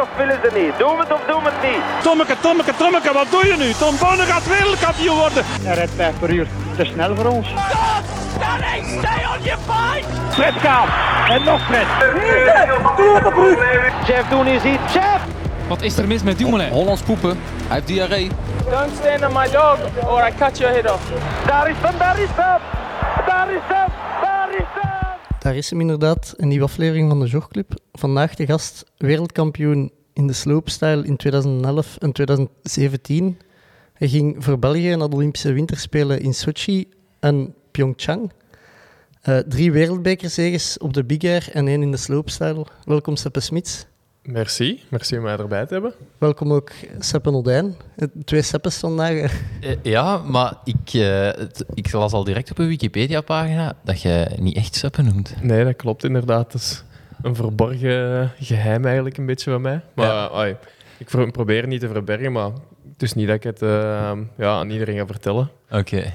of willen ze niet? Doen we het of doen we het niet? Tommeke, Tommeke, Tommeke, wat doe je nu? Tom Bonne gaat wereldkampioen worden. Hij rijdt 5 per uur. Te snel voor ons. Stop! Stanley, stay on your fight! Fred Kaap. En nog Fred. Jeff Doen is hier. Jeff! Wat is er mis met Dumoulin? Hollands poepen. Hij heeft diarree. Don't stand on my dog or I cut your head off. Daar is hem, daar is hem! Daar is hem, daar is hem! Daar is hem inderdaad, een nieuwe aflevering van de Jogclub. Vandaag de gast, wereldkampioen in de slopestyle in 2011 en 2017. Hij ging voor België naar de Olympische Winterspelen in Sochi en Pyeongchang. Eh, drie wereldbekerzeges op de Big Air en één in de slopestyle. Welkom Seppe Smits. Merci, merci om mij erbij te hebben. Welkom ook Seppe Nodijn. Eh, Twee Seppes vandaag. Eh, Ja, maar ik, eh, het- ik las al direct op uw Wikipedia-pagina dat je niet echt Seppen noemt. Nee, dat klopt inderdaad. Dat is een verborgen geheim eigenlijk een beetje van mij. Maar Ja. ai, ik probeer het niet te verbergen, maar het is niet dat ik het eh, ja, aan iedereen ga vertellen. Oké.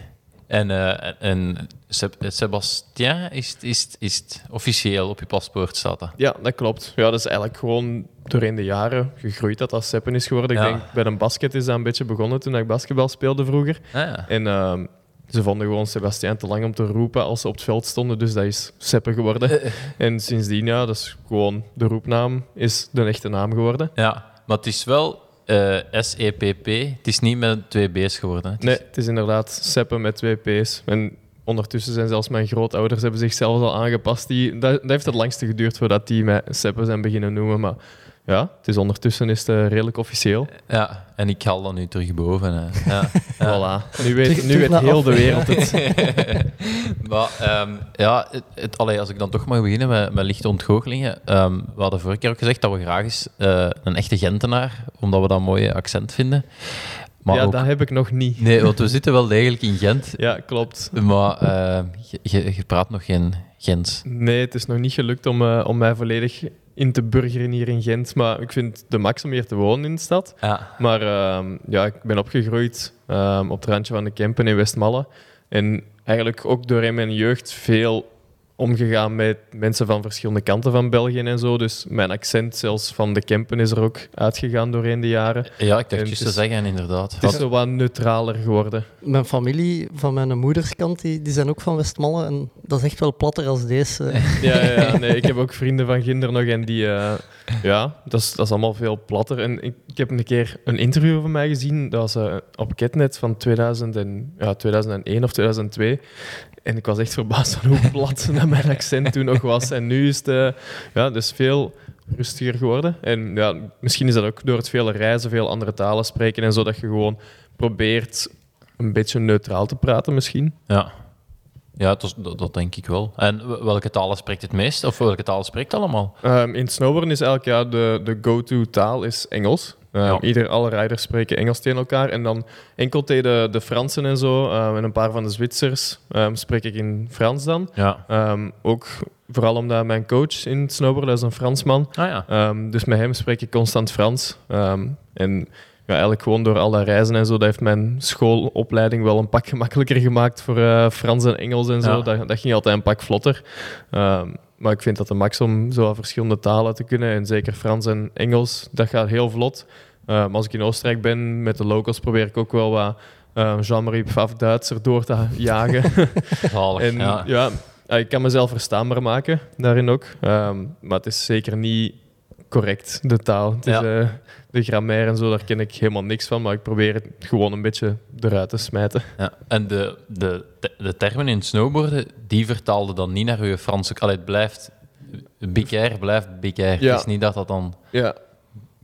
En, eh, en Seb- Sebastien, is, het- is, is officieel op je paspoort staat dat? Ja, dat klopt. Ja, dat is eigenlijk gewoon doorheen de jaren gegroeid dat dat Seppen is geworden. Ja. Ik denk, bij een basket is dat een beetje begonnen toen ik basketbal speelde vroeger. Ah, ja. En ehm, ze vonden gewoon Sebastien te lang om te roepen als ze op het veld stonden, dus dat is Seppen geworden. En sindsdien, ja, dat is gewoon de roepnaam, is de echte naam geworden. ja, maar het is wel eh, S-E-P-P. Het is niet met twee B's geworden. Nee, het is inderdaad Seppen met twee P's. En ondertussen zijn zelfs mijn grootouders hebben zich zelfs al aangepast. Die, dat, dat heeft het langste geduurd voordat die mij Seppen zijn beginnen noemen. Maar ja, het is ondertussen is het eh, redelijk officieel. Ja, en ik haal dat nu terug boven. hè. Ja. Ja. Voilà. Nu weet, Terug- nu terug weet heel af. de wereld het. maar ehm, ja, het, het, allee, als ik dan toch mag beginnen met, met lichte ontgoochelingen. ehm, we hadden vorige keer ook gezegd dat we graag eens eh, een echte Gentenaar, omdat we dat een mooie accent vinden. Maar ja, ook, dat heb ik nog niet. Nee, want we zitten wel degelijk in Gent, Ja, klopt. maar eh, je, je- je praat nog geen Gens. Nee, het is nog niet gelukt om, eh, om mij volledig in te burgeren hier in Gent. Maar ik vind het de max om hier te wonen in de stad. Ja. Maar ehm, ja, ik ben opgegroeid ehm, op het randje van de Kempen in Westmalle. En eigenlijk ook door in mijn jeugd veel omgegaan met mensen van verschillende kanten van België en zo. Dus mijn accent zelfs van de Kempen is er ook uitgegaan doorheen de jaren. Ja, ik dacht juist het te zeggen, inderdaad. Het is zo wat neutraler geworden. Mijn familie van mijn moederskant, die, die zijn ook van Westmalle. En dat is echt wel platter als deze. Ja, ja, ja, nee, ik heb ook vrienden van Ginder nog en die... eh, ja, dat is, dat is allemaal veel platter. En ik, ik heb een keer een interview van mij gezien, dat was eh, op Ketnet van 2000 en, ja, 2001 of 2002. En ik was echt verbaasd van hoe plat dat mijn accent toen nog was. En nu is het eh, ja, dus veel rustiger geworden. En ja, misschien is dat ook door het vele reizen, veel andere talen spreken en zo, dat je gewoon probeert een beetje neutraal te praten misschien. Ja, ja dat, dat, denk ik wel. En welke talen spreekt het meest? Of welke talen spreekt het allemaal? Ehm, in snowboarden is eigenlijk ja, de, de go-to taal is Engels. Ehm, Ja. Ieder, alle rijders spreken Engels tegen elkaar. En dan enkel tegen de, de Fransen en zo, ehm, en een paar van de Zwitsers, ehm, spreek ik in Frans dan. Ja. Ehm, ook vooral omdat mijn coach in dat is een Fransman. Ah ja. Ehm, dus met hem spreek ik constant Frans. En ja, eigenlijk gewoon door al dat reizen en zo, dat heeft mijn schoolopleiding wel een pak gemakkelijker gemaakt voor eh, Frans en Engels en zo. Ja. Dat, dat ging altijd een pak vlotter. Maar ik vind dat de max om zo verschillende talen te kunnen, en zeker Frans en Engels, dat gaat heel vlot. Ehm, als ik in Oostenrijk ben met de locals, probeer ik ook wel wat ehm, Jean-Marie Pfaff Duitser door te jagen. Zalig. En ja. ja. eh, ik kan mezelf verstaanbaar maken daarin ook. Ehm, maar het is zeker niet correct, de taal. Het is, Ja. De grammaire en zo, daar ken ik helemaal niks van. Maar ik probeer het gewoon een beetje eruit te smijten. Ja. En de, de, de termen in het snowboarden, die vertaalde dan niet naar uw Franse... Allee, het blijft... Big air blijft big air. Ja. Het is niet dat dat dan Ja,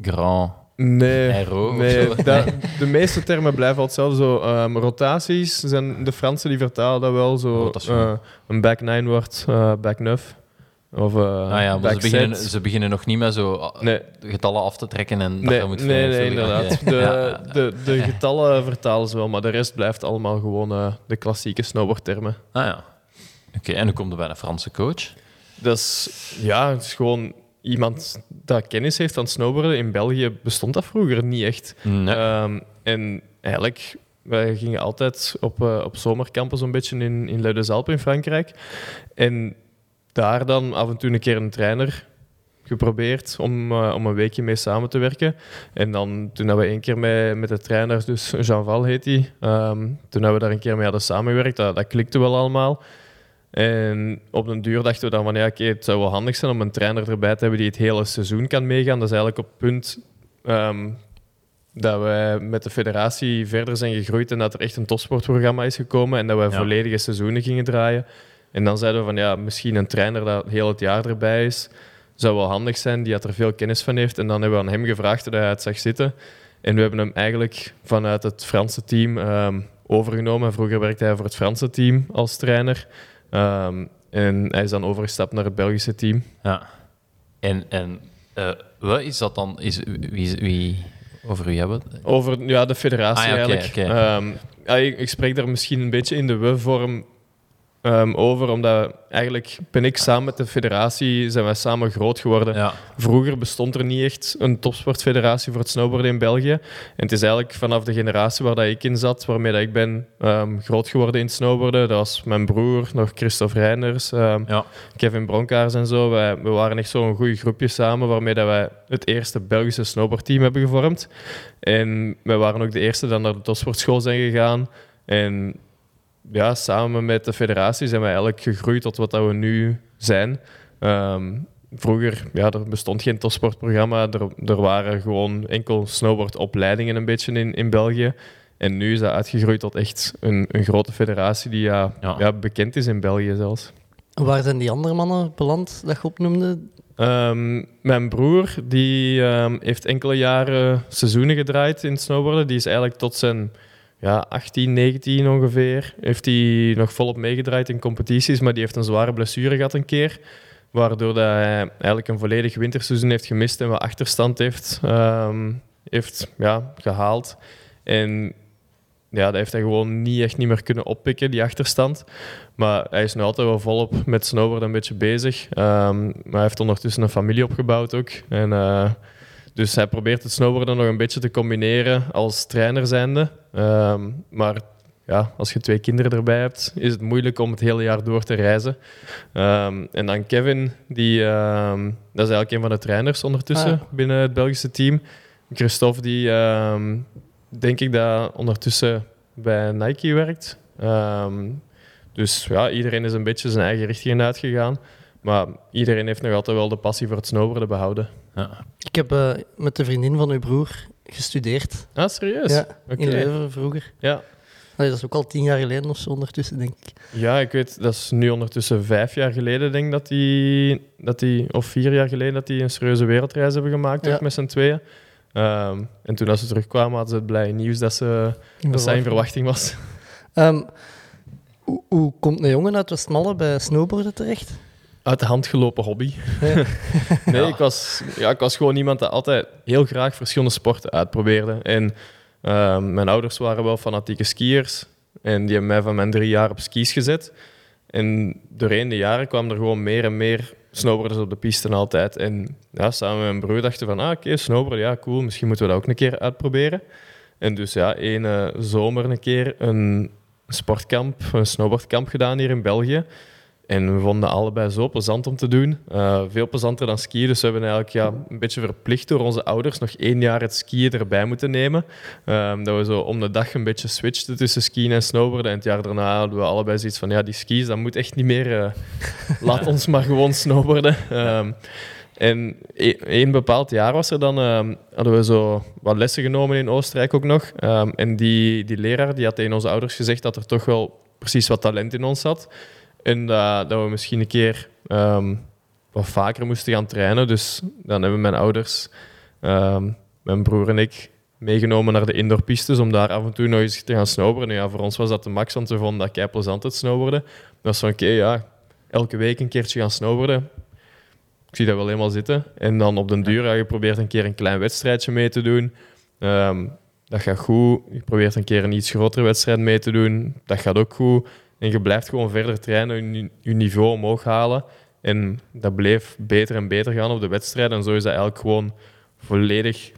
grand nee. aero Nee, dat- de meeste termen blijven altijd hetzelfde. Zo, ehm, rotaties zijn de Fransen die vertalen dat wel. Zo, eh, een back 9 wordt eh, back 9. Of Ah ja, ze beginnen, ze beginnen nog niet met zo ah, Nee. getallen af te trekken en dat Nee, je moet nee, nee, inderdaad. De, Ja, de, de getallen vertalen ze wel, maar de rest blijft allemaal gewoon eh, de klassieke snowboardtermen. Ah ja. Oké, en hoe komt er bij een Franse coach? Dat is, ja, het is gewoon iemand dat kennis heeft van snowboarden. In België bestond dat vroeger niet echt. Nee. Ehm, en eigenlijk, wij gingen altijd op, eh, op zomerkampen zo'n beetje in, in Luidesalp in Frankrijk. En daar dan af en toe een keer een trainer geprobeerd om, eh, om een weekje mee samen te werken. En dan toen dat we één keer met, met de trainer, dus Jean Val heet hij, ehm, toen hebben we daar een keer mee hadden samengewerkt. Dat, dat klikte wel allemaal. En op den duur dachten we dan van ja, oké, het zou wel handig zijn om een trainer erbij te hebben die het hele seizoen kan meegaan. Dat is eigenlijk op het punt ehm, dat wij met de federatie verder zijn gegroeid en dat er echt een topsportprogramma is gekomen en dat wij Ja. volledige seizoenen gingen draaien. En dan zeiden we van ja, misschien een trainer dat heel het jaar erbij is, zou wel handig zijn, die dat er veel kennis van heeft. En dan hebben we aan hem gevraagd hoe hij het zag zitten. En we hebben hem eigenlijk vanuit het Franse team ehm, overgenomen. Vroeger werkte hij voor het Franse team als trainer. Ehm, en hij is dan overgestapt naar het Belgische team. Ja. En, en eh, wat is dat dan? Is, wie, wie, over wie hebben we het? Over ja, de federatie Ah, ja, eigenlijk. oké. Ehm, ja, ik, ik spreek daar misschien een beetje in de we-vorm ehm, over, omdat eigenlijk ben ik samen met de federatie, zijn wij samen groot geworden. Ja. Vroeger bestond er niet echt een topsportfederatie voor het snowboarden in België. En het is eigenlijk vanaf de generatie waar dat ik in zat, waarmee dat ik ben ehm, groot geworden in het snowboarden. Dat was mijn broer, nog Christophe Reiners, ehm, Ja. Kevin Bronkaars en zo. Wij, we waren echt zo'n goed groepje samen, waarmee dat wij het eerste Belgische snowboardteam hebben gevormd. En wij waren ook de eerste die naar de topsportschool zijn gegaan. En ja, samen met de federatie zijn wij eigenlijk gegroeid tot wat dat we nu zijn. Ehm, vroeger, ja, er bestond geen topsportprogramma. Er, er waren gewoon enkel snowboardopleidingen een beetje in, in België. En nu is dat uitgegroeid tot echt een, een grote federatie die ja, Ja. ja. bekend is in België zelfs. Waar zijn die andere mannen beland dat je opnoemde? Ehm, mijn broer die, ehm, heeft enkele jaren seizoenen gedraaid in het snowboarden. Die is eigenlijk tot zijn ja, 18, 19 ongeveer. Heeft hij nog volop meegedraaid in competities, maar die heeft een zware blessure gehad een keer. Waardoor dat hij eigenlijk een volledig winterseizoen heeft gemist en wat achterstand heeft, ehm, heeft ja, gehaald. En ja, dat heeft hij gewoon niet echt niet meer kunnen oppikken, die achterstand. Maar hij is nu altijd wel volop met snowboarden een beetje bezig. Ehm, maar hij heeft ondertussen een familie opgebouwd ook. En, eh, dus hij probeert het snowboarden nog een beetje te combineren als trainer zijnde. Ehm, maar ja, als je twee kinderen erbij hebt, is het moeilijk om het hele jaar door te reizen. Ehm, en dan Kevin, die, ehm, dat is eigenlijk een van de trainers ondertussen Ah. binnen het Belgische team. Christophe, die denk ik dat ondertussen bij Nike werkt. Dus ja, iedereen is een beetje zijn eigen richting uitgegaan. Maar iedereen heeft nog altijd wel de passie voor het snowboarden behouden. Ja. Ik heb eh, met de vriendin van uw broer gestudeerd. Ah, serieus? Ja, in Leuven vroeger. Ja. Allee, dat is ook al tien jaar geleden of zo ondertussen, denk ik. ja, ik weet, dat is nu ondertussen vijf jaar geleden, denk ik, dat die, dat die, of vier jaar geleden, dat die een serieuze wereldreis hebben gemaakt, Ja. ook met z'n tweeën. Ehm, en toen als ze terugkwamen, hadden ze het blij nieuws dat, ze, dat zij in verwachting was. Ehm, hoe, hoe komt een jongen uit Westmalle bij snowboarden terecht? Uit de hand gelopen hobby. Ja. nee, ik, was, ja, ik was gewoon iemand dat altijd heel graag verschillende sporten uitprobeerde. En ehm, mijn ouders waren wel fanatieke skiers. En die hebben mij van mijn drie jaar op skis gezet. En doorheen de jaren kwamen er gewoon meer en meer snowboarders op de piste altijd. En ja, samen met mijn broer dachten van, ah, oké, snowboarden, ja, cool. Misschien moeten we dat ook een keer uitproberen. En dus ja, één zomer een keer een sportkamp, een snowboardkamp gedaan hier in België. En we vonden allebei zo plezant om te doen. Eh, veel plezanter dan skiën. Dus we hebben eigenlijk ja, een beetje verplicht door onze ouders nog één jaar het skiën erbij moeten nemen. Ehm, dat we zo om de dag een beetje switchten tussen skiën en snowboarden. En het jaar daarna hadden we allebei zoiets van, ja, die skis, dat moet echt niet meer. eh, laat ons maar gewoon snowboarden. Ehm, en e- één bepaald jaar was er dan, ehm, hadden we zo wat lessen genomen in Oostenrijk ook nog. En die, die leraar die had tegen onze ouders gezegd dat er toch wel precies wat talent in ons zat. En dat, we misschien een keer ehm, wat vaker moesten gaan trainen. Dus dan hebben mijn ouders, ehm, mijn broer en ik, meegenomen naar de indoorpistes om daar af en toe nog eens te gaan snowboarden. En ja, voor ons was dat de max, want we vonden dat kei plezant het snowboarden. Dat was van, oké, ja, elke week een keertje gaan snowboarden. Ik zie dat wel helemaal zitten. En dan op den duur, ja, je probeert een keer een klein wedstrijdje mee te doen. Ehm, dat gaat goed. Je probeert een keer een iets grotere wedstrijd mee te doen. Dat gaat ook goed. En je blijft gewoon verder trainen, je, je niveau omhoog halen. En dat bleef beter en beter gaan op de wedstrijd. En zo is dat eigenlijk gewoon volledig,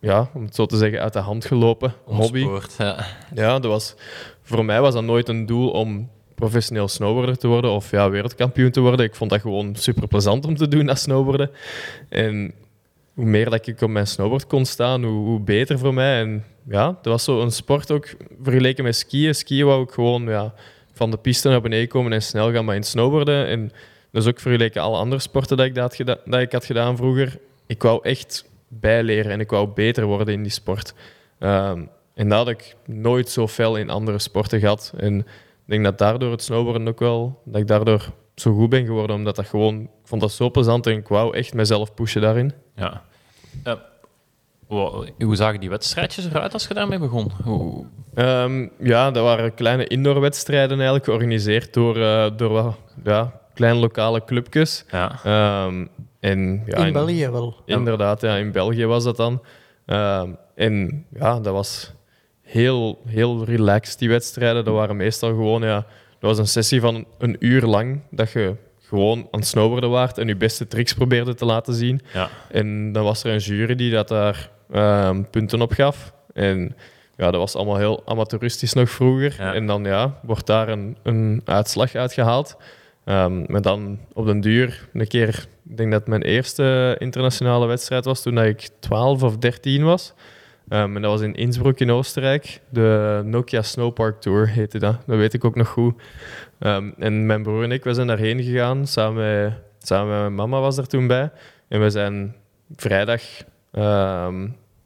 ja, om het zo te zeggen, uit de hand gelopen. Hobby. Ontspoord, ja. Ja, dat was, voor mij was dat nooit een doel om professioneel snowboarder te worden of ja, wereldkampioen te worden. Ik vond dat gewoon super plezant om te doen, dat snowboarden. En hoe meer dat ik op mijn snowboard kon staan, hoe, hoe beter voor mij. En ja, dat was zo een sport ook vergeleken met skiën. Skiën wou ik gewoon ja, van de piste naar beneden komen en snel gaan, maar in snowboarden. En dat is ook vergeleken alle andere sporten dat ik, dat, had dat ik had gedaan vroeger. Ik wou echt bijleren en ik wou beter worden in die sport. Ehm, en dat had ik nooit zo fel in andere sporten gehad. En ik denk dat daardoor het snowboarden ook wel, dat ik daardoor zo goed ben geworden, omdat dat gewoon, ik vond dat zo plezant en ik wou echt mezelf pushen daarin. Ja. Hoe zagen die wedstrijdjes eruit als je daarmee begon? Hoe, Ehm, ja, dat waren kleine indoorwedstrijden eigenlijk, georganiseerd door, eh, door wat ja, kleine lokale clubjes. ja. Ehm, en, ja, In België wel. Inderdaad, ja, in België was dat dan. Ehm, en ja, dat was heel, heel relaxed, die wedstrijden. Dat waren meestal gewoon, ja, dat was een sessie van een uur lang dat je gewoon aan het snowboarden waart en je beste tricks probeerde te laten zien. Ja. En dan was er een jury die dat daar ehm, punten op gaf. En ja, dat was allemaal heel amateuristisch nog vroeger. Ja. En dan ja, wordt daar een, een uitslag uitgehaald. Ehm, maar dan op den duur, een keer, ik denk dat mijn eerste internationale wedstrijd was toen ik 12 of 13 was. Ehm, en dat was in Innsbruck in Oostenrijk. De Nokia Snowpark Tour heette dat. Dat weet ik ook nog goed. En mijn broer en ik, we zijn daarheen gegaan. Samen met, samen met mijn mama was er toen bij. En we zijn vrijdag,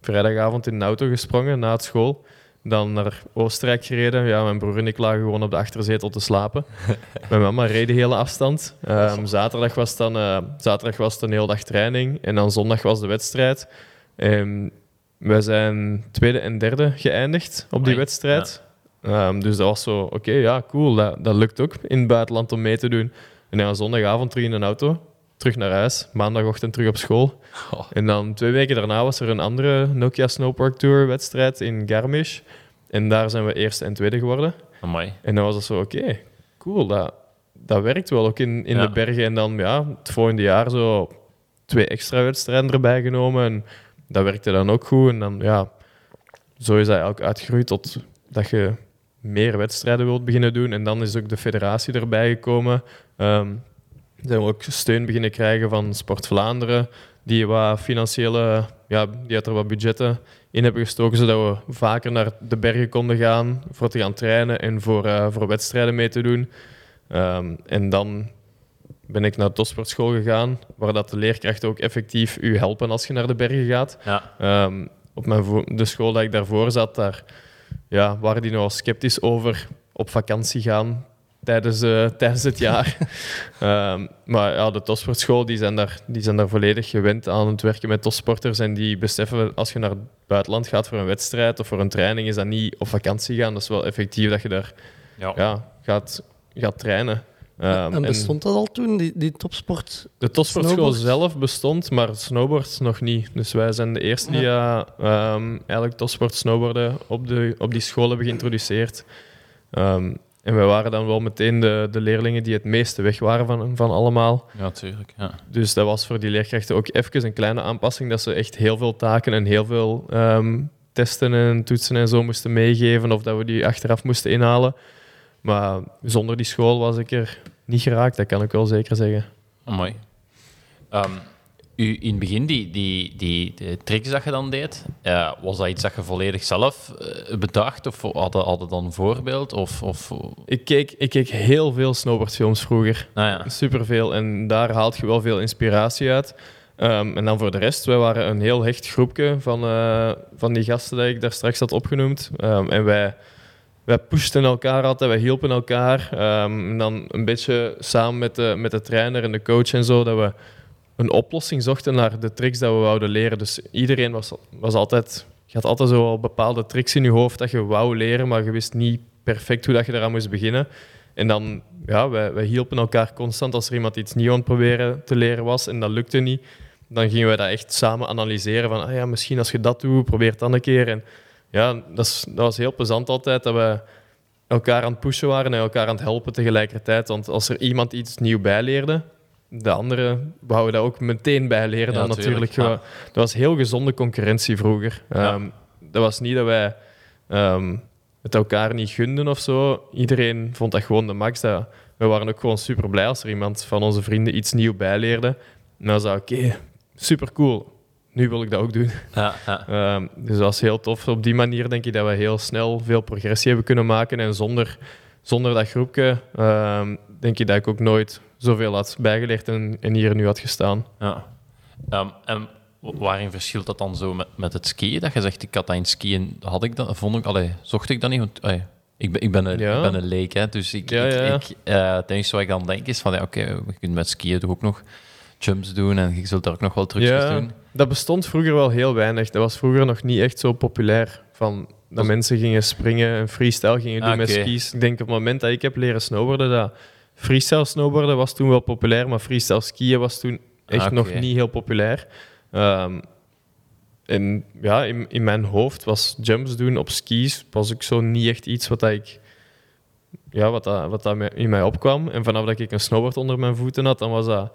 vrijdagavond in de auto gesprongen na het school. Dan naar Oostenrijk gereden. Ja, mijn broer en ik lagen gewoon op de achterzetel te slapen. mijn mama reed de hele afstand. Ehm, zaterdag, was dan, eh, zaterdag was het een hele dag training. En dan zondag was de wedstrijd. En wij zijn tweede en derde geëindigd op die wedstrijd. Ehm, dus dat was zo, oké, ja, cool. Dat, dat lukt ook in het buitenland om mee te doen. En dan zondagavond terug in een auto, terug naar huis. Maandagochtend terug op school. Oh. En dan twee weken daarna was er een andere Nokia Snowpark Tour wedstrijd in Garmisch. En daar zijn we eerste en tweede geworden. Amai. En dan was het zo, oké, cool, dat, dat werkt wel ook in, in Ja. de bergen. En dan ja, het volgende jaar zo twee extra wedstrijden erbij genomen. En dat werkte dan ook goed. En dan, ja, zo is dat eigenlijk uitgegroeid tot dat je meer wedstrijden wilt beginnen doen. En dan is ook de federatie erbij gekomen. Ehm zijn we ook steun beginnen krijgen van Sport Vlaanderen, die wat financiële, ja, die had er wat budgetten in hebben gestoken, zodat we vaker naar de bergen konden gaan voor te gaan trainen en voor, eh, voor wedstrijden mee te doen. Ehm, en dan ben ik naar de topsportschool gegaan, waar dat de leerkrachten ook effectief u helpen als je naar de bergen gaat. Ja. Ehm, op mijn de school dat ik daarvoor zat, daar ja, waren die nogal sceptisch over op vakantie gaan tijdens, eh, tijdens het jaar. Ehm, maar ja, de topsportschool die zijn, daar, die zijn daar volledig gewend aan het werken met topsporters. En die beseffen, als je naar het buitenland gaat voor een wedstrijd of voor een training, is dat niet op vakantie gaan. Dat is wel effectief dat je daar Ja. ja, gaat, gaat trainen. Ehm, en bestond dat al toen, die, die topsport? de topsportschool Snowboard? zelf bestond, maar snowboard nog niet. Dus wij zijn de eerste die eh, ehm, eigenlijk topsport snowboarden op, de, op die school hebben geïntroduceerd. Ehm, en wij waren dan wel meteen de, de leerlingen die het meeste weg waren van, van allemaal. Ja, tuurlijk. Ja. Dus dat was voor die leerkrachten ook even een kleine aanpassing, dat ze echt heel veel taken en heel veel ehm, testen en toetsen en zo moesten meegeven, of dat we die achteraf moesten inhalen. Maar zonder die school was ik er niet geraakt, dat kan ik wel zeker zeggen. Amai. Ehm, u, in het begin, die, die, die, die tricks dat je dan deed, eh, was dat iets dat je volledig zelf eh, bedacht? Of hadden hadden dan een voorbeeld? Of, of, Ik keek, ik keek heel veel snowboardfilms vroeger. nou ja. Superveel. En daar haalt je wel veel inspiratie uit. Ehm, en dan voor de rest, wij waren een heel hecht groepje van, eh, van die gasten die ik daar straks had opgenoemd. Ehm, en wij, wij pushten elkaar altijd, wij hielpen elkaar. Ehm, en dan een beetje samen met de, met de trainer en de coach en zo, dat we een oplossing zochten naar de tricks dat we wouden leren. Dus iedereen was, was altijd... Je had altijd zo wel bepaalde tricks in je hoofd dat je wou leren, maar je wist niet perfect hoe dat je eraan moest beginnen. En dan, ja, wij, wij hielpen elkaar constant als er iemand iets nieuw aan het proberen te leren was en dat lukte niet. Dan gingen wij dat echt samen analyseren van, ah ja, misschien als je dat doet, probeer het dan een keer. En ja, dat, is, dat was heel plezant altijd, dat we elkaar aan het pushen waren en elkaar aan het helpen tegelijkertijd. Want als er iemand iets nieuw bijleerde, de andere wouden dat ook meteen bijleren Ja, dan tuurlijk, natuurlijk. ja. Dat was heel gezonde concurrentie vroeger. Ehm, dat was niet dat wij... ehm, het elkaar niet gunden of zo. Iedereen vond dat gewoon de max. Dat, we waren ook gewoon super blij als er iemand van onze vrienden iets nieuw bijleerde. En dan zei oké, super cool. Nu wil ik dat ook doen. Ja, ja. Ehm, dus dat was heel tof. Op die manier denk ik dat we heel snel veel progressie hebben kunnen maken. En zonder, zonder dat groepje denk ik dat ik ook nooit zoveel had bijgeleerd en, en hier nu had gestaan. ja. Ehm, en waarin verschilt dat dan zo met, met het skiën? Dat je zegt, ik had dat in skiën, had ik dat, vond ik, allee, zocht ik dat niet? Want, allee, ik, ben, ik, ben een, Ja. ik ben een leek, hè, dus ik, Ja, ik, ja, ik, eh, het enige wat ik dan denk is van, ja, oké, je kunt met skiën toch ook nog jumps doen en je zult daar ook nog wel trucjes doen. dat bestond vroeger wel heel weinig. Dat was vroeger nog niet echt zo populair. Van dat mensen gingen springen en freestyle gingen doen Ah, met skis. Ik denk op het moment dat ik heb leren snowboarden, dat freestyle snowboarden was toen wel populair, maar freestyle skiën was toen echt Ah, nog niet heel populair. Ehm, en ja, in, in mijn hoofd was jumps doen op skis was ook zo niet echt iets wat dat ik ja, wat, dat, wat dat in mij opkwam. En vanaf dat ik een snowboard onder mijn voeten had, dan was dat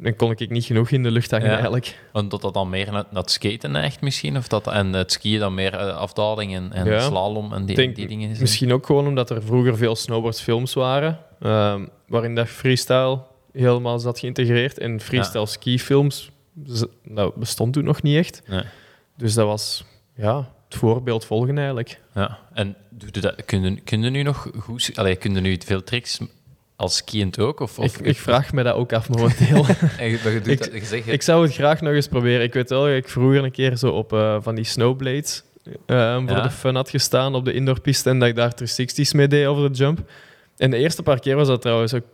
dan kon ik niet genoeg in de lucht hangen Ja. eigenlijk. En dat dat dan meer naar, het skaten neigt misschien? Of dat, en het skiën dan meer eh, afdaling en, en Ja. slalom en die, denk die dingen is? Misschien ook gewoon omdat er vroeger veel snowboardfilms waren, ehm, waarin dat freestyle helemaal zat geïntegreerd. En freestyle skifilms, z- dat bestond toen nog niet echt. Nee. Dus dat was ja, het voorbeeld volgen eigenlijk. Ja, en doe je dat, kun, je, kun je nu nog goed... sk- Allee, kun je nu veel tricks als skiënd ook? Of, of, ik, ik vraag me dat ook af momenteel. En je, maar je doet ik- dat, je zegt, ik zou het graag nog eens proberen. Ik weet wel dat ik vroeger een keer zo op eh, van die snowblades ehm, voor Ja. de fun had gestaan op de indoorpiste en dat ik daar 360's mee deed over de jump. En de eerste paar keer was dat trouwens ook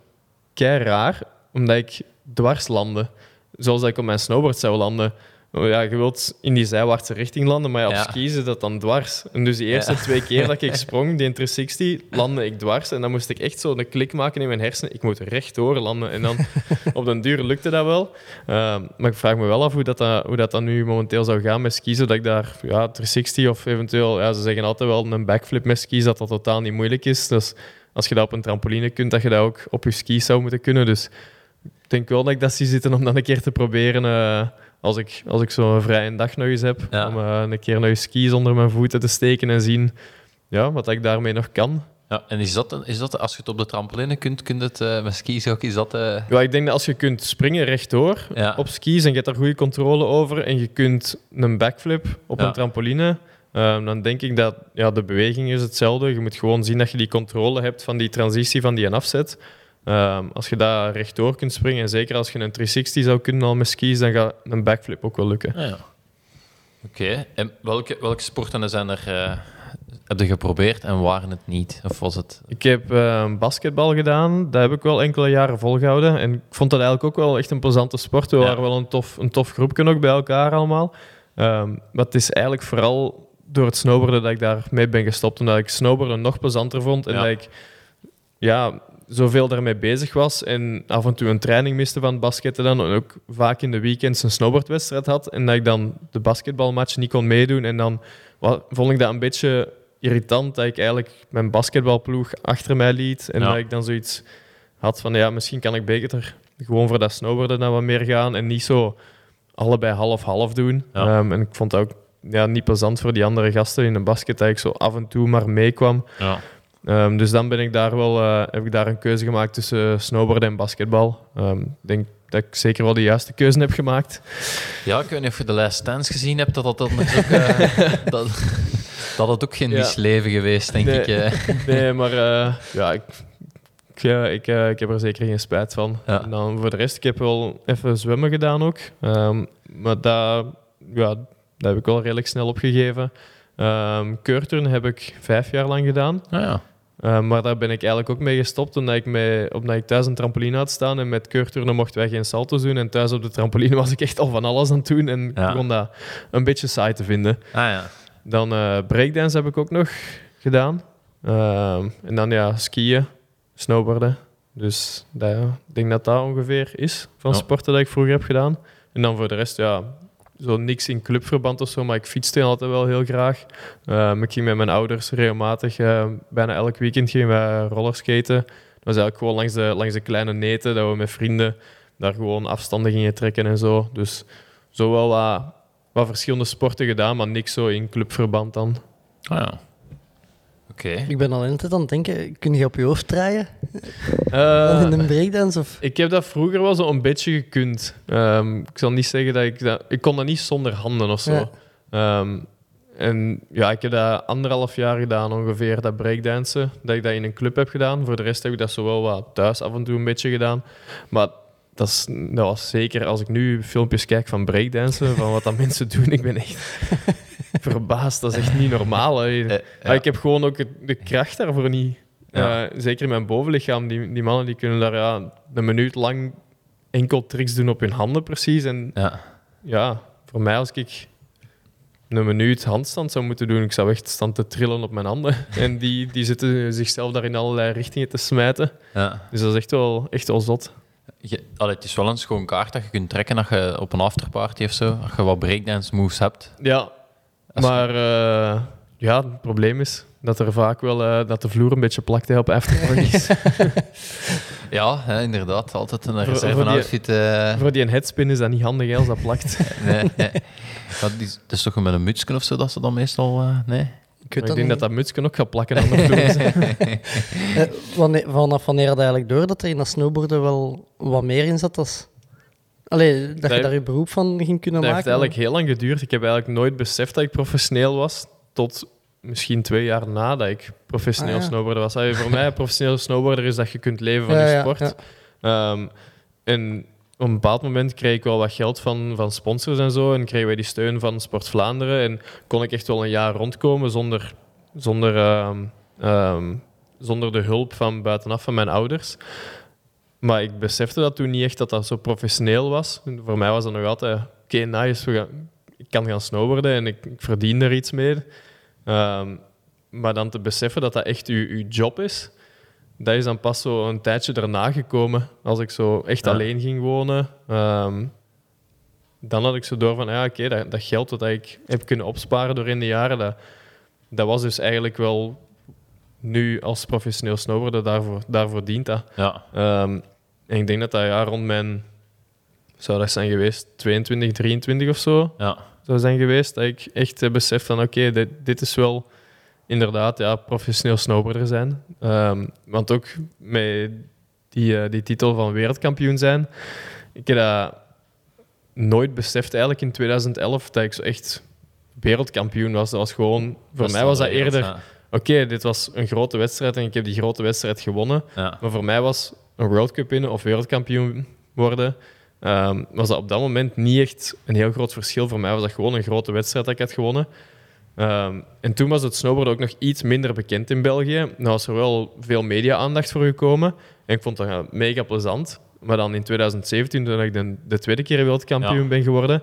kei raar, omdat ik dwars landde. Zoals dat ik op mijn snowboard zou landen. Ja, je wilt in die zijwaartse richting landen, maar ja, op Ja. is dat dan dwars. En dus die eerste Ja. twee keer dat ik sprong, die 360, landde ik dwars. En dan moest ik echt zo een klik maken in mijn hersenen. Ik moet rechtdoor landen. En dan op den duur lukte dat wel. Ehm, maar ik vraag me wel af hoe dat, dat, hoe dat dan nu momenteel zou gaan met skis. Dat ik daar ja, 360 of eventueel... Ja, ze zeggen altijd wel een backflip met skis, dat dat totaal niet moeilijk is. Dus als je dat op een trampoline kunt, dat je dat ook op je skis zou moeten kunnen. Dus ik denk wel dat ik dat zie zitten om dat een keer te proberen... eh, als ik, als ik zo'n vrije dag nog eens heb, Ja. om eh, een keer nog eens skis onder mijn voeten te steken en zien ja, wat ik daarmee nog kan. ja, en is dat, is dat, als je het op de trampoline kunt, kun je het eh, met skis ook, is dat... Ja, ik denk dat als je kunt springen rechtdoor Ja. op skis en je hebt daar goede controle over en je kunt een backflip op Ja. een trampoline, ehm, dan denk ik dat ja, de beweging is hetzelfde. Je moet gewoon zien dat je die controle hebt van die transitie van die en afzet. Ehm, als je daar rechtdoor kunt springen, en zeker als je een 360 zou kunnen al met skis, dan gaat een backflip ook wel lukken. Ah, ja. Oké, en welke, welke sporten zijn er, eh heb je geprobeerd en waren het niet? Of was het... Ik heb eh, basketbal gedaan. Dat heb ik wel enkele jaren volgehouden. En ik vond dat eigenlijk ook wel echt een plezante sport. We Ja. waren wel een tof, een tof groepje ook bij elkaar allemaal. Ehm, maar het is eigenlijk vooral door het snowboarden dat ik daarmee ben gestopt. Omdat ik snowboarden nog plezanter vond. En Ja. dat ik ja, zoveel daarmee bezig was. En af en toe een training miste van het basketten dan. En ook vaak in de weekends een snowboardwedstrijd had. En dat ik dan de basketbalmatch niet kon meedoen. En dan wa- vond ik dat een beetje irritant dat ik eigenlijk mijn basketbalploeg achter mij liet. En Ja. dat ik dan zoiets had van, ja, misschien kan ik beter gewoon voor dat snowboarden dan wat meer gaan. En niet zo allebei half-half doen. Ja. Ehm, en ik vond dat ook ja, niet plezant voor die andere gasten in de basket dat ik zo af en toe maar meekwam. Ja. Ehm, dus dan ben ik daar wel, eh, heb ik daar een keuze gemaakt tussen snowboarden en basketbal. Ehm, Ik denk dat ik zeker wel de juiste keuze heb gemaakt. ja, ik weet niet of je de Last Dance gezien hebt, dat dat, dat, ook, eh, dat, dat het ook geen Ja. misleven geweest, denk Nee. ik. eh. Nee, maar eh, ja, ik, ik, ik, ik heb er zeker geen spijt van. Ja. En dan voor de rest, ik heb wel even zwemmen gedaan ook. Ehm, maar dat, ja, dat heb ik wel redelijk snel opgegeven. Ehm keurturnen heb ik vijf jaar lang gedaan. Ah, ja. Uh, maar daar ben ik eigenlijk ook mee gestopt, omdat ik, mee, omdat ik thuis een trampoline had staan. En met keurturnen mochten wij geen salto's doen. En thuis op de trampoline was ik echt al van alles aan het doen. En ik Ja. begon dat een beetje saai te vinden. Ah, ja. Dan eh breakdance heb ik ook nog gedaan. Ehm, en dan ja, skiën, snowboarden. Dus dat, ik denk dat dat ongeveer is van Ja. sporten dat ik vroeger heb gedaan. En dan voor de rest, ja, zo niks in clubverband of zo, maar ik fietste altijd wel heel graag. Ehm, ik ging met mijn ouders regelmatig, eh, bijna elk weekend gingen wij rollerskaten. Dat was eigenlijk gewoon langs de, langs de kleine neten, dat we met vrienden daar gewoon afstanden gingen trekken en zo. Dus zo wel wat, wat verschillende sporten gedaan, maar niks zo in clubverband dan. Ah, ja. Oké. Ik ben al een tijd aan het denken, kun je op je hoofd draaien Eh, in een breakdance? Of... ik heb dat vroeger wel zo een beetje gekund. Ehm, ik zal niet zeggen dat ik dat... Ik kon dat niet zonder handen of zo. Ja. Ehm, en ja, ik heb dat anderhalf jaar gedaan ongeveer, dat breakdansen. Dat ik dat in een club heb gedaan. Voor de rest heb ik dat zowel wat thuis af en toe een beetje gedaan. Maar dat, is, dat was zeker, als ik nu filmpjes kijk van breakdansen, van wat dat mensen doen, ik ben echt verbaasd. Dat is echt niet normaal. Hè. Eh, Maar ja. ik heb gewoon ook de kracht daarvoor niet. Ja. Eh, zeker in mijn bovenlichaam. Die, die mannen die kunnen daar ja, een minuut lang enkel tricks doen op hun handen precies. En Ja. ja, voor mij als ik een minuut handstand zou moeten doen, ik zou echt staan te trillen op mijn handen. En die, die zitten zichzelf daar in allerlei richtingen te smijten. ja. Dus dat is echt wel, echt wel zot. Je, allee, het is wel een schoon kaart dat je kunt trekken als je op een afterparty of zo, als je wat breakdance moves hebt. Ja, Als maar eh, ja, het probleem is dat er vaak wel eh, dat de vloer een beetje plakt hè, op afterparties. Ja, hè, inderdaad. Altijd een voor reserve-outfit. eh, Voor die een headspin is dat niet handig hè, als dat plakt. nee, nee. Dat is, dat is toch met een mutsje of zo dat ze dan meestal... nee? Ik weet ik dat denk dat niet. dat mutsje ook gaat plakken aan de. Eh, wanneer, vanaf wanneer had eigenlijk door dat er in dat snowboarden wel wat meer in zat? Als... Allee, dat, je daar je beroep van ging kunnen Dat maken? heeft eigenlijk heel lang geduurd. Ik heb eigenlijk nooit beseft dat ik professioneel was. Tot misschien twee jaar nadat ik professioneel Ah, ja. snowboarder was. Allee, voor mij, professioneel snowboarder is dat je kunt leven van Ja, je sport. ja. Ehm, en op een bepaald moment kreeg ik wel wat geld van, van sponsors en zo. En kregen wij die steun van Sport Vlaanderen. En kon ik echt wel een jaar rondkomen zonder, zonder, ehm, ehm, zonder de hulp van buitenaf van mijn ouders. Maar ik besefte dat toen niet echt dat dat zo professioneel was. Voor mij was dat nog altijd, oké, nice, we gaan, ik kan gaan snowboarden en ik, ik verdien er iets mee. Ehm, maar dan te beseffen dat dat echt uw, uw job is, dat is dan pas zo een tijdje daarna gekomen. Als ik zo echt Ja. alleen ging wonen, ehm, dan had ik zo door van, ja, oké, dat, dat geld dat ik heb kunnen opsparen door in de jaren, dat, dat was dus eigenlijk wel nu als professioneel snowboarder, daarvoor, daarvoor dient dat. Ja. Ehm, en ik denk dat dat ja, rond mijn, zou dat zijn geweest, 22, 23 of zo, Ja. zou zijn geweest, dat ik echt heb beseft van oké, dit, dit is wel inderdaad ja, professioneel snowboarder zijn. Ehm, want ook met die, eh, die titel van wereldkampioen zijn, ik heb dat nooit beseft eigenlijk in 2011 dat ik zo echt wereldkampioen was. Dat was gewoon, voor mij was dat eerder, Ja. oké, dit was een grote wedstrijd en ik heb die grote wedstrijd gewonnen. Ja. Maar voor mij was een World Cup winnen of wereldkampioen worden, ehm, was dat op dat moment niet echt een heel groot verschil. Voor mij was dat gewoon een grote wedstrijd dat ik had gewonnen. Ehm, en toen was het snowboarden ook nog iets minder bekend in België. Nou was er wel veel media-aandacht voor gekomen. En ik vond dat mega plezant. Maar dan in 2017, toen ik de, de tweede keer wereldkampioen Ja. ben geworden,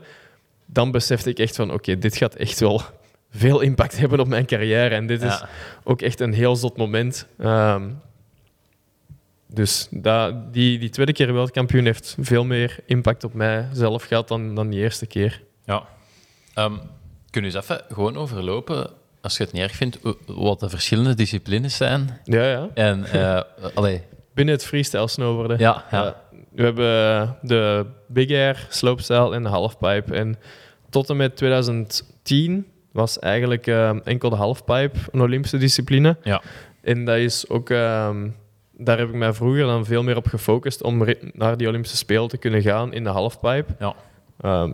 dan besefte ik echt van, oké, dit gaat echt wel veel impact hebben op mijn carrière. En dit is ook echt een heel zot moment. Ehm, dus dat, die, die tweede keer wereldkampioen heeft veel meer impact op mij zelf gehad dan, dan die eerste keer. Ja. Ehm, kun je eens even gewoon overlopen, als je het niet erg vindt, wat de verschillende disciplines zijn? Ja, ja. En, eh allee, Binnen het freestyle snowboarden. ja, ja. Ja, we hebben de Big Air, slopestyle en de halfpipe. En tot en met 2010 was eigenlijk eh, enkel de halfpipe een Olympische discipline. Ja. En dat is ook, ehm, daar heb ik mij vroeger dan veel meer op gefocust om naar die Olympische Spelen te kunnen gaan in de halfpipe. Ja. Ehm,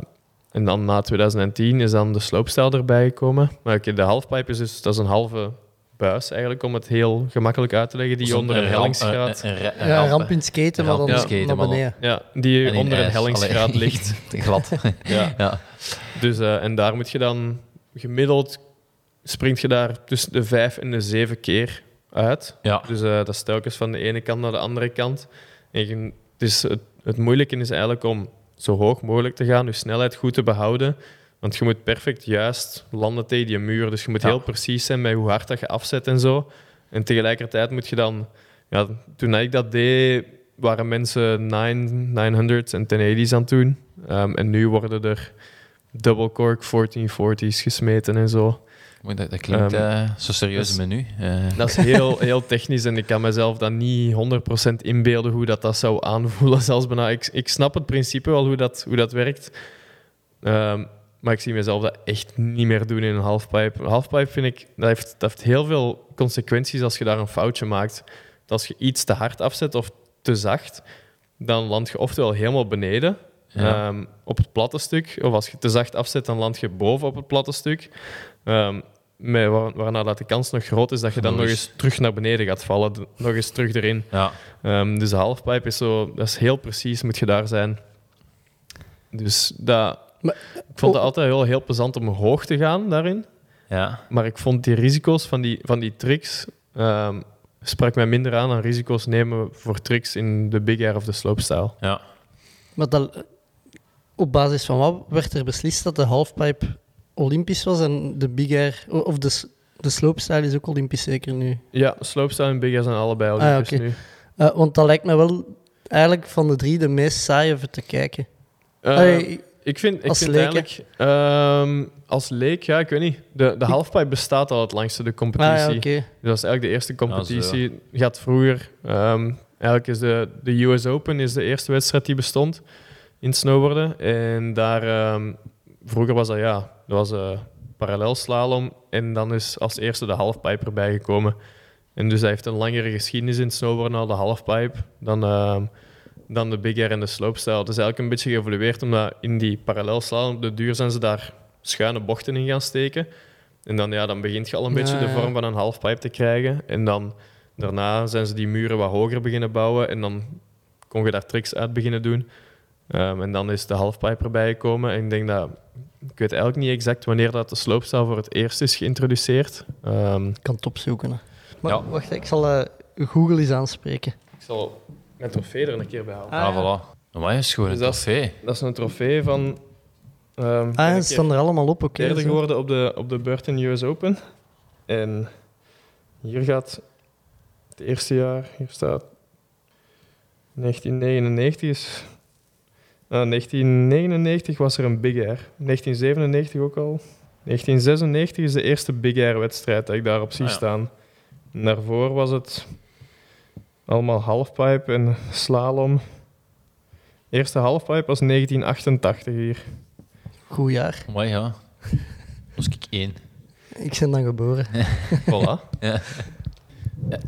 en dan na 2010 is dan de slopestyle erbij gekomen. Maar oké, de halfpipe is dus dat is een halve buis eigenlijk, om het heel gemakkelijk uit te leggen, die onder een ramp- hellingsgraad... een- een een Ja, ramp, in skaten, maar dan skaten, naar beneden. Ja, die onder een ijs. hellingsgraad Allee. ligt. Glad. Ja. ja. Dus, eh, en daar moet je dan gemiddeld springt je daar tussen de vijf en de zeven keer uit. Ja. Dus eh, dat is telkens van de ene kant naar de andere kant. En je, dus het, het moeilijke is eigenlijk om zo hoog mogelijk te gaan, je snelheid goed te behouden. Want je moet perfect juist landen tegen die muur. Dus je moet Ja. heel precies zijn met hoe hard dat je afzet en zo. En tegelijkertijd moet je dan... Ja, toen ik dat deed, waren mensen 9, 900's en 1080's aan het doen. Ehm, en nu worden er double cork 1440's gesmeten en zo. Dat, dat klinkt Ehm, eh, zo serieus dus- menu. Eh, Dat is heel, heel technisch en ik kan mezelf dan niet 100% inbeelden hoe dat, dat zou aanvoelen. Zelfs bijna. Ik, ik snap het principe wel hoe dat, hoe dat werkt. Ehm, maar ik zie mezelf dat echt niet meer doen in een halfpipe. Een halfpipe vind ik, dat heeft, dat heeft heel veel consequenties als je daar een foutje maakt. Dat als je iets te hard afzet of te zacht, dan land je oftewel helemaal beneden Ja. ehm, op het platte stuk. Of als je te zacht afzet, dan land je boven op het platte stuk. Met waar, waarna dat de kans nog groot is dat je dan Nog nog eens. terug naar beneden gaat vallen. Nog eens terug erin. Ja. Ehm, dus de halfpipe is zo, dat is heel precies, moet je daar zijn. Dus dat, Maar- ik vond het oh. altijd heel, heel plezant om hoog te gaan daarin. Ja. Maar ik vond die risico's van die, van die tricks ehm, sprak mij minder aan dan risico's nemen voor tricks in de big air of de slopestyle. Ja. Maar dat, op basis van wat werd er beslist dat de halfpipe Olympisch was en de big air, of de, de slopestyle is ook Olympisch zeker nu? Ja, slopestyle en big air zijn allebei al Ah, oké. nu. Eh, want dat lijkt me wel eigenlijk van de drie de meest saaie even te kijken. Eh, Allee, ik vind, ik als vind leek, eigenlijk... ehm, als leek, ja, ik weet niet. De, de halfpipe bestaat al het langste, de ah, competitie. ja, oké. Dus dat is eigenlijk de eerste competitie. Ja, Gaat vroeger. ehm, eigenlijk is de, de US Open is de eerste wedstrijd die bestond in snowboarden. En daar, ehm, vroeger was dat ja, dat was eh parallelslalom. En dan is als eerste de halfpipe erbij gekomen. En dus hij heeft een langere geschiedenis in het snowboarden al, de halfpipe, dan, ehm, dan de big air en de slopestyle. Het is eigenlijk een beetje geëvolueerd, omdat in die parallelslalom op de duur zijn ze daar schuine bochten in gaan steken. En dan, ja, dan begint je al een beetje de vorm van een halfpipe te krijgen. En dan daarna zijn ze die muren wat hoger beginnen bouwen. En dan kon je daar tricks uit beginnen doen. Ehm, en dan is de halfpipe erbij gekomen. En ik denk dat... Ik weet eigenlijk niet exact wanneer dat de slopestyle voor het eerst is geïntroduceerd. Ehm, Ik kan het opzoeken. hè. Maar Ja. wacht, ik zal eh, Google eens aanspreken. ik zal mijn trofee er een keer bij halen. Ah, Ah, voilà. Maar is gewoon een Dus dat is- trofee. Dat is een trofee van... ehm Ah, ze staan er allemaal op, oké. zo. geworden op de, op de Burton US Open. En hier gaat het eerste jaar, hier staat 1999 is. Ah, 1999 was er een Big Air. 1997 ook al. 1996 is de eerste Big Air wedstrijd dat ik daarop zie Ah, ja. staan. En daarvoor was het allemaal halfpipe en slalom. Eerste halfpipe was 1988 hier. Goed jaar. Maar ja. Was ik één. Ik ben dan geboren. Voilà. Ja.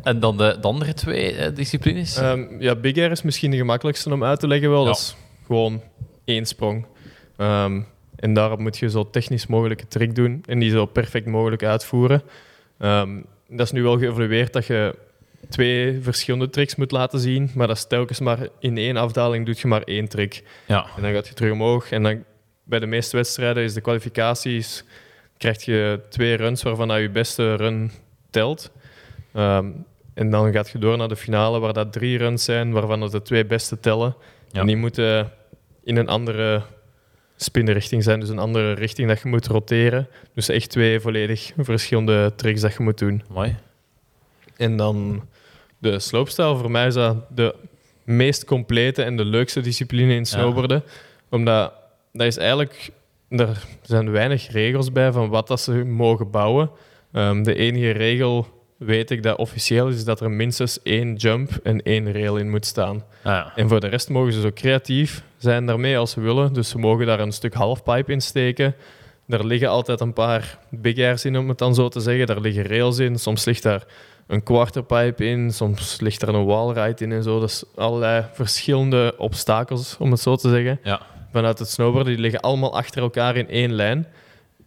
En dan de, de andere twee eh, disciplines? Ehm, ja, Big Air is misschien de gemakkelijkste om uit te leggen. Wel. Ja. Gewoon één sprong. Ehm, en daarop moet je zo technisch mogelijke trick doen en die zo perfect mogelijk uitvoeren. Ehm, dat is nu wel geëvalueerd dat je twee verschillende tricks moet laten zien, maar dat is telkens maar in één afdaling doet je maar één trick. ja. En dan gaat je terug omhoog. En dan bij de meeste wedstrijden is de kwalificaties, krijg je twee runs waarvan dat je beste run telt. Ehm, en dan gaat je door naar de finale, waar dat drie runs zijn, waarvan dat de twee beste tellen. En die moeten in een andere spinrichting zijn, dus een andere richting dat je moet roteren. Dus echt twee volledig verschillende tricks dat je moet doen. Mooi. En dan de slopestyle. Voor mij is dat de meest complete en de leukste discipline in snowboarden. Omdat dat is eigenlijk... Er zijn weinig regels bij van wat dat ze mogen bouwen. Ehm, de enige regel, weet ik, dat officieel is, dat er minstens één jump en één rail in moet staan. Ah, ja. En voor de rest mogen ze zo creatief zijn daarmee als ze willen. Dus ze mogen daar een stuk halfpipe in steken. Er liggen altijd een paar big airs in, om het dan zo te zeggen. Daar liggen rails in. Soms ligt daar een quarterpipe in. Soms ligt er een wallride in en zo. Dus allerlei verschillende obstakels, om het zo te zeggen. Ja. Vanuit het snowboarden. Die liggen allemaal achter elkaar in één lijn.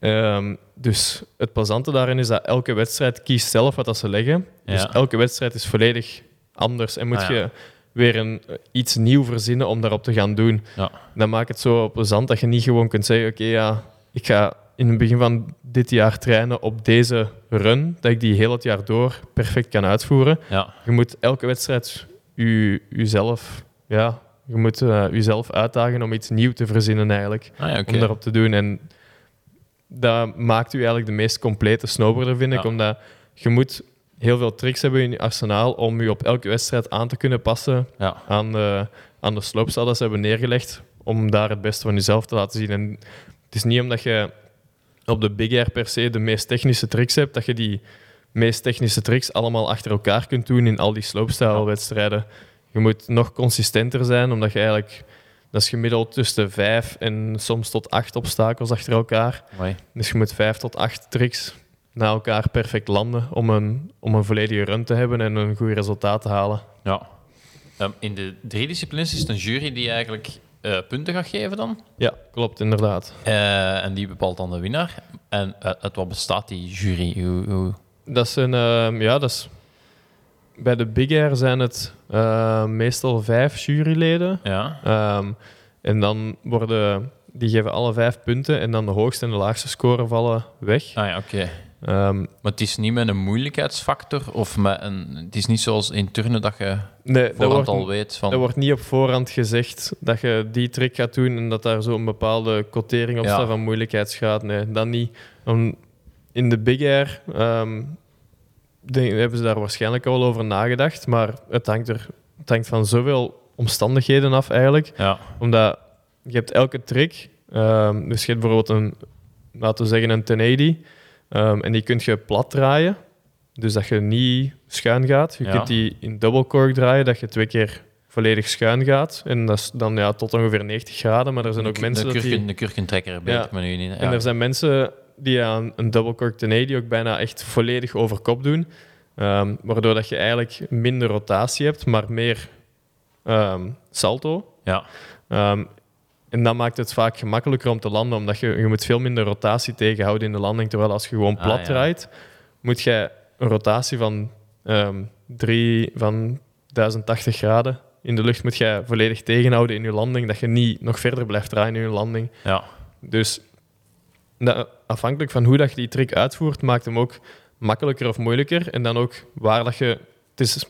Ehm, dus het plezante daarin is dat elke wedstrijd kiest zelf wat dat ze leggen. Dus elke wedstrijd is volledig anders. En moet Ah, ja. je weer een, iets nieuw verzinnen om daarop te gaan doen. Ja. Dan maakt het zo plezant dat je niet gewoon kunt zeggen: Oké, ja, ik ga in het begin van dit jaar trainen op deze run, dat ik die heel het jaar door perfect kan uitvoeren. Je moet elke wedstrijd je, jezelf, ja, je moet, eh, jezelf uitdagen om iets nieuw te verzinnen eigenlijk Ah, ja, om daarop te doen. En dat maakt u eigenlijk de meest complete snowboarder, vind ik. Ja. Omdat je moet heel veel tricks hebben in je arsenaal om je op elke wedstrijd aan te kunnen passen Ja. aan de, aan de slopestyle dat ze hebben neergelegd, om daar het beste van jezelf te laten zien. En het is niet omdat je op de Big Air per se de meest technische tricks hebt, dat je die meest technische tricks allemaal achter elkaar kunt doen in al die slopestyle-wedstrijden. Je moet nog consistenter zijn, omdat je eigenlijk Dat is gemiddeld tussen vijf en soms tot acht obstakels achter elkaar. Mooi. Dus je moet vijf tot acht tricks na elkaar perfect landen om een, om een volledige run te hebben en een goed resultaat te halen. Ja. Ehm, in de drie disciplines is het een jury die eigenlijk eh, punten gaat geven dan. Ja, klopt, inderdaad. Eh, en die bepaalt dan de winnaar. En eh, uit wat bestaat die jury? Hoe, hoe... Dat is een, ehm, ja, dat is, bij de Big Air zijn het eh, meestal vijf juryleden. Ja. Ehm, en dan worden, die geven alle vijf punten en dan de hoogste en de laagste score vallen weg. Ah ja, oké. Ehm, Maar het is niet met een moeilijkheidsfactor of met een... Het is niet zoals in turnen dat je nee, dat voorhand wordt, al weet van... Er wordt niet op voorhand gezegd dat je die trick gaat doen en dat daar zo'n bepaalde quotering op Ja. staat van moeilijkheidsgraad. Nee, dat niet. Om- in de Big Air ehm, denk- hebben ze daar waarschijnlijk al over nagedacht, maar het hangt, er, het hangt van zoveel omstandigheden af eigenlijk. Ja. Omdat je hebt elke trick, ehm, dus je hebt bijvoorbeeld een, laten we zeggen een 1080, ehm, en die kun je plat draaien. Dus dat je niet schuin gaat. Je Ja. kunt die in double cork draaien, dat je twee keer volledig schuin gaat. En dat is dan ja, tot ongeveer 90 graden. Maar er zijn ook de, mensen de, die... de kurkentrekker Ja. ik me nu niet. En er zijn mensen die aan een double cork 1080 ook bijna echt volledig over kop doen. Ehm, waardoor dat je eigenlijk minder rotatie hebt, maar meer ehm, salto. Ja. Ehm, en dat maakt het vaak gemakkelijker om te landen, omdat je, je moet veel minder rotatie tegenhouden in de landing. Terwijl als je gewoon Ah, plat ja. draait, moet je een rotatie van, drie, van 1080 graden in de lucht moet je volledig tegenhouden in je landing, dat je niet nog verder blijft draaien in je landing. Ja. Dus dat, afhankelijk van hoe dat je die trick uitvoert, maakt hem ook makkelijker of moeilijker. En dan ook waar dat je... Het is,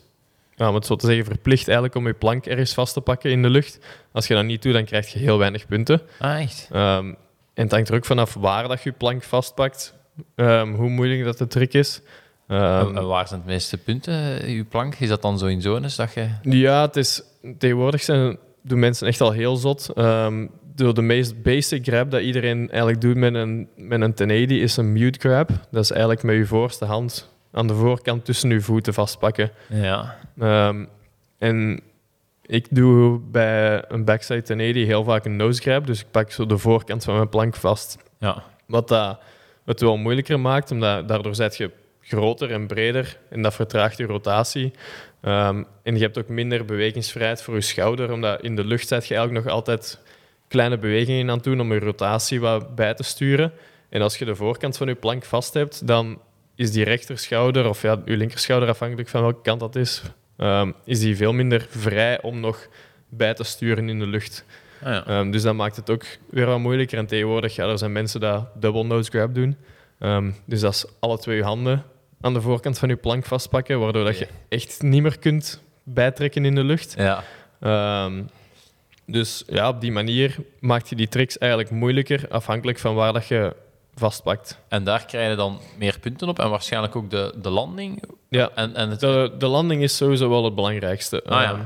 ja, om het zo te zeggen, verplicht eigenlijk om je plank ergens vast te pakken in de lucht. Als je dat niet doet, dan krijg je heel weinig punten. Ah, echt? Ehm, en het hangt er ook vanaf waar dat je je plank vastpakt, ehm, hoe moeilijk dat de trick is. Ehm, en, waar zijn het meeste punten, uw plank? Is dat dan zo in zones dat je... Ja, het is, tegenwoordig zijn, doen mensen echt al heel zot. De, de meest basic grab dat iedereen eigenlijk doet met een, met een 1080 is een mute grab. Dat is eigenlijk met je voorste hand aan de voorkant tussen je voeten vastpakken. Ja. Ehm, en ik doe bij een backside 1080 heel vaak een nose grab. Dus ik pak zo de voorkant van mijn plank vast. Ja. Wat dat het wel moeilijker maakt, omdat daardoor zet je groter en breder en dat vertraagt je rotatie. Ehm, en je hebt ook minder bewegingsvrijheid voor je schouder, omdat in de lucht zet je eigenlijk nog altijd kleine bewegingen aan het doen om je rotatie wat bij te sturen. En als je de voorkant van je plank vast hebt, dan is die rechterschouder, of ja, je linkerschouder, afhankelijk van welke kant dat is, ehm, is die veel minder vrij om nog bij te sturen in de lucht. Ah, ja. Ehm, dus dat maakt het ook weer wat moeilijker. En tegenwoordig, ja, er zijn mensen die double nose grab doen. Ehm, dus dat is alle twee je handen aan de voorkant van je plank vastpakken, waardoor dat je echt niet meer kunt bijtrekken in de lucht. ja. Dus ja, op die manier maakt je die tricks eigenlijk moeilijker, afhankelijk van waar dat je vastpakt. En daar krijg je dan meer punten op en waarschijnlijk ook de, de landing. Ja, En, en het... de, de landing is sowieso wel het belangrijkste. Ah, ja. Ehm,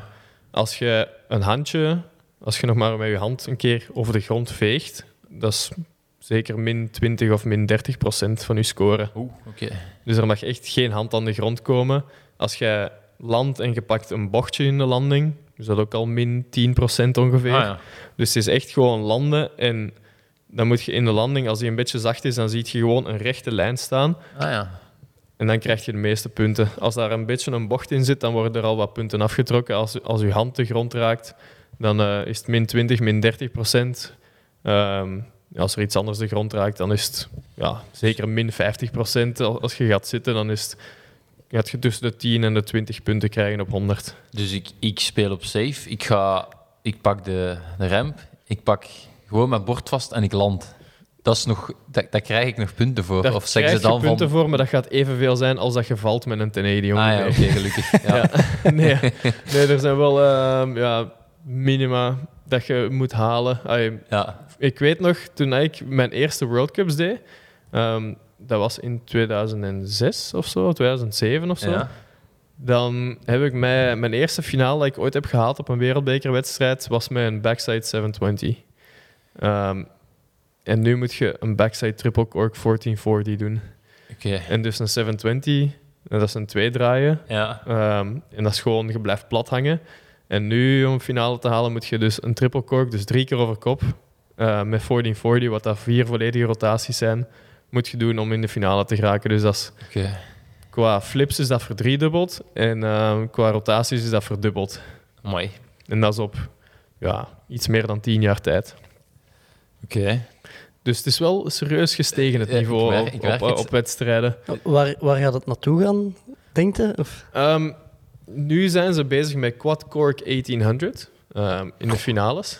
als je een handje, als je nog maar met je hand een keer over de grond veegt, dat is zeker min 20 of min 30 procent van je score. Oeh, oké. Dus er mag echt geen hand aan de grond komen. Als je landt en je pakt een bochtje in de landing, is dat ook al min 10 procent ongeveer. Ah, ja. Dus het is echt gewoon landen en dan moet je in de landing, als die een beetje zacht is, dan zie je gewoon een rechte lijn staan. Ah, ja. En dan krijg je de meeste punten. Als daar een beetje een bocht in zit, dan worden er al wat punten afgetrokken. Als, als je hand de grond raakt, dan eh, is het min 20, min 30 procent. Ehm, als er iets anders de grond raakt, dan is het ja, zeker min 50 procent. Als je gaat zitten, dan is het, gaat je tussen de 10 en de 20 punten krijgen op 100. Dus ik, ik speel op safe. Ik, ga, ik pak de, de ramp. Ik pak gewoon mijn bord vast en ik land. Dat is nog, dat, daar krijg ik nog punten voor. Daar of zeggen krijg ze je dan punten van... voor, maar dat gaat evenveel zijn als dat je valt met een 1080 Ah ja, gelukkig. Ja. nee, nee, er zijn wel ehm, ja, minima dat je moet halen. Allee, ja. ik weet nog, toen ik mijn eerste World Cups deed, ehm, dat was in 2006 of zo, 2007 of zo. Ja. Dan heb ik mij, mijn eerste finale dat ik ooit heb gehaald op een wereldbekerwedstrijd, was met een backside 720. Ehm, en nu moet je een backside triple cork 1440 doen. Oké. En dus een 720, en dat is een twee draaien. Ja. Ehm, en dat is gewoon, je blijft plat hangen. En nu, om een finale te halen, moet je dus een triple cork, dus drie keer over kop, eh, met 1440, wat dat vier volledige rotaties zijn, moet je doen om in de finale te geraken. Dus dat is, Oké. qua flips is dat verdriedubbeld en eh, qua rotaties is dat verdubbeld. Mooi. En dat is op ja, iets meer dan tien jaar tijd. Oké. Dus het is wel serieus gestegen, het Ja, ik niveau merk- op, ik merk op, wedstrijden. Waar, waar gaat het naartoe gaan, denkt je? Of? Ehm, nu zijn ze bezig met Quad Cork 1800 ehm, in de finales.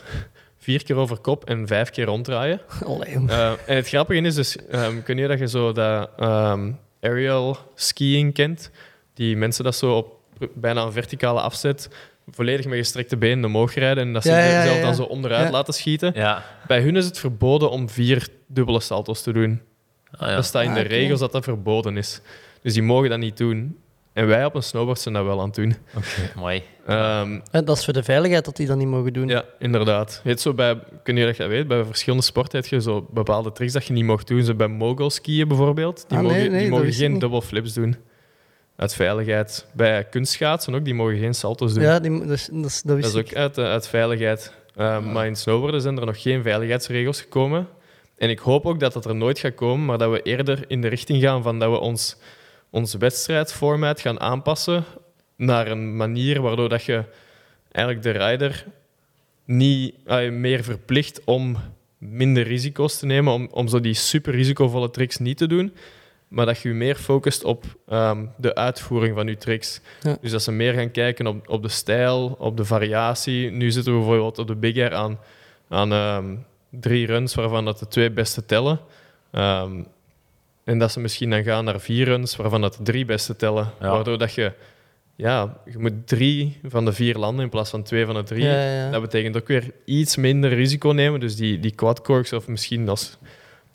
Vier keer over kop en vijf keer ronddraaien. Allee, jong. Eh, en het grappige is dus, ehm, kun je dat je zo dat ehm, aerial skiing kent? Die mensen dat zo op bijna een verticale afzet, volledig met gestrekte benen omhoog rijden en dat ze Ja, ja, zichzelf ja. dan zo onderuit Ja. laten schieten. Ja. Bij hun is het verboden om vier dubbele salto's te doen. Ah, ja. Dat staat in de Ah, regels dat dat verboden is. Dus die mogen dat niet doen. En wij op een snowboard zijn dat wel aan het doen. Oké, mooi. Ehm, En dat is voor de veiligheid dat die dat niet mogen doen. ja, inderdaad. Je hebt zo bij, kun je dat je weet, bij verschillende sporten heb je zo bepaalde tricks dat je niet mag doen. Zo bij mogul skiën bijvoorbeeld. Die Ah, nee, mogen, nee, die dat mogen wist ik geen niet. double flips doen. Uit veiligheid. Bij kunstschaatsen ook, die mogen geen salto's doen. Ja, die, dat, is- dat, is- dat wist Dat is ik. ook uit, eh, uit veiligheid. Ehm, Maar in snowboarden zijn er nog geen veiligheidsregels gekomen. En ik hoop ook dat dat er nooit gaat komen, maar dat we eerder in de richting gaan van dat we ons, ons wedstrijdformat gaan aanpassen naar een manier waardoor dat je eigenlijk de rider niet meer verplicht om minder risico's te nemen, om, om zo die super risicovolle tricks niet te doen, maar dat je je meer focust op ehm, de uitvoering van je tricks. Ja. Dus dat ze meer gaan kijken op, op de stijl, op de variatie. Nu zitten we bijvoorbeeld op de Big Air aan, aan ehm, drie runs, waarvan dat de twee beste tellen. Ehm, en dat ze misschien dan gaan naar vier runs, waarvan dat de drie beste tellen. Ja. Waardoor dat je, ja, je moet drie van de vier landen in plaats van twee van de drie. Ja. Dat betekent ook weer iets minder risico nemen. Dus die, die quad corks, of misschien als,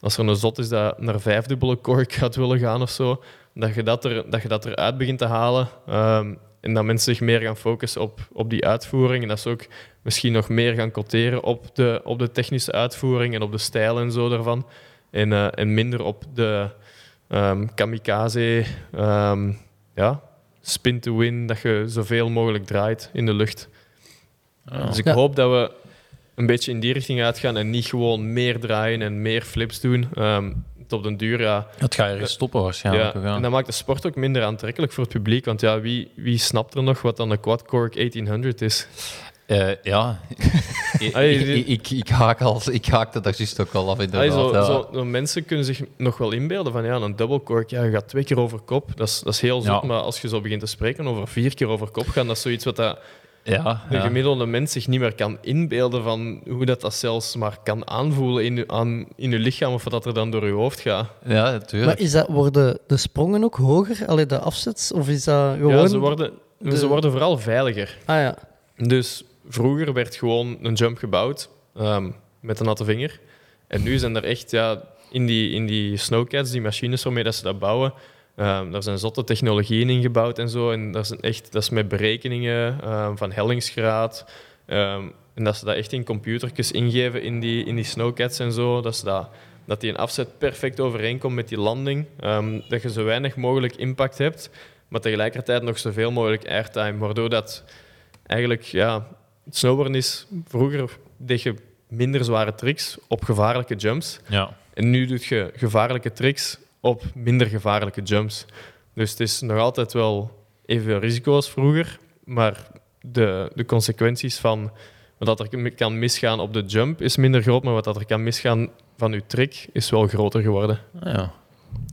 als er een zot is dat naar vijfdubbele cork gaat willen gaan of zo, dat je dat, er, dat je dat eruit begint te halen. Ehm, en dat mensen zich meer gaan focussen op, op die uitvoering. En dat ze ook misschien nog meer gaan quoteren op de, op de technische uitvoering en op de stijl en zo daarvan. En, eh, en minder op de ehm, kamikaze, ehm, ja, spin to win, dat je zoveel mogelijk draait in de lucht. Dus ik Ja. hoop dat we een beetje in die richting uitgaan en niet gewoon meer draaien en meer flips doen. Ehm, tot den duur, ja. Het gaat ergens stoppen waarschijnlijk. ja. En dat maakt de sport ook minder aantrekkelijk voor het publiek. Want ja, wie, wie snapt er nog wat dan een quad cork 1800 is? Eh, ja, ik, Allee, ik, die- ik, ik, haak al, ik haakte daar juist ook al af Allee, inderdaad. zo, ja. zo, zo mensen kunnen zich nog wel inbeelden van ja, een double cork, ja, je gaat twee keer over kop. Dat is, dat is heel zot, Ja. maar als je zo begint te spreken over vier keer over kop gaan, dat is zoiets wat dat ja, de ja. gemiddelde mens zich niet meer kan inbeelden van hoe dat, dat zelfs maar kan aanvoelen in je, aan, in je lichaam of wat dat er dan door je hoofd gaat. ja, natuurlijk. Maar is dat, worden de sprongen ook hoger? Allee, de afzets? Of is dat gewoon... Ja, ze worden, de- ze worden vooral veiliger. Ah ja. Dus vroeger werd gewoon een jump gebouwd ehm, met een natte vinger. En nu zijn er echt, ja, in die, in die snowcats, die machines waarmee dat ze dat bouwen, ehm, daar zijn zotte technologieën in gebouwd en zo. En dat is, echt, dat is met berekeningen ehm, van hellingsgraad. en dat ze dat echt in computertjes ingeven in die, in die snowcats en zo. Dat, ze dat, dat die een afzet perfect overeenkomt met die landing. dat je zo weinig mogelijk impact hebt, maar tegelijkertijd nog zoveel mogelijk airtime. Waardoor dat eigenlijk, ja, snowboarden is... Vroeger deed je minder zware tricks op gevaarlijke jumps. ja. En nu doe je gevaarlijke tricks op minder gevaarlijke jumps. Dus het is nog altijd wel evenveel risico als vroeger, maar de, de consequenties van wat dat er kan misgaan op de jump is minder groot, maar wat dat er kan misgaan van je trick is wel groter geworden. Ah, ja.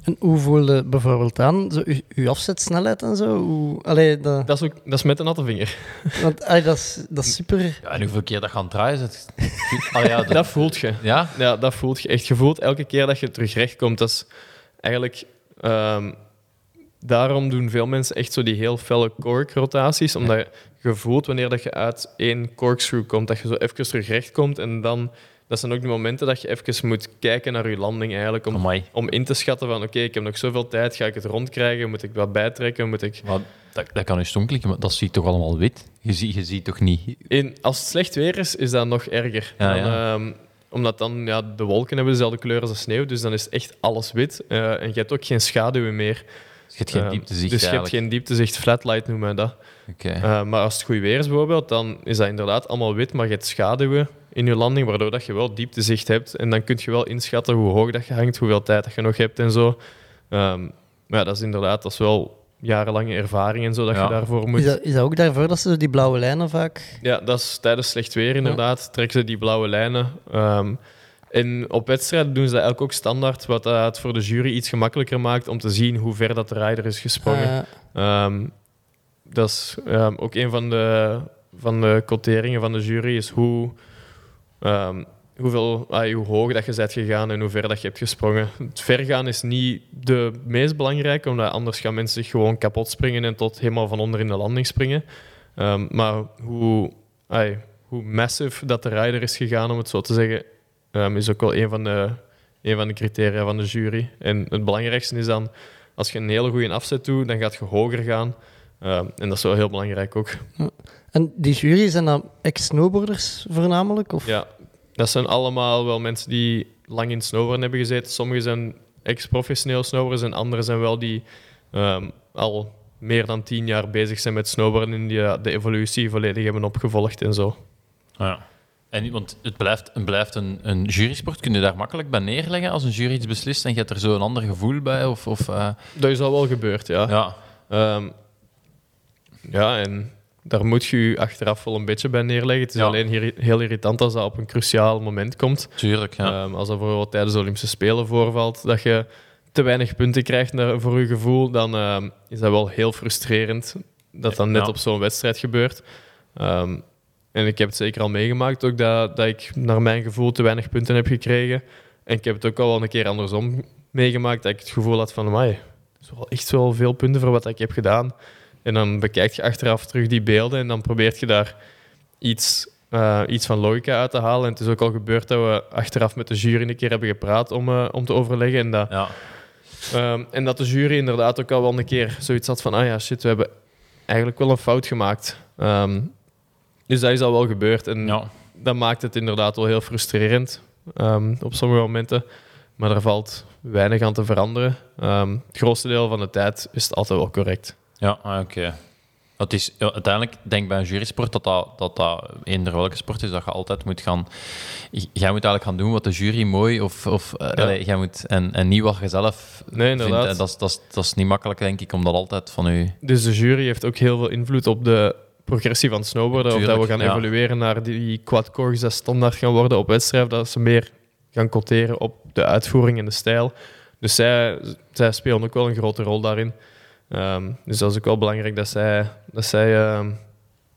En hoe voelde bijvoorbeeld aan? Zo, uw, uw afzetsnelheid en zo? Hoe, allee, dat, Dat is, ook, dat is met een natte vinger. want, allee, dat, is, dat is super... ja, en hoeveel keer dat gaan draaien? Is het... Ah, ja, dat- Dat voelt je. ja? Ja, dat voelt je echt. Je voelt elke keer dat je terug recht komt. Dat is eigenlijk... ehm, daarom doen veel mensen echt zo die heel felle cork-rotaties. Omdat je voelt wanneer dat je uit één corkscrew komt, dat je zo even terug recht komt. En dan... Dat zijn ook de momenten dat je even moet kijken naar je landing eigenlijk. Om, Amai. om in te schatten van, oké, ik heb nog zoveel tijd. Ga ik het rondkrijgen? Moet ik wat bijtrekken? Moet ik... Maar dat, dat kan je stom klikken, maar dat ziet toch allemaal wit? Je ziet, je ziet toch niet... In, als het slecht weer is, is dat nog erger. Ja, Dan, ja. ehm, omdat dan ja, de wolken hebben dezelfde kleur als de sneeuw, dus dan is echt alles wit. Eh, en je hebt ook geen schaduwen meer. je hebt geen Ehm, dieptezicht Dus je hebt eigenlijk. geen dieptezicht, flatlight noemen we dat. Eh, maar als het goed weer is bijvoorbeeld, dan is dat inderdaad allemaal wit, maar je hebt schaduwen in je landing, waardoor dat je wel dieptezicht hebt. En dan kun je wel inschatten hoe hoog dat je hangt, hoeveel tijd dat je nog hebt en zo. Ehm, maar ja, dat is inderdaad dat is wel jarenlange ervaring en zo dat Ja. je daarvoor moet. Is dat, is dat ook daarvoor dat ze die blauwe lijnen vaak... Ja, dat is tijdens slecht weer inderdaad. Trekken ze die blauwe lijnen. Ehm, en op wedstrijden doen ze dat eigenlijk ook standaard, wat dat het voor de jury iets gemakkelijker maakt om te zien hoe ver dat de rider is gesprongen. Eh, Ehm, dat is ehm, ook een van de, van de quoteringen van de jury, is hoe, ehm, hoeveel, ah, hoe hoog dat je bent gegaan en hoe ver dat je hebt gesprongen. Het vergaan is niet de meest belangrijke, omdat anders gaan mensen zich gewoon kapot springen en tot helemaal van onder in de landing springen. Ehm, maar hoe, ai, hoe massive dat de rider is gegaan, om het zo te zeggen, ehm, is ook wel een van, de, van de criteria van de jury. En het belangrijkste is dan, als je een hele goede afzet doet, dan gaat je hoger gaan. En dat is wel heel belangrijk ook. En die jury zijn dan ex-snowboarders voornamelijk? Of? Ja, dat zijn allemaal wel mensen die lang in snowboarden hebben gezeten. Sommigen zijn ex-professioneel snowboarders en anderen zijn wel die ehm, al meer dan tien jaar bezig zijn met snowboarden en die de evolutie volledig hebben opgevolgd en zo. Ja. En, want het blijft, het blijft een, een jurysport. Kun je daar makkelijk bij neerleggen als een jury iets beslist en je hebt er zo een ander gevoel bij? Of, of, eh, Dat is al wel gebeurd, ja. ja. Ehm, ja, en daar moet je je achteraf wel een beetje bij neerleggen. Het is Ja. alleen hier heel irritant als dat op een cruciaal moment komt. tuurlijk. Ja. Ehm, als dat bijvoorbeeld tijdens de Olympische Spelen voorvalt, dat je te weinig punten krijgt naar, voor je gevoel, dan ehm, is dat wel heel frustrerend dat dat net Ja. op zo'n wedstrijd gebeurt. Ehm, en ik heb het zeker al meegemaakt, ook dat, dat ik naar mijn gevoel te weinig punten heb gekregen. En ik heb het ook al wel een keer andersom meegemaakt, dat ik het gevoel had van, amai, dat is wel echt wel veel punten voor wat ik heb gedaan. En dan bekijk je achteraf terug die beelden en dan probeert je daar iets, eh, iets van logica uit te halen. En het is ook al gebeurd dat we achteraf met de jury een keer hebben gepraat om, eh, om te overleggen. En dat, ja. ehm, en dat de jury inderdaad ook al wel een keer zoiets had van, ah ja, shit, we hebben eigenlijk wel een fout gemaakt. Ehm, dus dat is al wel gebeurd. En ja. dat maakt het inderdaad wel heel frustrerend ehm, op sommige momenten. Maar daar valt weinig aan te veranderen. Het grootste deel van de tijd is het altijd wel correct. Ja, ah, oké. Het is uiteindelijk, denk ik bij een jurysport dat dat, dat dat eender welke sport is, dat je altijd moet gaan. Jij moet eigenlijk gaan doen wat de jury mooi of. of eh, Ja. jij moet, en, en niet wat je zelf Nee, vindt. inderdaad. En dat, is, dat, is, dat is niet makkelijk, denk ik, om dat altijd van u. Dus de jury heeft ook heel veel invloed op de progressie van snowboarden. Of dat we gaan ja. evolueren naar die quadcores die standaard gaan worden op wedstrijd. Dat ze meer gaan quoteren op de uitvoering en de stijl. Dus zij, zij spelen ook wel een grote rol daarin. Ehm, dus dat is ook wel belangrijk dat zij, dat zij ehm,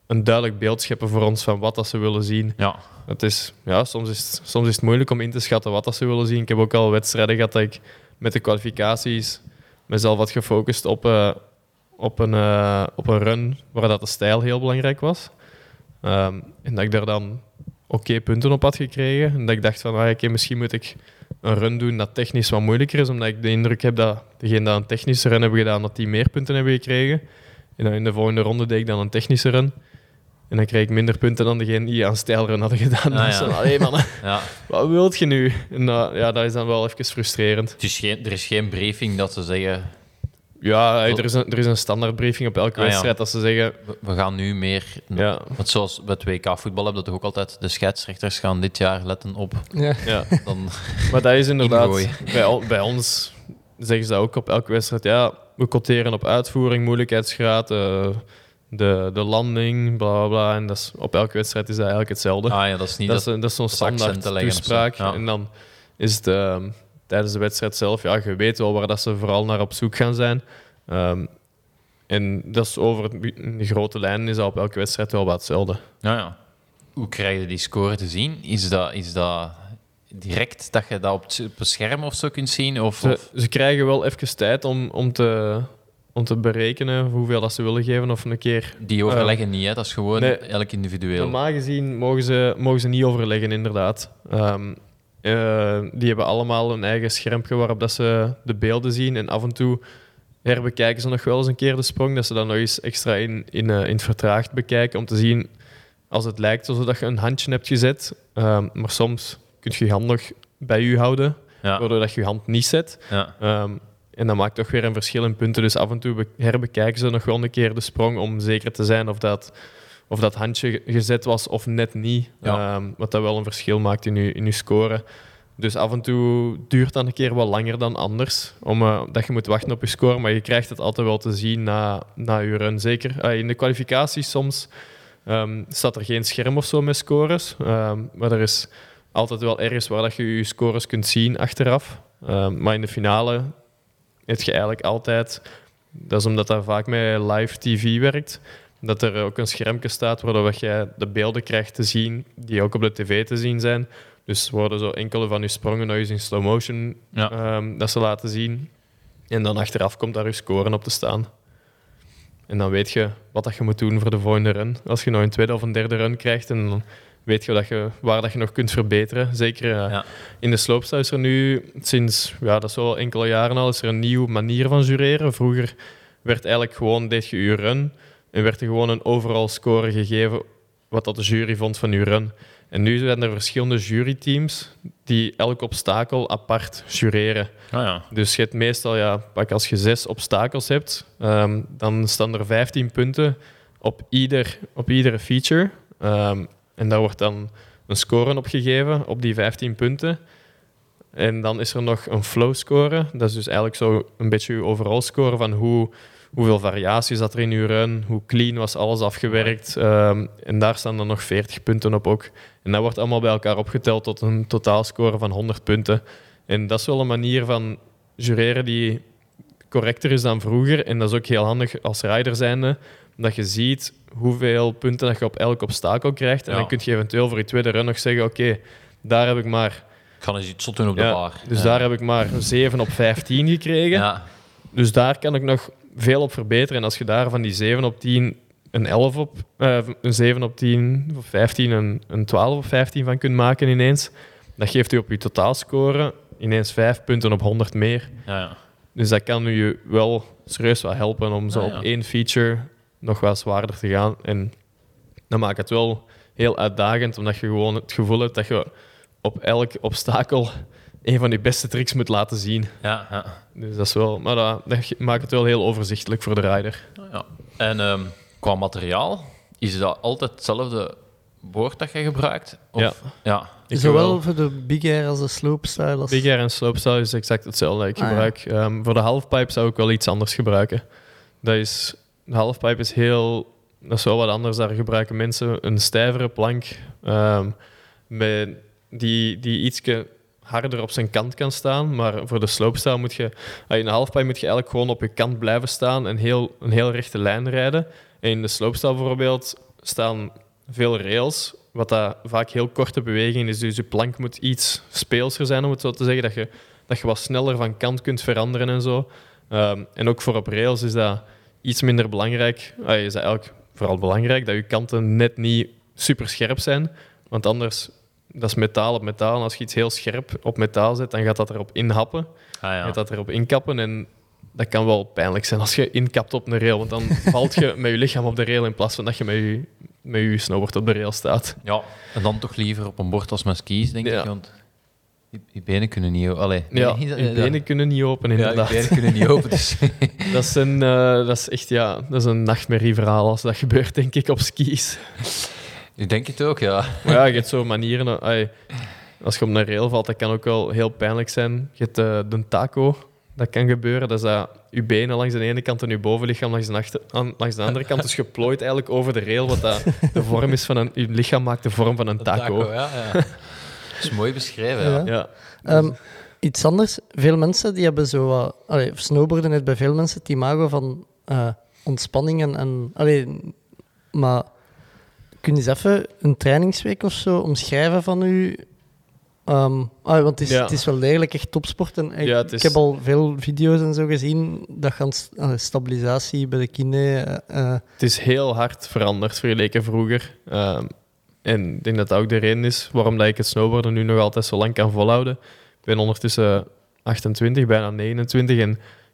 een duidelijk beeld scheppen voor ons van wat dat ze willen zien. Ja, Het is, ja, soms, is het, soms is het moeilijk om in te schatten wat dat ze willen zien. Ik heb ook al wedstrijden gehad dat ik met de kwalificaties mezelf had gefocust op, eh, op, een, eh, op een run waar dat de stijl heel belangrijk was. Ehm, en dat ik daar dan oké punten op had gekregen. En dat ik dacht van, ah, misschien moet ik een run doen dat technisch wat moeilijker is, omdat ik de indruk heb dat degene dat een technische run hebben gedaan, dat die meer punten hebben gekregen. En dan in de volgende ronde deed ik dan een technische run. En dan kreeg ik minder punten dan degene die aan stijlrun hadden gedaan. Ah, Dus ja. dan, allee, man, ja. wat wilt je nu? En ja, dat is dan wel even frustrerend. Het is geen, er is geen briefing dat ze zeggen. Ja, hey, er is een, er is een standaardbriefing op elke Ah, ja. wedstrijd dat ze zeggen... We, we gaan nu meer. Ja, Want zoals bij het WK voetbal hebben dat toch ook altijd. De scheidsrechters gaan dit jaar letten op. Ja. ja. Dan, Maar dat is inderdaad... Bij, on- bij ons zeggen ze dat ook op elke wedstrijd. Ja, we quoteren op uitvoering, moeilijkheidsgraad, eh, de, de landing, bla bla bla. En dat is, op elke wedstrijd is dat eigenlijk hetzelfde. ah ja, dat is niet. dat, is, dat, een- dat is zo'n standaard toespraak. Ja. En dan is het ehm, tijdens de wedstrijd zelf, ja, je weet wel waar dat ze vooral naar op zoek gaan zijn. Ehm, en dat is over de grote lijnen is dat op elke wedstrijd wel wat hetzelfde. ja, ja. Hoe krijg je die score te zien? Is dat, is dat direct dat je dat op het, scherm of zo kunt zien? Of, Ze, of- ze krijgen wel even tijd om, om, te, om te berekenen hoeveel dat ze willen geven of een keer die overleggen niet, hè? dat is gewoon nee. elk individueel. Normaal gezien mogen ze, mogen ze niet overleggen, inderdaad. Ehm, eh, die hebben allemaal een eigen schermpje waarop dat ze de beelden zien. En af en toe herbekijken ze nog wel eens een keer de sprong. Dat ze dan nog eens extra in, in, eh, in het vertraagd bekijken. Om te zien als het lijkt alsof je een handje hebt gezet. Ehm, maar soms kun je je hand nog bij je houden, ja, waardoor dat je je hand niet zet. ja. Ehm, En dat maakt toch weer een verschil in punten. Dus af en toe be- herbekijken ze nog wel een keer de sprong om zeker te zijn of dat, of dat handje ge- gezet was of net niet. Ja. Ehm, wat dat wel een verschil maakt in je, in je score. Dus af en toe duurt dat een keer wat langer dan anders. Omdat je moet wachten op je score. Maar je krijgt het altijd wel te zien na, na je run. Zeker eh, in de kwalificaties soms ehm, staat er geen scherm of zo met scores. Ehm, maar er is altijd wel ergens waar dat je je scores kunt zien achteraf. Maar in de finale heb je eigenlijk altijd... Dat is omdat dat vaak met live tv werkt. Dat er ook een schermpje staat waardoor je de beelden krijgt te zien die ook op de tv te zien zijn. Dus worden zo enkele van je sprongen nog eens in slow motion Ja. ehm, dat ze laten zien. En dan achteraf komt daar je scoren op te staan. En dan weet je wat dat je moet doen voor de volgende run. Als je nog een tweede of een derde run krijgt, en dan weet je, dat je waar dat je nog kunt verbeteren. Zeker eh, Ja. in de slopestyle is er nu sinds ja, dat is al enkele jaren al is er een nieuwe manier van jureren. Vroeger werd eigenlijk gewoon deed je je run en werd er gewoon een overall score gegeven wat dat de jury vond van je run. En nu zijn er verschillende juryteams die elk obstakel apart jureren. Ah, ja. Dus je hebt meestal, ja, pak als je zes obstakels hebt, ehm, dan staan er 15 punten op, ieder, op iedere feature. Ehm, en daar wordt dan een score op gegeven op die 15 punten. En dan is er nog een flow score. Dat is dus eigenlijk zo een beetje je overall score van hoe, hoeveel variaties zat er in je run, hoe clean was alles afgewerkt. Ehm, en daar staan dan nog 40 punten op ook. En dat wordt allemaal bij elkaar opgeteld tot een totaalscore van 100 punten. En dat is wel een manier van jureren die correcter is dan vroeger. En dat is ook heel handig als rider zijnde, dat je ziet hoeveel punten dat je op elk obstakel krijgt. En Ja. dan kun je eventueel voor je tweede run nog zeggen, oké, daar heb ik maar... Ik ga eens iets zot doen op de Ja, bar. dus Ja. daar heb ik maar 7 op 15 gekregen. Ja. Dus daar kan ik nog veel op verbeteren. En als je daar van die 7 op 10 een 11 op, eh, een 7 op 10 of 15, een, een 12 op 15 van kunt maken ineens, dat geeft u op je totaalscore ineens 5 punten op 100 meer. Ja, ja. Dus dat kan u wel serieus wel helpen om zo ja. op één feature nog wat zwaarder te gaan. En dan maakt het wel heel uitdagend, omdat je gewoon het gevoel hebt dat je op elk obstakel een van die beste tricks moet laten zien. ja, ja. Dus dat is wel, maar dat, dat maakt het wel heel overzichtelijk voor de rider. ja. En ehm, qua materiaal, is dat altijd hetzelfde boord dat je gebruikt? Of, Ja. ja. Ik Zowel wel. voor de big air als de slopestyle. Als... Big air en slopestyle is exact hetzelfde ik Ah, ja. gebruik. Ehm, voor de halfpipe zou ik wel iets anders gebruiken. Dat is, de halfpipe is heel... Dat is wel wat anders. Daar gebruiken mensen een stijvere plank ehm, met die, die ietsje harder op zijn kant kan staan. Maar voor de slopestyle moet je... ah, In de halfpipe moet je eigenlijk gewoon op je kant blijven staan en heel, een heel rechte lijn rijden. En in de slopestyle bijvoorbeeld staan veel rails, wat dat vaak heel korte bewegingen is. Dus je plank moet iets speelser zijn, om het zo te zeggen, dat je, dat je wat sneller van kant kunt veranderen en zo. Ehm, en ook voor op rails is dat iets minder belangrijk. Ah, is dat eigenlijk vooral belangrijk dat je kanten net niet super scherp zijn, want anders dat is metaal op metaal. En als je iets heel scherp op metaal zet, dan gaat dat erop inhappen. Ah, ja. Gaat dat erop inkappen en dat kan wel pijnlijk zijn als je inkapt op een rail. Want dan valt je met je lichaam op de rail in plaats van dat je met je, met je snowboard op de rail staat. ja. En dan toch liever op een bord als met skis, denk Ja. ik. Want je, je benen kunnen niet... o- Allee, Ja, je benen kunnen niet open, ja, je inderdaad. benen kunnen niet open. Dus. dat, is een, eh, dat is echt ja, dat is een nachtmerrieverhaal als dat gebeurt, denk ik, op skis. Ik denk het ook, ja. Maar ja, je hebt zo manieren. als je op een rail valt, dat kan ook wel heel pijnlijk zijn. Je hebt eh, de taco, dat kan gebeuren. Dat is dat je benen langs de ene kant en je bovenlichaam langs de, achter, aan- langs de andere kant. Dus geplooid eigenlijk over de rail, wat dat de vorm is van een... Je lichaam maakt de vorm van een taco. ja, ja. Dat is mooi beschreven, ja. Ja. Ja. Ehm, iets anders. Veel mensen die hebben zo wat... allee, snowboarden heeft bij veel mensen het imago van eh, ontspanning en... en allee, maar kun je eens even een trainingsweek of zo omschrijven van u? Ehm, ah, want het is, Ja. het is wel degelijk echt topsport. En ik, Ja, het is- ik heb al veel video's en zo gezien. Dat gaan st- allee, stabilisatie bij de kine. eh, eh, Het is heel hard veranderd vergeleken vroeger. Ehm, en ik denk dat dat ook de reden is waarom dat ik het snowboarden nu nog altijd zo lang kan volhouden. Ik ben ondertussen 28, bijna 29 en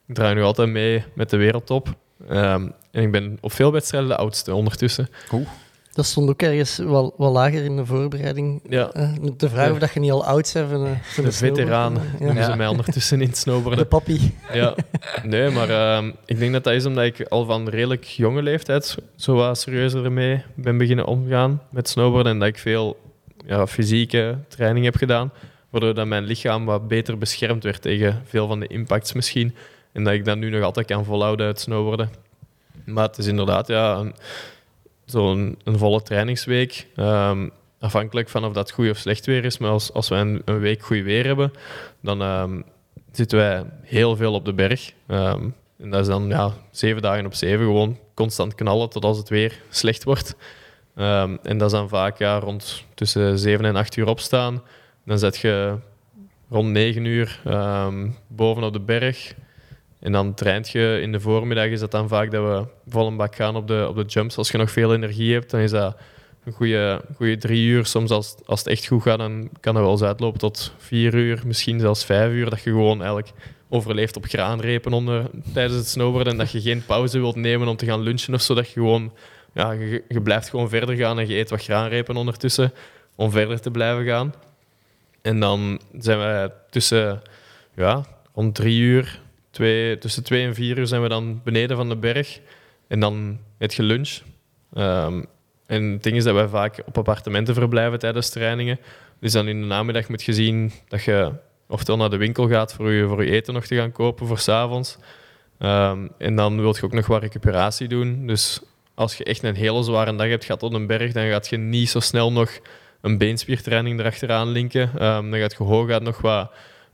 ik draai nu altijd mee met de wereldtop. Ehm, en ik ben op veel wedstrijden de oudste ondertussen. Oeh. Dat stond ook ergens wel, wel lager in de voorbereiding. Ja. Eh, de vraag Ja. of dat je niet al oud bent van, eh, van De veteraan Ja. noemen ze Ja. mij ondertussen in het De snowboarden. papi. Ja, nee, maar ehm, ik denk dat dat is omdat ik al van redelijk jonge leeftijd zo wat serieuzer ermee ben beginnen omgaan met snowboarden. En dat ik veel ja, fysieke training heb gedaan, waardoor dat mijn lichaam wat beter beschermd werd tegen veel van de impacts misschien. En dat ik dat nu nog altijd kan volhouden uit snowboarden. Maar het is inderdaad ja, een, zo'n een volle trainingsweek. Ehm, afhankelijk van of dat goed of slecht weer is. Maar als, als we een, week goed weer hebben, dan ehm, zitten wij heel veel op de berg. Ehm, en dat is dan ja, zeven dagen op zeven gewoon constant knallen tot als het weer slecht wordt. En dat is dan vaak ja, rond tussen zeven en acht uur opstaan. Dan zet je rond negen uur boven op de berg. En dan traint je in de voormiddag. Is dat dan vaak dat we vol een bak gaan op de, op de jumps. Als je nog veel energie hebt, dan is dat een goede, goede drie uur. Soms als, als het echt goed gaat, dan kan dat wel eens uitlopen tot vier uur, misschien zelfs vijf uur. Dat je gewoon eigenlijk overleeft op graanrepen onder, tijdens het snowboarden. En dat je geen pauze wilt nemen om te gaan lunchen of zo. Dat je gewoon, ja, je, je blijft gewoon verder gaan en je eet wat graanrepen ondertussen om verder te blijven gaan. En dan zijn wij tussen, ja, rond drie uur, twee, tussen twee en vier uur zijn we dan beneden van de berg. En dan het je lunch. Ehm, en het ding is dat wij vaak op appartementen verblijven tijdens trainingen. Dus dan in de namiddag moet je zien dat je oftewel naar de winkel gaat voor je, voor je eten nog te gaan kopen voor 's avonds. Ehm, en dan wil je ook nog wat recuperatie doen. Dus als je echt een hele zware dag hebt gehad op een berg, dan gaat je niet zo snel nog een beenspiertraining erachteraan linken. Ehm, dan gaat je hooguit nog wat,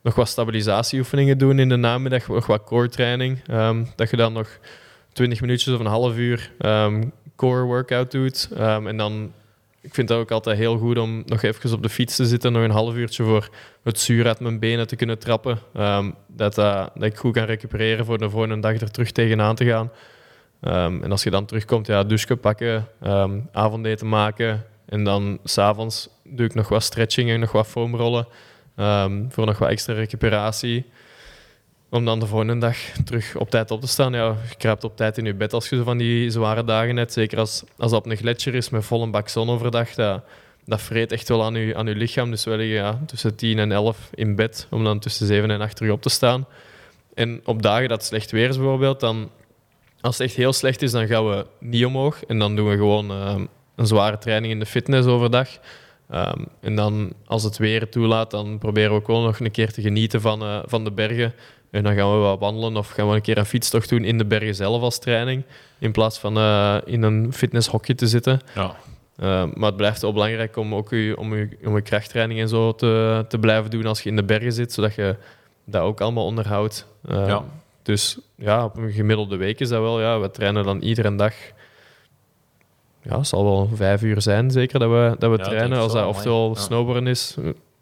nog wat stabilisatieoefeningen doen in de namiddag, nog wat core training. Ehm, dat je dan nog 20 minuutjes of een half uur ehm, core workout doet. Ehm, en dan, ik vind het ook altijd heel goed om nog even op de fiets te zitten, nog een half uurtje voor het zuur uit mijn benen te kunnen trappen. Dat, dat, dat ik goed kan recupereren voor de volgende dag er terug tegenaan te gaan. En als je dan terugkomt, ja, douche pakken, avondeten maken. En dan s'avonds doe ik nog wat stretching en nog wat foamrollen. Ehm, voor nog wat extra recuperatie. Om dan de volgende dag terug op tijd op te staan. Ja, je kruipt op tijd in je bed als je van die zware dagen hebt. Zeker als, als dat op een gletsjer is met volle bak zon overdag. Dat, dat vreet echt wel aan je, aan je lichaam. Dus we liggen ja, tussen 10 en 11 in bed. Om dan tussen 7 en 8 terug op te staan. En op dagen dat het slecht weer is bijvoorbeeld, dan, als het echt heel slecht is, dan gaan we niet omhoog. En dan doen we gewoon ehm, een zware training in de fitness overdag. Ehm, en dan, als het weer toelaat, dan proberen we ook wel nog een keer te genieten van, eh, van de bergen. En dan gaan we wat wandelen of gaan we een keer een fietstocht doen in de bergen zelf als training. In plaats van eh, in een fitnesshokje te zitten. Ja. Uh, maar het blijft wel belangrijk om ook je, om je, om je krachttraining en zo te, te blijven doen als je in de bergen zit, zodat je dat ook allemaal onderhoudt. Ja. Dus ja, op een gemiddelde week is dat wel. Ja, we trainen dan iedere dag. Ja, het zal wel vijf uur zijn, zeker dat we, dat we Ja, trainen. Als dat oftewel Ja. snowboarden is.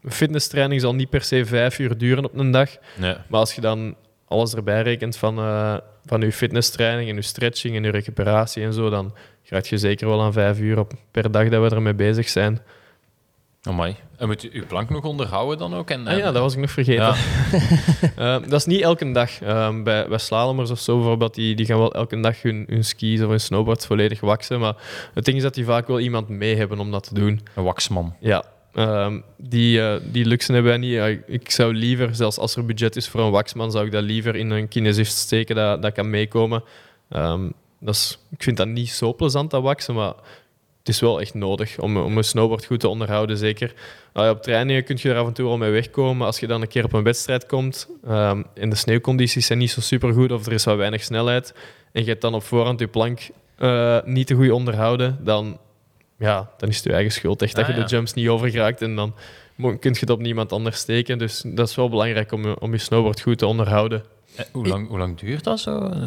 Fitnesstraining zal niet per se vijf uur duren op een dag. Nee. Maar als je dan alles erbij rekent van, eh, van je fitnesstraining en je stretching en je recuperatie en zo, dan raak je zeker wel aan vijf uur op, per dag dat we ermee bezig zijn. Amai. En moet je uw plank nog onderhouden dan ook? En, Ah ja, dat was ik nog vergeten. Ja. Eh, dat is niet elke dag. Ehm, bij, bij slalomers of zo bijvoorbeeld, die, die gaan wel elke dag hun, hun skis of hun snowboard volledig waksen. Maar het ding is dat die vaak wel iemand mee hebben om dat te doen. Een waxman. Ja, ehm, die, eh, die luxe hebben wij niet. Ik- zou liever, zelfs als er budget is voor een waxman, zou ik dat liever in een kinesist steken dat, dat kan meekomen. Ehm, dat is, ik vind dat niet zo plezant, dat waksen, maar het is wel echt nodig om, om een snowboard goed te onderhouden, zeker. Op trainingen kun je er af en toe wel mee wegkomen, maar als je dan een keer op een wedstrijd komt ehm, en de sneeuwcondities zijn niet zo supergoed of er is wat weinig snelheid en je hebt dan op voorhand je plank eh, niet te goed onderhouden, dan, ja, dan is het je eigen schuld echt dat Ah, je ja. de jumps niet overgeraakt en dan kun je het op niemand anders steken. Dus dat is wel belangrijk om, je- om je snowboard goed te onderhouden. Eh, hoe, lang, hoe lang duurt dat zo? Eh,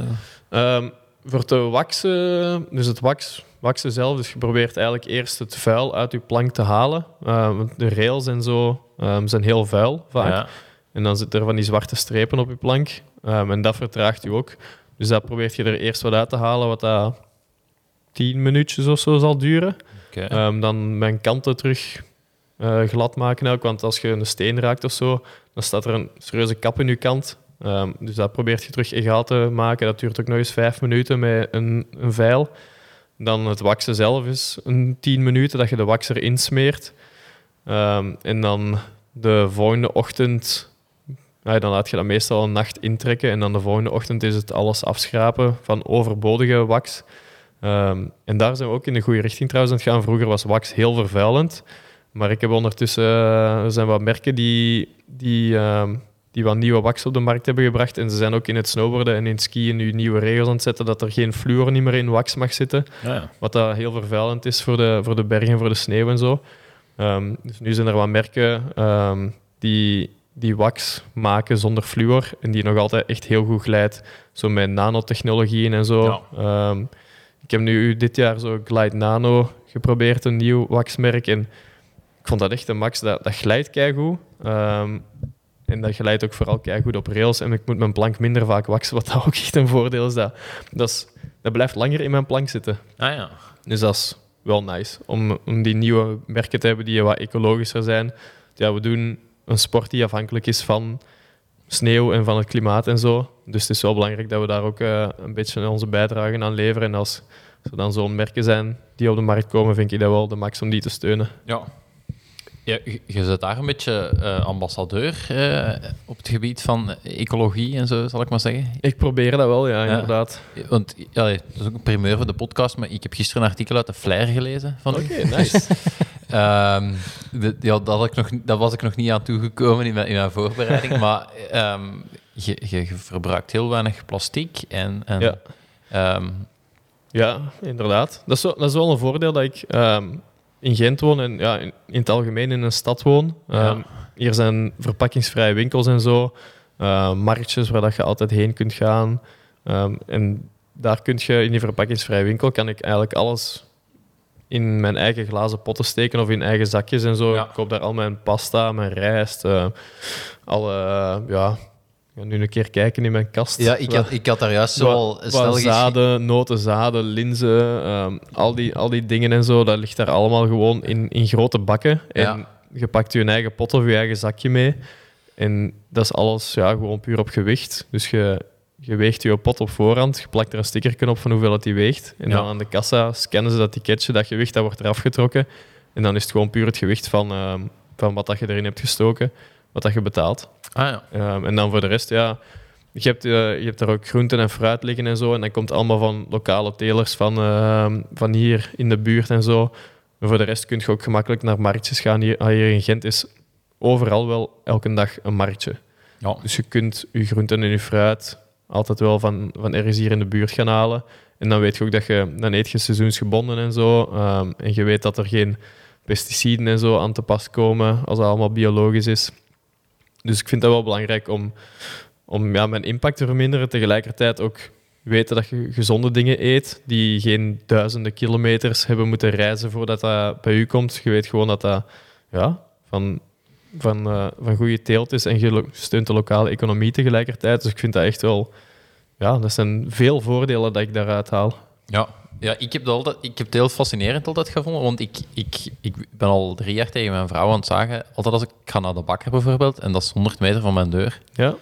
Ehm, voor te waxen, dus het wax, waxen zelf, dus je probeert eigenlijk eerst het vuil uit je plank te halen. Ehm, want de rails en zo ehm, zijn heel vuil vaak. Ja. En dan zitten er van die zwarte strepen op je plank. Ehm, en dat vertraagt u ook. Dus dat probeert je er eerst wat uit te halen, wat dat tien minuutjes of zo zal duren. Oké. Ehm, dan mijn kanten terug eh, glad maken ook. Want als je een steen raakt of zo, dan staat er een serieuze kap in je kant. Dus dat probeert je terug egaal te maken. Dat duurt ook nog eens vijf minuten met een, een veil. Dan het waksen zelf is een 10 minuten dat je de wax erin smeert. Ehm, en dan de volgende ochtend, ja, dan laat je dat meestal een nacht intrekken. En dan de volgende ochtend is het alles afschrapen van overbodige wax. Ehm, en daar zijn we ook in de goede richting trouwens aan het gaan. Vroeger was wax heel vervuilend. Maar ik heb ondertussen, eh, er zijn wat merken die, die, ehm, die wat nieuwe wax op de markt hebben gebracht. En ze zijn ook in het snowboarden en in het skiën nu nieuwe regels aan het zetten dat er geen fluor niet meer in wax mag zitten. Ja, ja. Wat dat heel vervuilend is voor de, voor de bergen, voor de sneeuw en zo. Ehm, dus nu zijn er wat merken ehm, die, die wax maken zonder fluor en die nog altijd echt heel goed glijdt. Zo met nanotechnologieën en zo. Ehm, ik heb nu dit jaar zo Glide Nano geprobeerd, een nieuw waxmerk. En ik vond dat echt een max. Dat, dat glijdt keigoed. Ehm en dat glijdt ook vooral keigoed op rails. En ik moet mijn plank minder vaak waxen, wat dat ook echt een voordeel is. Dat, dat, is, dat blijft langer in mijn plank zitten. Ah ja. Dus dat is wel nice. Om, om die nieuwe merken te hebben die wat ecologischer zijn. Ja, we doen een sport die afhankelijk is van sneeuw en van het klimaat en zo. Dus het is wel belangrijk dat we daar ook eh, een beetje onze bijdrage aan leveren. En als er dan zo'n merken zijn die op de markt komen, vind ik dat wel de max om die te steunen. Ja. Ja, je, zit daar een beetje eh, ambassadeur eh, op het gebied van ecologie en zo, zal ik maar zeggen. Ik probeer dat wel, ja, Ja. inderdaad. Want ja, dat is ook een primeur voor de podcast, maar ik heb gisteren een artikel uit de Flyer gelezen van. Oké, nice. De- ja, dat, had ik nog, dat was ik nog niet aan toegekomen in mijn, in mijn voorbereiding, maar ehm, je, je, je verbruikt heel weinig plastic en, en Ja. ehm, Ja, inderdaad. Dat is, wel, dat is wel een voordeel dat ik in Gent woon en ja, in, in het algemeen in een stad woon. Ehm. Hier zijn verpakkingsvrije winkels en zo, eh, marktjes waar dat je altijd heen kunt gaan. Ehm, en daar kun je in die verpakkingsvrije winkel kan ik eigenlijk alles in mijn eigen glazen potten steken of in eigen zakjes en zo. Ja. Ik koop daar al mijn pasta, mijn rijst, alle, ja, ga nu een keer kijken in mijn kast. ja, ik had, ik had daar juist zo al snel zaden, noten, zaden, linzen, ehm, al, die, al die dingen en zo, dat ligt daar allemaal gewoon in, in grote bakken. En Ja. je pakt je eigen pot of je eigen zakje mee. En dat is alles ja, gewoon puur op gewicht. Dus je, je weegt je pot op voorhand, je plakt er een stickerken op van hoeveel het die weegt. En Ja. dan aan de kassa scannen ze dat ticketje, dat gewicht, dat wordt eraf getrokken. En dan is het gewoon puur het gewicht van, ehm, van wat dat je erin hebt gestoken, wat dat je betaalt. Ah ja. Ehm, en dan voor de rest, ja, je hebt, eh, je hebt er ook groenten en fruit liggen en zo. En dat komt allemaal van lokale telers van, ehm, van hier in de buurt en zo. Maar voor de rest kun je ook gemakkelijk naar marktjes gaan. Hier, ah, hier in Gent is overal wel elke dag een marktje. Ja. Dus je kunt je groenten en je fruit altijd wel van, van ergens hier in de buurt gaan halen. En dan weet je ook dat je, dan eet je seizoensgebonden en zo. Ehm, en je weet dat er geen pesticiden en zo aan te pas komen als het allemaal biologisch is. Dus ik vind dat wel belangrijk om, om ja, mijn impact te verminderen. Tegelijkertijd ook weten dat je gezonde dingen eet, die geen duizenden kilometers hebben moeten reizen voordat dat bij u komt. Je weet gewoon dat dat ja, van, van, eh, van goede teelt is en je steunt de lokale economie tegelijkertijd. Dus ik vind dat echt wel... Ja, dat zijn veel voordelen dat ik daaruit haal. Ja, ja ik, heb dat altijd, ik heb het heel fascinerend altijd gevonden, want ik, ik, ik ben al drie jaar tegen mijn vrouw aan het zagen. Altijd als ik, ga naar de bakker bijvoorbeeld, en dat is 100 meter van mijn deur. Ja,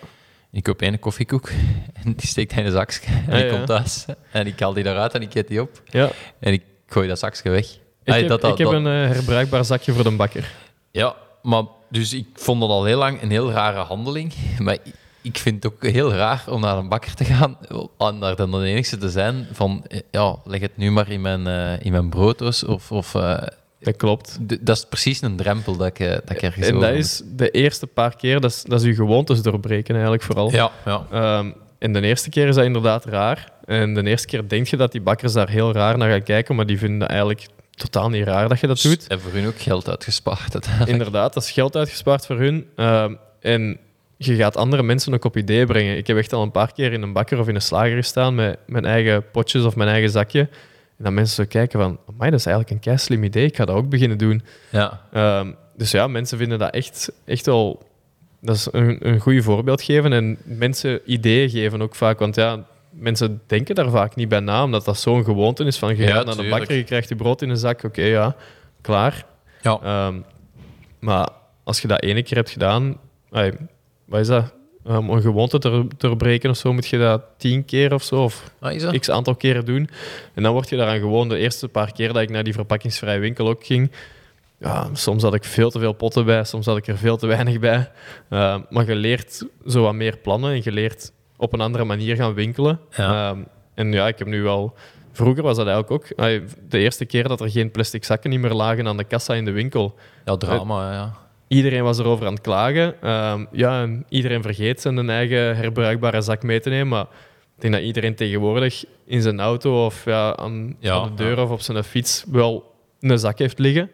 Ik koop één koffiekoek en die steekt hij in een zakje. En Ah, ik kom thuis en ik haal die eruit en ik eet die op. ja. En ik gooi dat zakje weg. Ik Allee, heb, dat- dat- ik heb dat- een eh, herbruikbaar zakje voor de bakker. Ja, maar dus ik vond dat al heel lang een heel rare handeling. Maar ik- vind het ook heel raar om naar een bakker te gaan en daar dan de enige te zijn van ja, leg het nu maar in mijn, eh, in mijn brooddoos of, of eh, Dat klopt. dat is precies een drempel dat ik, eh, dat ik ergens En dat over- is de eerste paar keer, dat is, dat is je gewoontes doorbreken eigenlijk vooral. Ja, ja. Ehm, en de eerste keer is dat inderdaad raar. En de eerste keer denk je dat die bakkers daar heel raar naar gaan kijken, maar die vinden dat eigenlijk totaal niet raar dat je dat doet. En voor hun ook geld uitgespaard. Inderdaad, dat is geld uitgespaard voor hun. Ehm, en je gaat andere mensen ook op idee brengen. Ik heb echt al een paar keer in een bakker of in een slager gestaan met mijn eigen potjes of mijn eigen zakje. En dan mensen zo kijken van, dat is eigenlijk een kei slim idee, ik ga dat ook beginnen doen. Ja, Ehm, dus ja, mensen vinden dat echt, echt wel... Dat is een, een goed voorbeeld geven en mensen ideeën geven ook vaak. Want ja, mensen denken daar vaak niet bij na, omdat dat zo'n gewoonte is van je Ja, gaat naar de bakker, je krijgt je brood in een zak, oké, ja, klaar. ja. Ehm, maar als je dat ene keer hebt gedaan, wat is dat? um, een gewoonte te doorbreken of zo, moet je dat tien keer of zo, of Ah, x aantal keren doen. En dan word je daaraan gewoon. De eerste paar keer dat ik naar die verpakkingsvrije winkel ook ging, ja, soms had ik veel te veel potten bij, soms had ik er veel te weinig bij. Uh, maar je leert zo wat meer plannen en je leert op een andere manier gaan winkelen. Ja. Um, en ja, ik heb nu wel... Vroeger was dat eigenlijk ook de eerste keer dat er geen plastic zakken niet meer lagen aan de kassa in de winkel. Ja, drama, ja. Iedereen was erover aan het klagen. Um, ja, en iedereen vergeet zijn eigen herbruikbare zak mee te nemen. Maar ik denk dat iedereen tegenwoordig in zijn auto of ja, aan, Ja, aan de deur ja. of op zijn fiets wel een zak heeft liggen.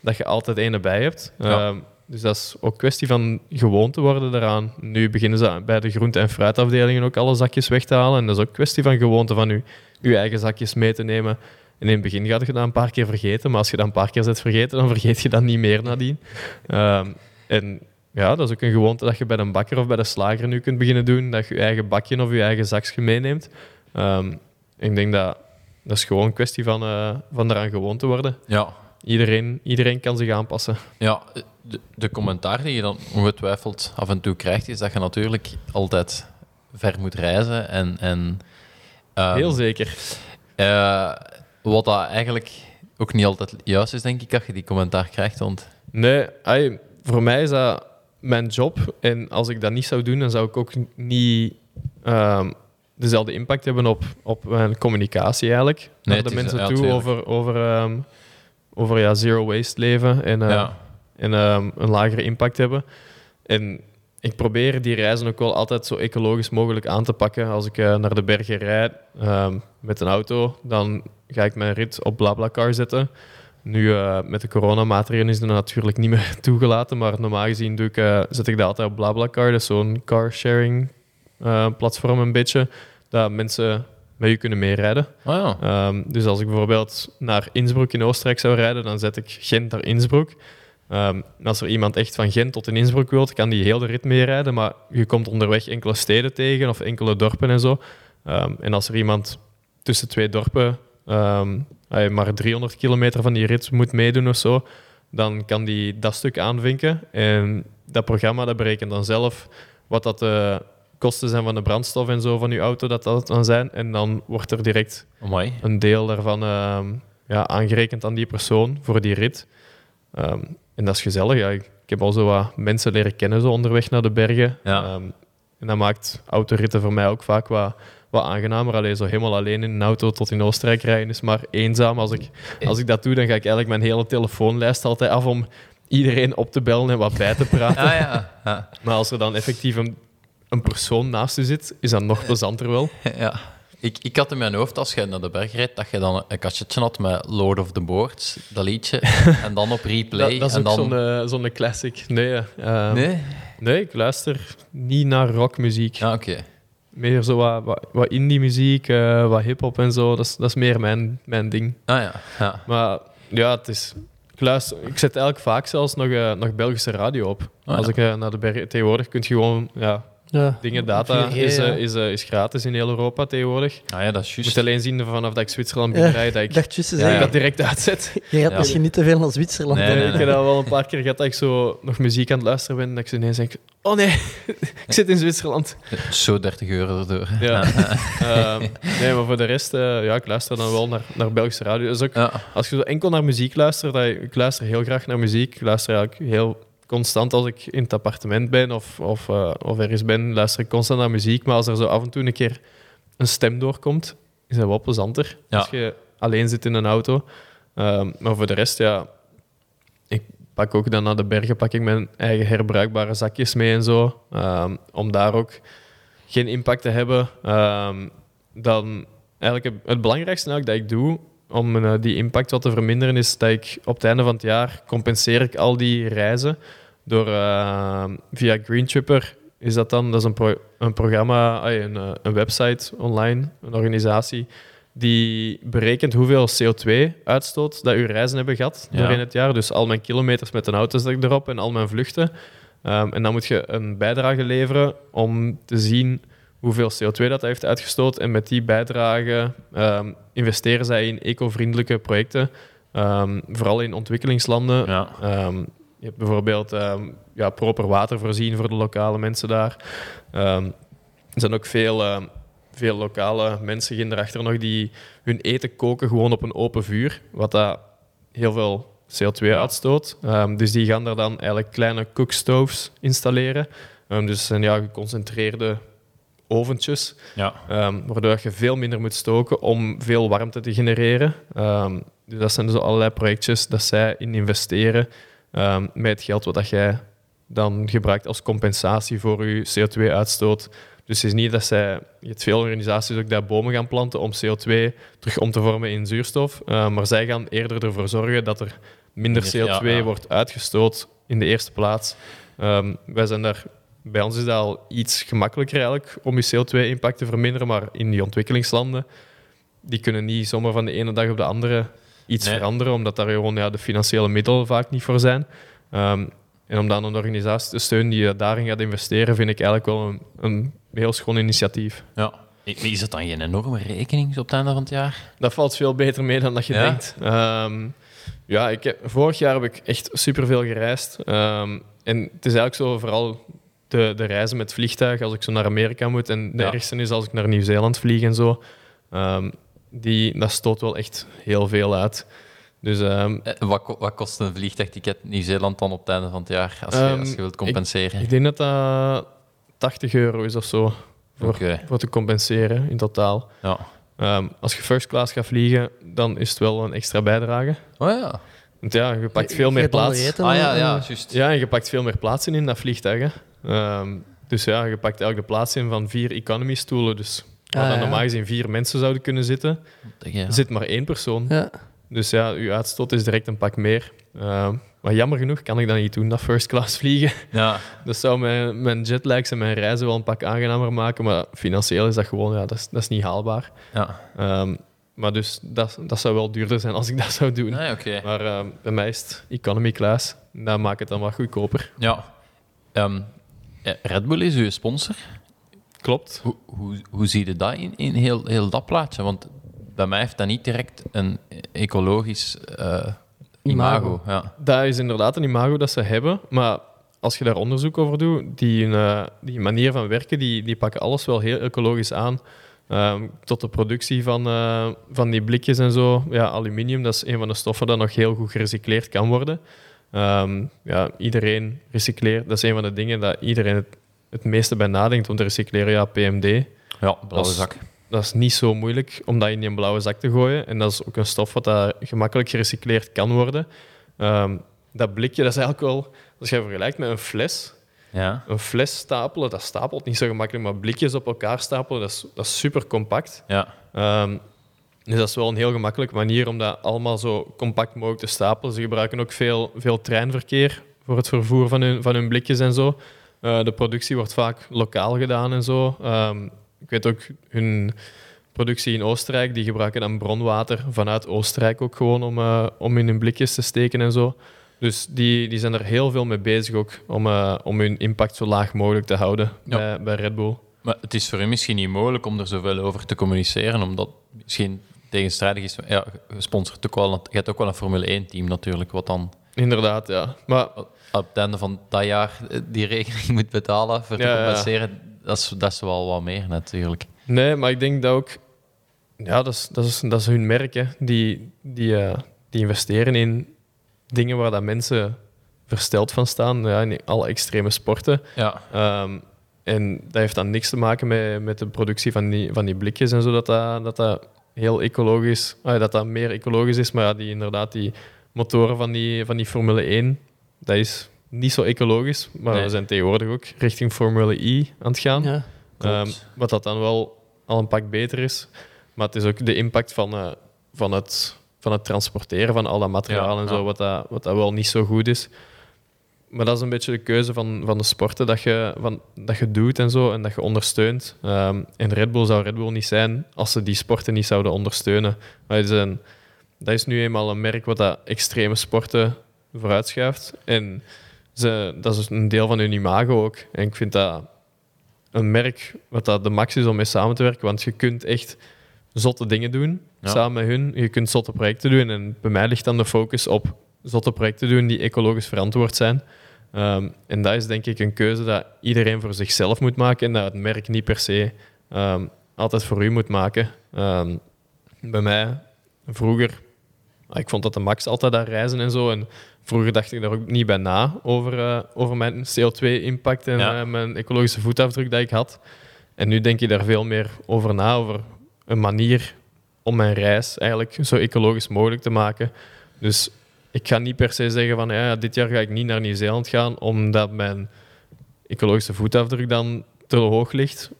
Dat je altijd één erbij hebt. Ja. Um, dus dat is ook kwestie van gewoon te worden daaraan. Nu beginnen ze bij de groente- en fruitafdelingen ook alle zakjes weg te halen. En dat is ook kwestie van gewoonte van je eigen zakjes mee te nemen. En in het begin gaat je dat een paar keer vergeten, maar als je dat een paar keer zet vergeten, dan vergeet je dat niet meer nadien. Um, en ja, dat is ook een gewoonte dat je bij een bakker of bij de slager nu kunt beginnen doen, dat je je eigen bakje of je eigen zakje meeneemt. Um, ik denk dat dat is gewoon een kwestie van, uh, van eraan gewoon te worden. Ja, Iedereen, iedereen kan zich aanpassen. ja de, de commentaar die je dan ongetwijfeld af en toe krijgt, is dat je natuurlijk altijd ver moet reizen. En, en, um, Heel zeker. Uh, wat dat eigenlijk ook niet altijd juist is, denk ik, dat je die commentaar krijgt. Want... Nee, voor mij is dat mijn job. En als ik dat niet zou doen, dan zou ik ook niet um, dezelfde impact hebben op, op mijn communicatie eigenlijk. Nee, naar de is, mensen ja, toe tuurlijk. over, over, um, over ja, zero waste leven en, uh, Ja. en um, een lagere impact hebben. En ik probeer die reizen ook wel altijd zo ecologisch mogelijk aan te pakken. Als ik uh, naar de bergen rijd met een auto, dan ga ik mijn rit op BlaBlaCar zetten. Nu, uh, met de coronamaatregelen is dat natuurlijk niet meer toegelaten, maar normaal gezien doe ik, uh, zet ik dat altijd op BlaBlaCar. Dat is zo'n carsharing uh, platform een beetje, dat mensen met u kunnen meerijden. Oh ja. um, dus als ik bijvoorbeeld naar Innsbruck in Oostenrijk zou rijden, dan zet ik Gent naar Innsbruck. Um, als er iemand echt van Gent tot in Innsbruck wilt, kan die heel de rit meerijden, maar je komt onderweg enkele steden tegen of enkele dorpen en zo. Um, en als er iemand tussen twee dorpen um, maar 300 kilometer van die rit moet meedoen of zo, dan kan die dat stuk aanvinken. En dat programma dat berekent dan zelf wat dat de kosten zijn van de brandstof en zo van je auto, dat dat dan zijn. En dan wordt er direct Amai. een deel daarvan ja, aangerekend aan die persoon voor die rit. Um, en dat is gezellig. Ja. Ik, ik, heb al zo wat mensen leren kennen zo onderweg naar de bergen. Ja. Um, en dat maakt autoritten voor mij ook vaak wat, wat aangenamer. Alleen zo helemaal alleen in een auto tot in Oostenrijk rijden is maar eenzaam. Als ik, als ik dat doe, dan ga ik eigenlijk mijn hele telefoonlijst altijd af om iedereen op te bellen en wat bij te praten. Ah, ja. Ja. Maar als er dan effectief een, een persoon naast je zit, is dat nog plezanter wel. ja. Ik, ik had in mijn hoofd, als je naar de berg rijdt, dat je dan een cassetje had met Lord of the Boards, dat liedje, en dan op replay. Dat, dat is en ook dan... zo'n, zo'n classic. Nee, uh, Nee? nee, ik luister niet naar rockmuziek. Ja, oké. Okay. Meer zo wat, wat, wat indie-muziek, uh, wat hip-hop en zo. Dat is, dat is meer mijn, mijn ding. Ah ja. ja. Maar ja, het is. Ik, luister, ik zet eigenlijk vaak zelfs nog, uh, nog Belgische radio op. Oh, Als ja. ik uh, naar de bergen. Tegenwoordig kun je gewoon. Ja, Ja. dingen, data 4G, is, ja. uh, is, uh, is gratis in heel Europa tegenwoordig. Ah ja, dat is Je juist. moet alleen zien vanaf dat ik Zwitserland Ja, binnenrijd dat ik dat ik dat direct uitzet. je hebt Ja. misschien niet te veel naar Zwitserland. Nee, dan. nee, Ik heb dat wel een paar keer gehad dat ik zo nog muziek aan het luisteren ben en dat ik zo ineens denk, oh nee, ik zit in Zwitserland. Zo 30 euro erdoor. Ja. Ehm, nee, maar voor de rest, uh, ja, ik luister dan wel naar, naar Belgische radio. Dus ook, Ja. als je zo enkel naar muziek luistert, dat je- ik luister heel graag naar muziek. Ik luister eigenlijk heel constant als ik in het appartement ben of, of, uh, of ergens ben, luister ik constant naar muziek. Maar als er zo af en toe een keer een stem doorkomt, is dat wel plezanter. Ja. Als je alleen zit in een auto. Ehm, maar voor de rest, ja, ik pak ook dan naar de bergen, pak ik mijn eigen herbruikbare zakjes mee en zo. Ehm, om daar ook geen impact te hebben. Ehm, dan eigenlijk het, het belangrijkste eigenlijk dat ik doe om uh, die impact wat te verminderen, is dat ik op het einde van het jaar compenseer ik al die reizen door uh, via Green Tripper is dat dan, dat is een, pro een programma, een, uh, een website online, een organisatie die berekent hoeveel CO2-uitstoot dat uw reizen hebben gehad Ja. door in het jaar. Dus al mijn kilometers met een auto zet ik erop en al mijn vluchten. Um, en dan moet je een bijdrage leveren om te zien hoeveel CO2 dat heeft uitgestoot. En met die bijdrage um, investeren zij in eco-vriendelijke projecten, um, vooral in ontwikkelingslanden. Ja. Je hebt bijvoorbeeld ehm, ja, proper water voorzien voor de lokale mensen daar. Ehm, er zijn ook veel, ehm, veel lokale mensen erachter nog die hun eten koken gewoon op een open vuur, wat dat heel veel CO2 uitstoot. Dus die gaan daar dan eigenlijk kleine cookstoves installeren. Dus zijn ja, geconcentreerde oventjes, Ja. waardoor je veel minder moet stoken om veel warmte te genereren. Dus dat zijn dus allerlei projectjes dat zij in investeren ehm, met het geld wat dat jij dan gebruikt als compensatie voor je CO2-uitstoot. Dus het is niet dat zij... Je hebt veel organisaties ook daar bomen gaan planten om CO2 terug om te vormen in zuurstof. eh, maar zij gaan eerder ervoor zorgen dat er minder Minder, ja, CO2 ja. wordt uitgestoot in de eerste plaats. Ehm, wij zijn daar... Bij ons is dat al iets gemakkelijker eigenlijk om je CO2-impact te verminderen, maar in die ontwikkelingslanden, die kunnen niet zomaar van de ene dag op de andere iets Nee. veranderen, omdat daar gewoon ja, de financiële middelen vaak niet voor zijn. Ehm, en om dan een organisatie te steunen die eh, daarin gaat investeren, vind ik eigenlijk wel een, een heel schoon initiatief. ja. Is het dan geen enorme rekening op het einde van het jaar? Dat valt veel beter mee dan dat je Ja? denkt. Ehm, ja, ik heb, vorig jaar heb ik echt superveel gereisd. Ehm, en het is eigenlijk zo vooral de, de reizen met vliegtuig als ik zo naar Amerika moet. En de Ja. ergste is als ik naar Nieuw-Zeeland vlieg en zo. Ehm, die, dat stoot wel echt heel veel uit. Dus ehm, Eh, Wat, wat kost een vliegtuigticket Nieuw-Zeeland dan op het einde van het jaar, als je, Ehm, als je wilt compenseren? ik denk dat dat 80 euro is of zo. Voor, voor te compenseren in totaal. Ja. Ehm, als je first class gaat vliegen, dan is het wel een extra bijdrage. Oh ja. Want ja, je pakt veel Je meer plaats. eten, Ah ja, eh, ja, juist. Ja, en je pakt veel meer plaats in in dat vliegtuig. Hè. Ehm, dus ja, je pakt eigenlijk de plaats in van vier economy stoelen. Dus waar Ah, dan ja. normaal gezien vier mensen zouden kunnen zitten, Ja. er zit maar één persoon. Ja. Dus ja, je uitstoot is direct een pak meer. Ehm, maar jammer genoeg kan ik dat niet doen, dat first class vliegen. Ja. Dat zou mijn, mijn jetlags en mijn reizen wel een pak aangenamer maken, maar financieel is dat gewoon, ja, dat is, dat is niet haalbaar. Ja. Ehm, maar dus dat, dat zou wel duurder zijn als ik dat zou doen. Nee, oké. Maar ehm, bij mij is het economy class. Dat maakt het dan wat goedkoper. Ja. Ehm, ja, Red Bull is uw sponsor. Klopt. Hoe, hoe, hoe zie je dat in, in heel, heel dat plaatje? Want bij mij heeft dat niet direct een ecologisch eh, imago. Ja. Dat is inderdaad een imago dat ze hebben. Maar als je daar onderzoek over doet, die, eh, die manier van werken, die, die pakken alles wel heel ecologisch aan. Ehm, tot de productie van, eh, van die blikjes en zo. Ja, aluminium, dat is een van de stoffen dat nog heel goed gerecycleerd kan worden. Ehm, ja, iedereen recycleert. Dat is een van de dingen dat iedereen het, het meeste bij nadenkt om te recycleren. Ja, PMD. ja, blauwe Dat is- zak. Dat is niet zo moeilijk om dat in een blauwe zak te gooien. En dat is ook een stof wat daar gemakkelijk gerecycleerd kan worden. Ehm, dat blikje, dat is eigenlijk wel... Als je vergelijkt met een fles, Ja. een fles stapelen, dat stapelt niet zo gemakkelijk, maar blikjes op elkaar stapelen, dat is, dat is super compact. Ja. Ehm, dus dat is wel een heel gemakkelijke manier om dat allemaal zo compact mogelijk te stapelen. Ze gebruiken ook veel, veel treinverkeer voor het vervoer van hun, van hun blikjes en zo. Eh, de productie wordt vaak lokaal gedaan en zo. Ehm, ik weet ook, hun productie in Oostenrijk, die gebruiken dan bronwater vanuit Oostenrijk ook gewoon om, eh, om in hun blikjes te steken en zo. Dus die, die zijn er heel veel mee bezig ook om, eh, om hun impact zo laag mogelijk te houden Ja. bij, bij Red Bull. Maar het is voor u misschien niet mogelijk om er zoveel over te communiceren, omdat misschien tegenstrijdig is. Ja, je sponsort ook wel, je hebt ook wel een Formule 1-team natuurlijk, wat dan Inderdaad, ja. Maar op het einde van dat jaar eh, die rekening moet betalen voor te Ja, compenseren. Dat is, dat is wel wat meer natuurlijk. Nee, maar ik denk dat ook... Ja, dat is, dat is, dat is hun merk. Hè. Die, die, eh, die investeren in dingen waar dat mensen versteld van staan. Ja, in alle extreme sporten. Ja, Ehm, en dat heeft dan niks te maken met, met de productie van die, van die blikjes en zo. Dat dat, dat, dat heel ecologisch... ah, dat dat meer ecologisch is. Maar ja, die, inderdaad, die motoren van die, van die Formule 1... Dat is niet zo ecologisch. Maar Nee. we zijn tegenwoordig ook richting Formule E aan het gaan. Ja. Ehm, wat dat dan wel al een pak beter is. Maar het is ook de impact van, eh, van, het, van het transporteren van al dat materiaal Ja, en zo, ja. wat, dat, wat dat wel niet zo goed is. Maar dat is een beetje de keuze van, van de sporten dat je, van, dat je doet en zo, en dat je ondersteunt. Ehm, en Red Bull zou Red Bull niet zijn als ze die sporten niet zouden ondersteunen. Maar het is een- dat is nu eenmaal een merk wat dat extreme sporten vooruitschuift. En ze, dat is een deel van hun imago ook. En ik vind dat een merk wat dat de max is om mee samen te werken. Want je kunt echt zotte dingen doen Ja. samen met hun. Je kunt zotte projecten doen. En bij mij ligt dan de focus op zotte projecten doen die ecologisch verantwoord zijn. Ehm, en dat is denk ik een keuze dat iedereen voor zichzelf moet maken en dat het merk niet per se ehm, altijd voor u moet maken. Ehm, bij mij, vroeger, ah, ik vond dat de max altijd daar reizen en zo. En vroeger dacht ik daar ook niet bij na over, eh, over mijn CO2-impact en Ja. eh, mijn ecologische voetafdruk dat ik had. En nu denk ik daar veel meer over na, over een manier om mijn reis eigenlijk zo ecologisch mogelijk te maken. Dus ik ga niet per se zeggen van ja, dit jaar ga ik niet naar Nieuw-Zeeland gaan omdat mijn ecologische voetafdruk dan te hoog ligt.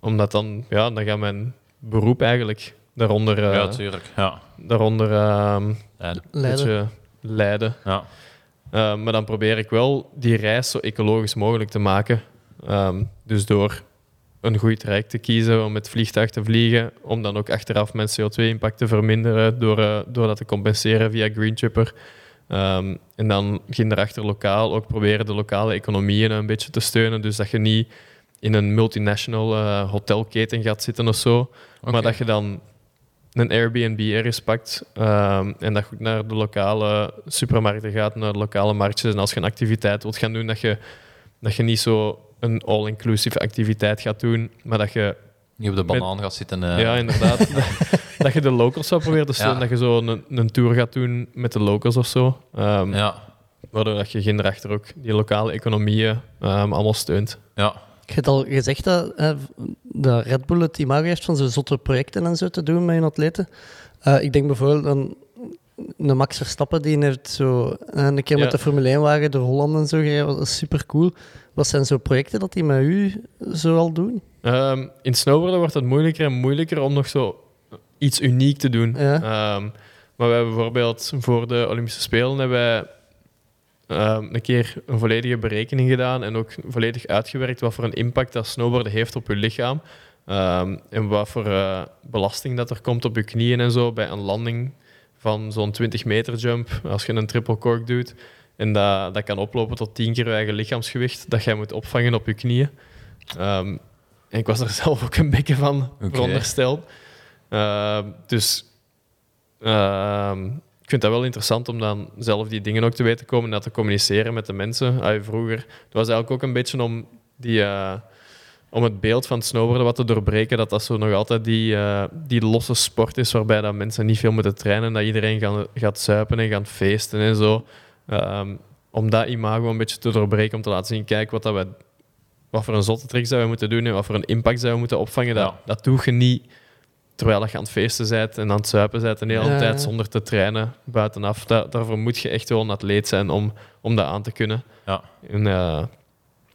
Omdat dan, ja, dan gaat mijn beroep eigenlijk daaronder, eh, Ja, tuurlijk. Ja. daaronder ehm, Leiden. beetje lijden. ja. Uh, maar dan probeer ik wel die reis zo ecologisch mogelijk te maken. Um, dus door een goed traject te kiezen om met vliegtuig te vliegen, om dan ook achteraf mijn CO2-impact te verminderen door, uh, door dat te compenseren via Green Tripper. Um, en dan ging erachter lokaal ook proberen de lokale economieën een beetje te steunen. Dus dat je niet in een multinational uh, hotelketen gaat zitten of zo, maar dat je dan een Airbnb ergens pakt um, en dat je naar de lokale supermarkten gaat, naar de lokale marktjes. En als je een activiteit wilt gaan doen, dat je, dat je niet zo een all-inclusive activiteit gaat doen, maar dat je... Niet op de banaan gaat zitten. eh. Ja, inderdaad. dat, dat je de locals zou proberen te steunen, Ja. dat je zo een, een tour gaat doen met de locals of zo. Um, Ja. Waardoor dat je erachter ook die lokale economieën um, allemaal steunt. Ja. Je hebt al gezegd dat, hè, dat Red Bull het imago heeft van zo'n zotte projecten en zo te doen met hun atleten. Uh, ik denk bijvoorbeeld aan een Max Verstappen, die heeft zo uh, een keer Ja. met de Formule 1-wagen door Holland en zo gereden. Dat is super cool. Wat zijn zo projecten dat die met u zo al doen? Um, in snowboarden wordt het moeilijker en moeilijker om nog zo iets uniek te doen. Ja. Um, maar we hebben bijvoorbeeld voor de Olympische Spelen hebben wij um, een keer een volledige berekening gedaan en ook volledig uitgewerkt wat voor een impact dat snowboarden heeft op je lichaam. Um, en wat voor uh, belasting dat er komt op je knieën en zo bij een landing van zo'n 20 meter jump als je een triple cork doet. En dat, dat kan oplopen tot 10 keer je eigen lichaamsgewicht dat jij moet opvangen op je knieën. Um, en ik was er zelf ook een beetje van Oké. verondersteld. Uh, dus uh, vind dat wel interessant om dan zelf die dingen ook te weten komen en dat te communiceren met de mensen. Allee, vroeger, het was eigenlijk ook een beetje om, die, uh, om het beeld van het snowboarden wat te doorbreken, dat dat zo nog altijd die, uh, die losse sport is waarbij dat mensen niet veel moeten trainen, dat iedereen gaan, gaat zuipen en gaat feesten en zo. Um, om dat imago een beetje te doorbreken, om te laten zien, kijk wat dat we wat voor een zotte trick zouden we moeten doen en wat voor een impact zouden we moeten opvangen. Dat, Ja. dat doe je niet terwijl je aan het feesten bent en aan het zuipen bent de hele Ja, tijd zonder te trainen buitenaf. Da- daarvoor moet je echt wel een atleet zijn om, om dat aan te kunnen. Ja. En, eh,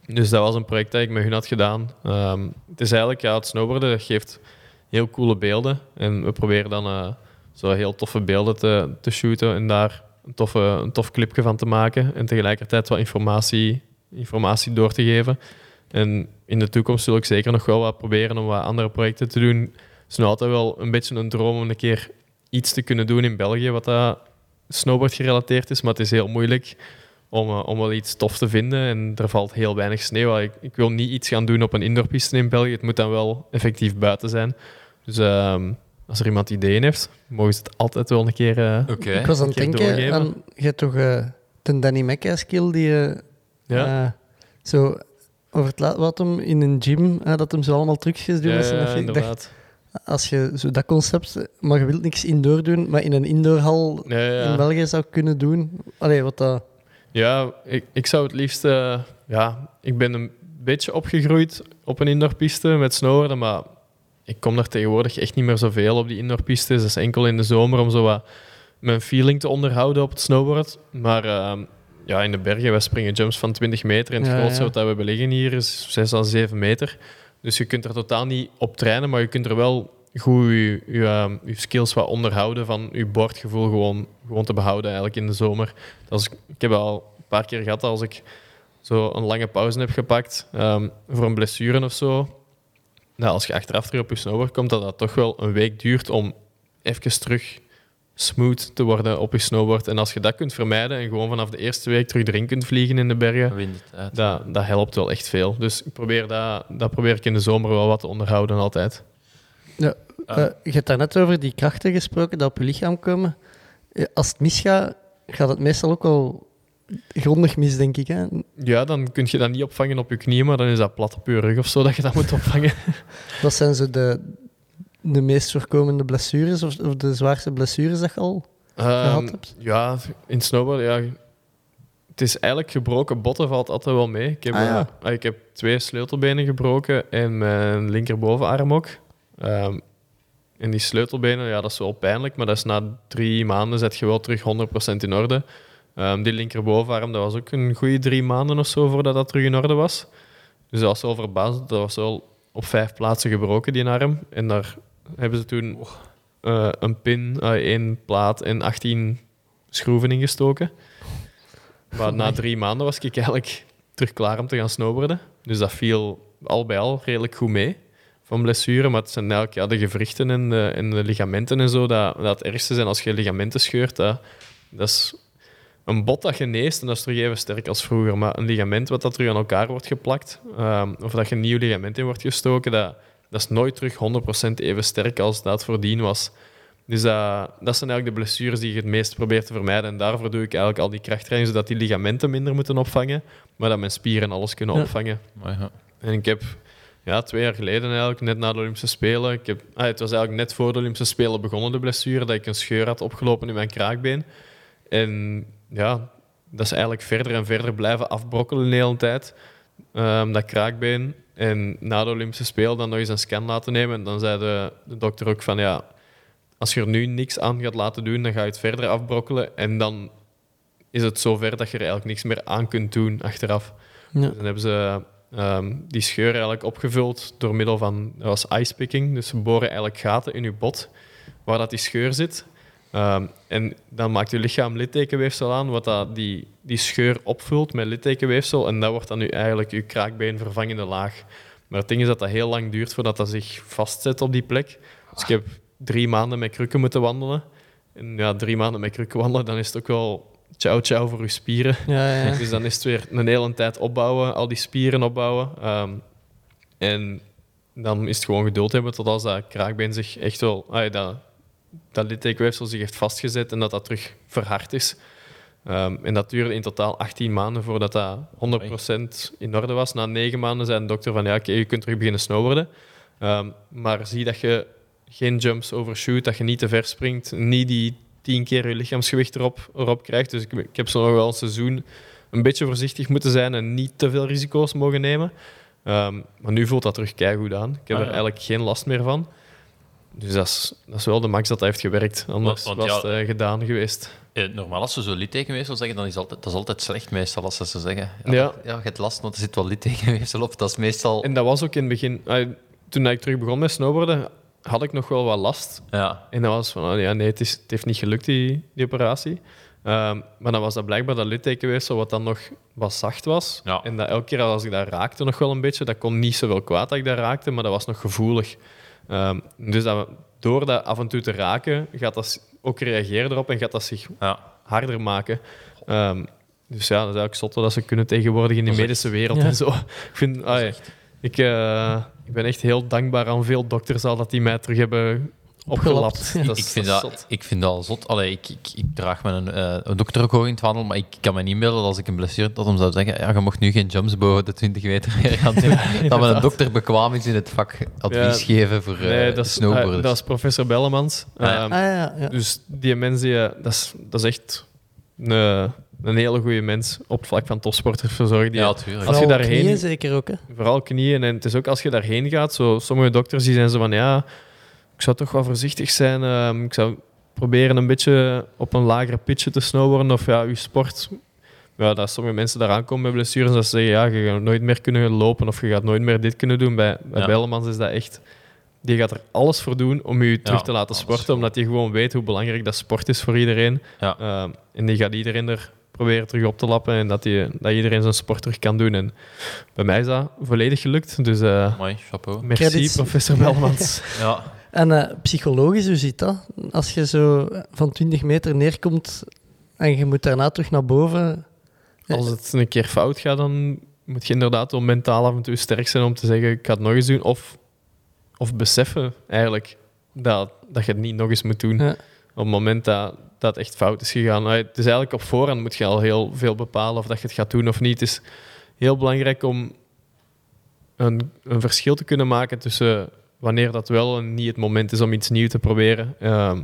dus dat was een project dat ik met hun had gedaan. Ehm, het is eigenlijk, ja, het snowboarden dat geeft heel coole beelden. En we proberen dan eh, zo heel toffe beelden te, te shooten en daar een, toffe, een tof clipje van te maken. En tegelijkertijd wat informatie, informatie door te geven. En in de toekomst zul ik zeker nog wel wat proberen om wat andere projecten te doen. Het is nog altijd wel een beetje een droom om een keer iets te kunnen doen in België wat dat snowboard gerelateerd is, maar het is heel moeilijk om, eh, om wel iets tof te vinden en er valt heel weinig sneeuw. Ik, ik wil niet iets gaan doen op een indoorpiste in België, het moet dan wel effectief buiten zijn. Dus ehm, als er iemand ideeën heeft, mogen ze het altijd wel een keer... eh, Oké. Ik was aan het denken doorgeven. aan... Je hebt toch eh de Danny Mekka-skill die... eh, ja. eh, zo over het laat wat hem in een gym, dat hem zo allemaal trucjes doet. Ja, ja, ik dacht. Als je zo dat concept, maar je wilt niks indoor doen, maar in een indoorhal Ja, ja. in België zou kunnen doen. Allee, wat dat... Ja, ik, ik zou het liefst... eh, ja, ik ben een beetje opgegroeid op een indoorpiste met snowboarden, maar ik kom daar tegenwoordig echt niet meer zoveel op die indoorpistes. Dat is enkel in de zomer om zo wat mijn feeling te onderhouden op het snowboard. Maar ehm, ja, in de bergen, wij springen jumps van 20 meter. En het Ja, grootste wat we hebben liggen hier is 6 à 7 meter. Dus je kunt er totaal niet op trainen, maar je kunt er wel goed je, ehm, skills wat onderhouden van je bordgevoel gewoon, gewoon te behouden eigenlijk in de zomer. Als ik, ik heb al een paar keer gehad als ik zo een lange pauze heb gepakt ehm, voor een blessure of zo. Nou, als je achteraf terug op je snowboard komt, dat dat toch wel een week duurt om even terug smooth te worden op je snowboard. En als je dat kunt vermijden en gewoon vanaf de eerste week terug erin kunt vliegen in de bergen, Wind het uit. dat, dat helpt wel echt veel. Dus ik probeer dat, dat probeer ik in de zomer wel wat te onderhouden altijd. Eh, je hebt daarnet over die krachten gesproken die op je lichaam komen. Eh, Als het misgaat, gaat het meestal ook wel grondig mis, denk ik. Hè? Ja, dan kun je dat niet opvangen op je knieën, maar dan is dat plat op je rug of zo dat je dat moet opvangen. Wat zijn zo de, de meest voorkomende blessures of, of de zwaarste blessures dat je al gehad Ehm, hebt? ja, in snowboard, ja. Het is eigenlijk gebroken botten valt altijd wel mee. Ik heb, Ah, ja. eh, ik heb twee sleutelbenen gebroken en mijn linkerbovenarm ook. Ehm, en die sleutelbenen, ja, dat is wel pijnlijk, maar dat is na drie maanden zet je wel terug 100% in orde. Ehm, die linkerbovenarm, dat was ook een goede drie maanden of zo voordat dat terug in orde was. Dus dat was wel verbaasd. Dat was wel op vijf plaatsen gebroken, die arm. En daar hebben ze toen eh, een pin, eh, één plaat en 18 schroeven ingestoken. Maar na drie maanden was ik eigenlijk terug klaar om te gaan snowboarden. Dus dat viel al bij al redelijk goed mee van blessure. Maar het zijn eigenlijk ja, de gewrichten en de, en de ligamenten en zo. Dat, dat het ergste zijn als je ligamenten scheurt. Dat, dat is een bot dat geneest en dat is terug even sterk als vroeger. Maar een ligament wat dat terug aan elkaar wordt geplakt, ehm, of dat je een nieuw ligament in wordt gestoken, dat, dat is nooit terug 100% even sterk als dat voordien was. Dus dat, dat zijn eigenlijk de blessures die je het meest probeert te vermijden. En daarvoor doe ik eigenlijk al die krachttraining, zodat die ligamenten minder moeten opvangen, maar dat mijn spieren alles kunnen Ja. opvangen. Maar ja. En ik heb ja, twee jaar geleden eigenlijk, net na de Olympische Spelen, ik heb, ah, het was eigenlijk net voor de Olympische Spelen begonnen, de blessure, dat ik een scheur had opgelopen in mijn kraakbeen. En ja, dat is eigenlijk verder en verder blijven afbrokkelen de hele tijd, ehm, dat kraakbeen. En na de Olympische Spelen dan nog eens een scan laten nemen. En dan zei de, de dokter ook van, ja, als je er nu niks aan gaat laten doen, dan ga je het verder afbrokkelen. En dan is het zover dat je er eigenlijk niks meer aan kunt doen achteraf. Ja. Dan hebben ze ehm, die scheur eigenlijk opgevuld door middel van, dat was icepicking. Dus ze boren eigenlijk gaten in je bot waar dat die scheur zit. Ehm, en dan maakt je lichaam littekenweefsel aan, wat dat die, die scheur opvult met littekenweefsel. En dat wordt dan nu eigenlijk je kraakbeen vervangende laag. Maar het ding is dat dat heel lang duurt voordat dat zich vastzet op die plek. Dus ik heb drie maanden met krukken moeten wandelen. En ja, drie maanden met krukken wandelen, dan is het ook wel ciao ciao voor je spieren. Ja, ja, ja. Dus dan is het weer een hele tijd opbouwen, al die spieren opbouwen. Ehm, en dan is het gewoon geduld hebben tot als dat kraakbeen zich echt wel... ah, dat, dat littekenweefsel zich heeft vastgezet en dat dat terug verhard is. Ehm, en dat duurde in totaal 18 maanden voordat dat 100% in orde was. Na negen maanden zei de dokter van ja, oké, je kunt terug beginnen snowboarden. Ehm, maar zie dat je geen jumps overshoot, dat je niet te ver springt, niet die tien keer je lichaamsgewicht erop, erop krijgt. Dus ik, ik heb zo nog wel een seizoen een beetje voorzichtig moeten zijn en niet te veel risico's mogen nemen. Ehm, maar nu voelt dat terug keigoed aan. Ik heb Ah, er eigenlijk geen last meer van. Dus dat is, dat is wel de max dat hij heeft gewerkt. Anders Want- want was ja- het eh, gedaan geweest. Eh, normaal als ze zo littekenweefsel zeggen, dan is altijd, dat is altijd slecht meestal als ze ze zeggen. Ja. dat- ja je hebt last, want er zit wel littekenweefsel op. Dat is meestal... En dat was ook in het begin... ah, toen ik terug begon met snowboarden, had ik nog wel wat last. Ja. En dat was van, oh ja, nee, het, is, het heeft niet gelukt, die, die operatie. Ehm, maar dan was dat blijkbaar dat littekenweefsel wat dan nog wat zacht was. Ja. En dat elke keer als ik daar raakte nog wel een beetje, dat kon niet zoveel kwaad dat ik daar raakte, maar dat was nog gevoelig. Ehm, dus dat, door dat af en toe te raken, gaat dat ook reageren erop en gaat dat zich ja. harder maken. Ehm, dus ja, dat is eigenlijk zotte dat ze kunnen tegenwoordig in de medische wereld Ja. en zo. Ik, vind, ah, ja, ik, eh, ik ben echt heel dankbaar aan veel dokters al dat die mij terug hebben opgelapt. Opgelapt. Dat Ik vind dat dat, ik vind dat al zot. Allee, ik, ik, ik draag mijn eh, een dokter ook hoog in het wandel, maar ik kan me niet dat als ik een blessure had, hem zou zeggen ja, je mocht nu geen jumps boven de 20 meter meer gaan doen. dat mijn dokter bekwaam is in het vak advies Ja. geven voor eh Nee, dat is, snowboarders. ah, dat is professor Bellemans. Ah, ja. Ehm, Ah, ja, ja. Dus die mens, die, eh, dat, is, dat is echt een, een hele goede mens op het vlak van topsporters verzorgen. Die, ja, tuurlijk. als je Vooral daarheen- knieën zeker ook, hè? Vooral knieën. En het is ook als je daarheen gaat, zo, sommige dokters die zijn zo van ja, ik zou toch wel voorzichtig zijn. ehm, ik zou proberen een beetje op een lagere pitje te snowboarden. Of ja, je sport. Ja, dat sommige mensen daaraan komen met blessures. Dat ze zeggen ja, je gaat nooit meer kunnen lopen of je gaat nooit meer dit kunnen doen. Bij, bij Ja. Bellemans is dat echt. Die gaat er alles voor doen om je terug Ja, te laten sporten, omdat hij gewoon weet hoe belangrijk dat sport is voor iedereen. Ja. Ehm, en die gaat iedereen er proberen terug op te lappen en dat, die, dat iedereen zijn sport terug kan doen. En bij mij is dat volledig gelukt. Dus eh, Mooi, chapeau. merci, Credits. professor Belmans. Ja. En eh, psychologisch, hoe zit dat? Als je zo van 20 meter neerkomt en je moet daarna terug naar boven. Als het een keer fout gaat, dan moet je inderdaad wel mentaal af en toe sterk zijn om te zeggen, ik ga het nog eens doen. Of, of beseffen eigenlijk dat, dat je het niet nog eens moet doen. Ja. Op het moment dat, dat het echt fout is gegaan. Maar het is eigenlijk op voorhand moet je al heel veel bepalen of dat je het gaat doen of niet. Het is heel belangrijk om een, een verschil te kunnen maken tussen wanneer dat wel en niet het moment is om iets nieuws te proberen. Ehm,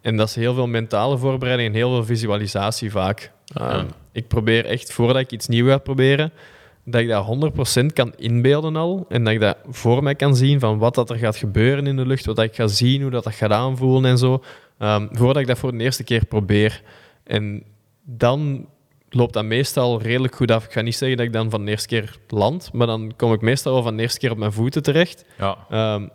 en dat is heel veel mentale voorbereiding en heel veel visualisatie vaak. Ehm, Ja. Ik probeer echt, voordat ik iets nieuws ga proberen, dat ik dat 100% kan inbeelden al. En dat ik dat voor mij kan zien van wat dat er gaat gebeuren in de lucht, wat dat ik ga zien, hoe dat, dat gaat aanvoelen en zo. Ehm, voordat ik dat voor de eerste keer probeer. En dan loopt dat meestal redelijk goed af. Ik ga niet zeggen dat ik dan van de eerste keer land, maar dan kom ik meestal wel van de eerste keer op mijn voeten terecht. Ja. Ehm,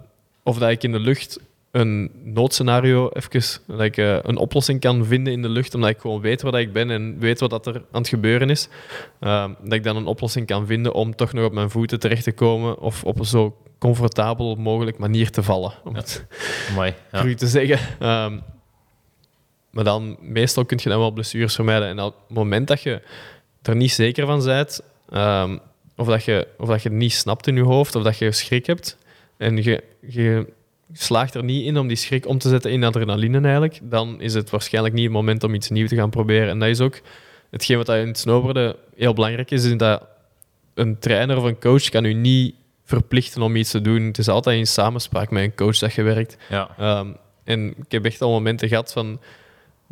of dat ik in de lucht een noodscenario even, dat ik eh, een oplossing kan vinden in de lucht, omdat ik gewoon weet waar dat ik ben en weet wat dat er aan het gebeuren is. Ehm, dat ik dan een oplossing kan vinden om toch nog op mijn voeten terecht te komen of op een zo comfortabel mogelijk manier te vallen, om Ja. het Mooi. Ja. te zeggen. Ehm, maar dan, meestal kun je dan wel blessures vermijden. En op het moment dat je er niet zeker van bent, ehm, of, dat je, of dat je het niet snapt in je hoofd, of dat je schrik hebt, en je, je slaagt er niet in om die schrik om te zetten in adrenaline eigenlijk, dan is het waarschijnlijk niet het moment om iets nieuws te gaan proberen. En dat is ook hetgeen wat in het snowboarden heel belangrijk is, is dat een trainer of een coach kan u niet verplichten om iets te doen. Het is altijd in samenspraak met een coach dat je werkt. Ja. Ehm, en ik heb echt al momenten gehad van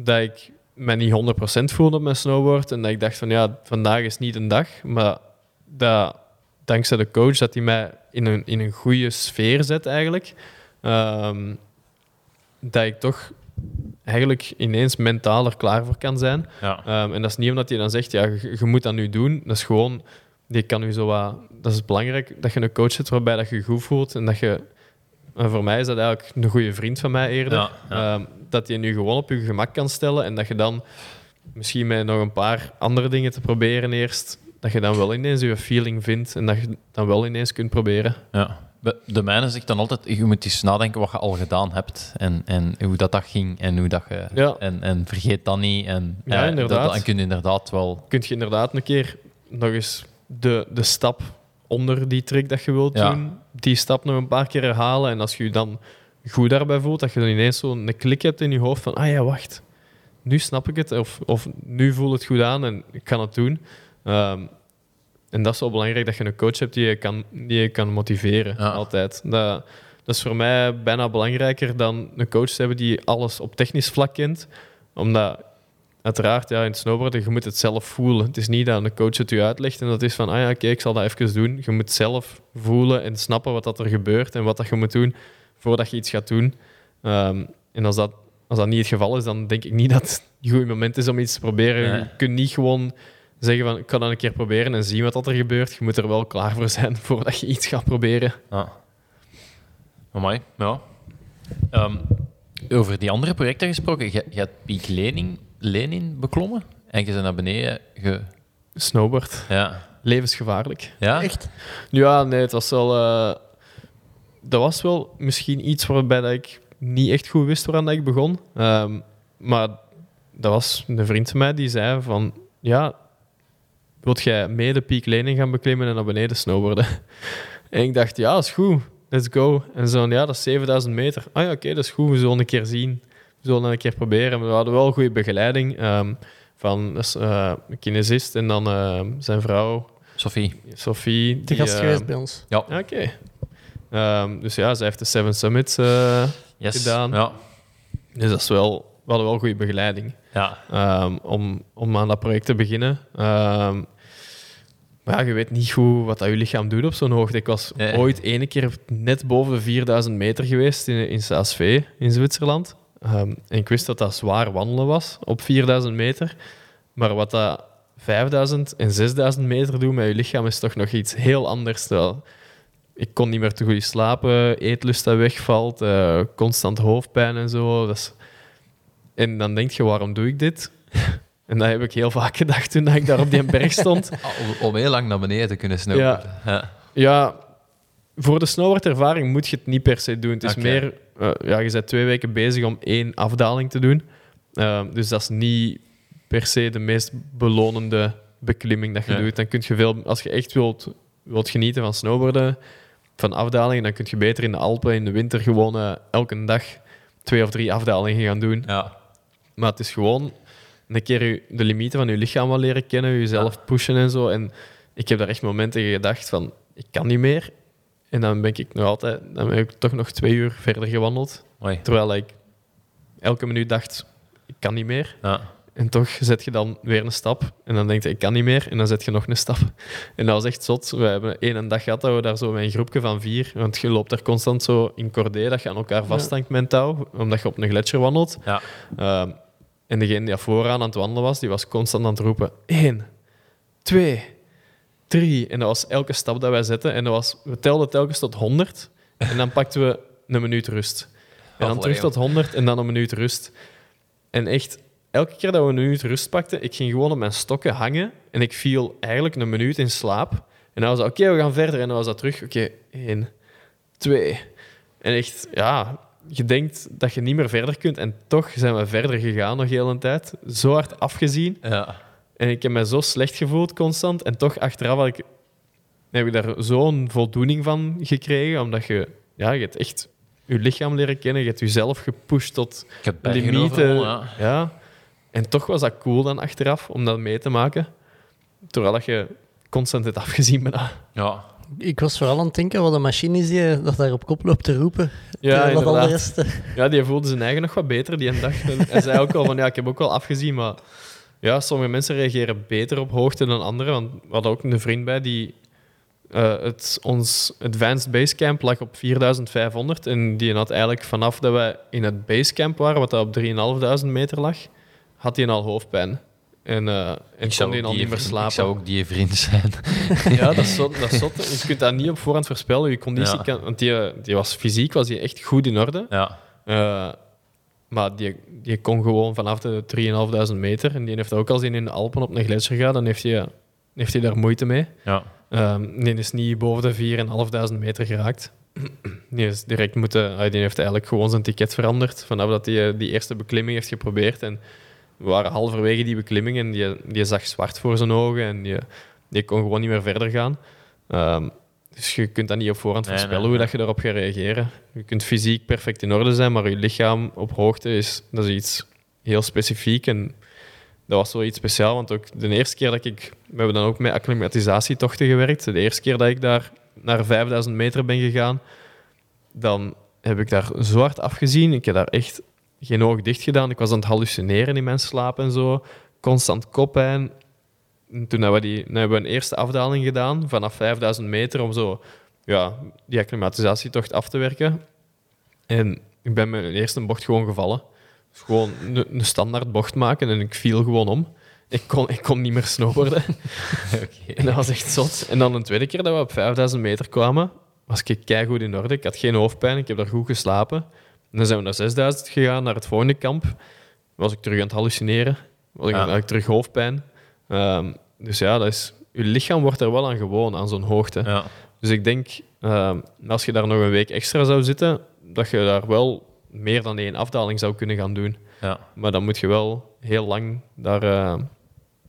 dat ik me niet 100% voelde op mijn snowboard. En dat ik dacht van ja, vandaag is niet een dag. Maar dat, dankzij de coach dat hij mij in een, in een goede sfeer zet eigenlijk. ehm, dat ik toch eigenlijk ineens mentaal er klaar voor kan zijn. Ja. Ehm, en dat is niet omdat hij dan zegt, ja, je, je moet dat nu doen. Dat is gewoon, die kan u zo wat... Dat is belangrijk, dat je een coach hebt waarbij dat je je goed voelt en dat je... En voor mij is dat eigenlijk een goede vriend van mij eerder. Ja, ja. Ehm, dat je nu gewoon op je gemak kan stellen en dat je dan misschien met nog een paar andere dingen te proberen eerst, dat je dan wel ineens je feeling vindt en dat je dan wel ineens kunt proberen. Ja. De mijne zegt dan altijd, je moet eens nadenken wat je al gedaan hebt en, en hoe dat, dat ging en hoe dat je... Ja. En, en vergeet dat niet. En, Ja, eh, inderdaad. Dat, kun je inderdaad wel... Kun je inderdaad een keer nog eens de, de stap onder die trick dat je wilt Ja. doen, die stap nog een paar keer herhalen. En als je je dan goed daarbij voelt, dat je dan ineens zo'n klik hebt in je hoofd van, ah ja, wacht, nu snap ik het. Of, of nu voelt het goed aan en ik kan het doen. Ehm, en dat is wel belangrijk, dat je een coach hebt die je kan, die je kan motiveren, Ja. altijd. Dat, dat is voor mij bijna belangrijker dan een coach te hebben die alles op technisch vlak kent. Omdat uiteraard, ja, in het snowboarden, je moet het zelf voelen. Het is niet dat een coach het u uitlegt en dat is van, ah ja, oké, ik zal dat even doen. Je moet zelf voelen en snappen wat dat er gebeurt en wat dat je moet doen voordat je iets gaat doen. Ehm, en als dat, als dat niet het geval is, dan denk ik niet dat het een goed moment is om iets te proberen. Nee. Je kunt niet gewoon zeggen van, ik kan dat een keer proberen en zien wat dat er gebeurt. Je moet er wel klaar voor zijn voordat je iets gaat proberen. Ja. Amai, ja. Ehm, over die andere projecten gesproken, je, je hebt Piek Lenin, Lenin beklommen en je bent naar beneden ge... Snowboard, Ja. levensgevaarlijk. Ja? Echt? Ja, nee, het was wel... eh, dat was wel misschien iets waarbij dat ik niet echt goed wist waaraan dat ik begon. Ehm, maar dat was een vriend van mij die zei van... Ja, wilt jij mee de Peak Lening gaan beklimmen en naar beneden snowboarden? en ik dacht, ja, dat is goed. Let's go. En zo, ja, dat is 7000 meter. Ah ja, oké, dat is goed. We zullen een keer zien. We zullen een keer proberen. We hadden wel goede begeleiding ehm, van eh, een kinesist en dan eh, zijn vrouw, Sophie. Sophie. Die, gast eh, geweest bij ons. Ja. Oké. Ehm, dus ja, zij heeft de Seven Summits eh, Yes. gedaan. Ja. Dus dat is wel, we hadden wel goede begeleiding Ja. ehm, om, om aan dat project te beginnen. Ehm, maar ja, je weet niet goed wat dat je lichaam doet op zo'n hoogte. Ik was Nee. ooit ene keer net boven de 4000 meter geweest in, in Saas-Vee in Zwitserland. En ik wist dat dat zwaar wandelen was op 4000 meter. Maar wat dat 5000 en 6000 meter doen met je lichaam is toch nog iets heel anders. Terwijl ik kon niet meer te goed slapen, eetlust dat wegvalt, eh, constant hoofdpijn en zo. Dat is... En dan denk je, waarom doe ik dit? En dat heb ik heel vaak gedacht toen ik daar op die berg stond. Om, om heel lang naar beneden te kunnen snowboarden. Ja. Ja, voor de snowboardervaring moet je het niet per se doen. Het is meer, eh, ja, je bent twee weken bezig om één afdaling te doen. Eh, dus dat is niet per se de meest belonende beklimming dat je doet. Dan kun je veel, als je echt wilt, wilt genieten van snowboarden, van afdalingen, dan kun je beter in de Alpen in de winter gewoon eh, elke dag twee of drie afdalingen gaan doen. Ja. Maar het is gewoon een keer je- de limieten van je lichaam wel leren kennen, jezelf pushen en zo. En ik heb daar echt momenten gedacht van, ik kan niet meer. En dan ben ik nog altijd, dan ben ik toch nog twee uur verder gewandeld. Mooi. Terwijl ik elke minuut dacht, ik kan niet meer. Ja. En toch zet je dan weer een stap. En dan denk je, ik kan niet meer. En dan zet je nog een stap. En dat was echt zot. We hebben één dag gehad dat we daar zo met een groepje van vier... Want je loopt daar constant zo in cordé, dat je aan elkaar vasthangt met touw. Omdat je op een gletsjer wandelt. Ja. Ehm, en degene die vooraan aan het wandelen was, die was constant aan het roepen... Eén, twee, drie. En dat was elke stap dat wij zetten. En dat was, we telden telkens tot 100. En dan pakten we een minuut rust. En dan terug tot 100 en dan een minuut rust. En echt, elke keer dat we een minuut rust pakten, ik ging gewoon op mijn stokken hangen. En ik viel eigenlijk een minuut in slaap. En dan was dat, oké, we gaan verder. En dan was dat terug, oké, één, twee. En echt, ja, je denkt dat je niet meer verder kunt. En toch zijn we verder gegaan nog heel een tijd. Zo hard afgezien. Ja. En ik heb me zo slecht gevoeld constant. En toch achteraf had ik, heb ik daar zo'n voldoening van gekregen. Omdat je, ja, je hebt echt je lichaam leren kennen. Je hebt jezelf gepusht tot limieten. Ja. En toch was dat cool dan achteraf om dat mee te maken. Terwijl dat je constant het afgezien bijna. Ja. Ik was vooral aan het denken wat een machine is die dat daar op kop loopt te roepen. Ja, al de rest, eh, Ja, die voelde zijn eigen nog wat beter die een dag. En Hij zei ook al van, ja, ik heb ook wel afgezien, maar ja, sommige mensen reageren beter op hoogte dan anderen. Want we hadden ook een vriend bij die... eh, het, ons Advanced Basecamp lag op 4500 en die had eigenlijk vanaf dat wij in het Basecamp waren, wat dat op 3500 meter lag, had hij al hoofdpijn. En, eh en kon hij al die, niet meer slapen. ik zou ook die vriend zijn. Ja, dat is, zot, dat is zot. Je kunt dat niet op voorhand voorspellen. Je conditie Ja. kan, want die, die was fysiek was die echt goed in orde. Ja. Eh, maar die, die kon gewoon vanaf de 3.500 meter. En die heeft ook al zien in de Alpen op een gletsjer gaan. Dan heeft hij, heeft hij daar moeite mee. Ja. Ehm, die is niet boven de 4.500 meter geraakt. Die, is direct moeten, ah, die heeft eigenlijk gewoon zijn ticket veranderd. Vanaf dat hij die eerste beklimming heeft geprobeerd. En we waren halverwege die beklimming en die, die zag zwart voor zijn ogen. En die, die kon gewoon niet meer verder gaan. Ehm, dus je kunt dat niet op voorhand Nee, voorspellen nee, hoe nee. dat je daarop gaat reageren. Je kunt fysiek perfect in orde zijn, maar je lichaam op hoogte is, dat is iets heel specifiek. En dat was wel iets speciaal, want ook de eerste keer dat ik... We hebben dan ook met acclimatisatietochten gewerkt. De eerste keer dat ik daar naar 5000 meter ben gegaan, dan heb ik daar zo hard afgezien. Ik heb daar echt geen oog dicht gedaan. Ik was aan het hallucineren in mijn slaap en zo. Constant koppijn. En toen hebben we, die, dan hebben we een eerste afdaling gedaan vanaf 5000 meter om zo ja, die acclimatisatietocht af te werken. En ik ben met mijn eerste bocht gewoon gevallen. Dus gewoon een, een standaard bocht maken en ik viel gewoon om. Ik kon, ik kon niet meer snowboarden. En dat was echt zot. En dan een tweede keer dat we op 5000 meter kwamen, was ik keigoed in orde. Ik had geen hoofdpijn, ik heb daar goed geslapen. En dan zijn we naar 6000 gegaan, naar het volgende kamp. Was ik terug aan het hallucineren. Was ik, Ja. had ik terug hoofdpijn. Ehm, dus ja, dat is, je lichaam wordt er wel aan gewoon, aan zo'n hoogte. Ja. Dus ik denk, ehm, als je daar nog een week extra zou zitten, dat je daar wel meer dan één afdaling zou kunnen gaan doen. Ja. Maar dan moet je wel heel lang daar, eh,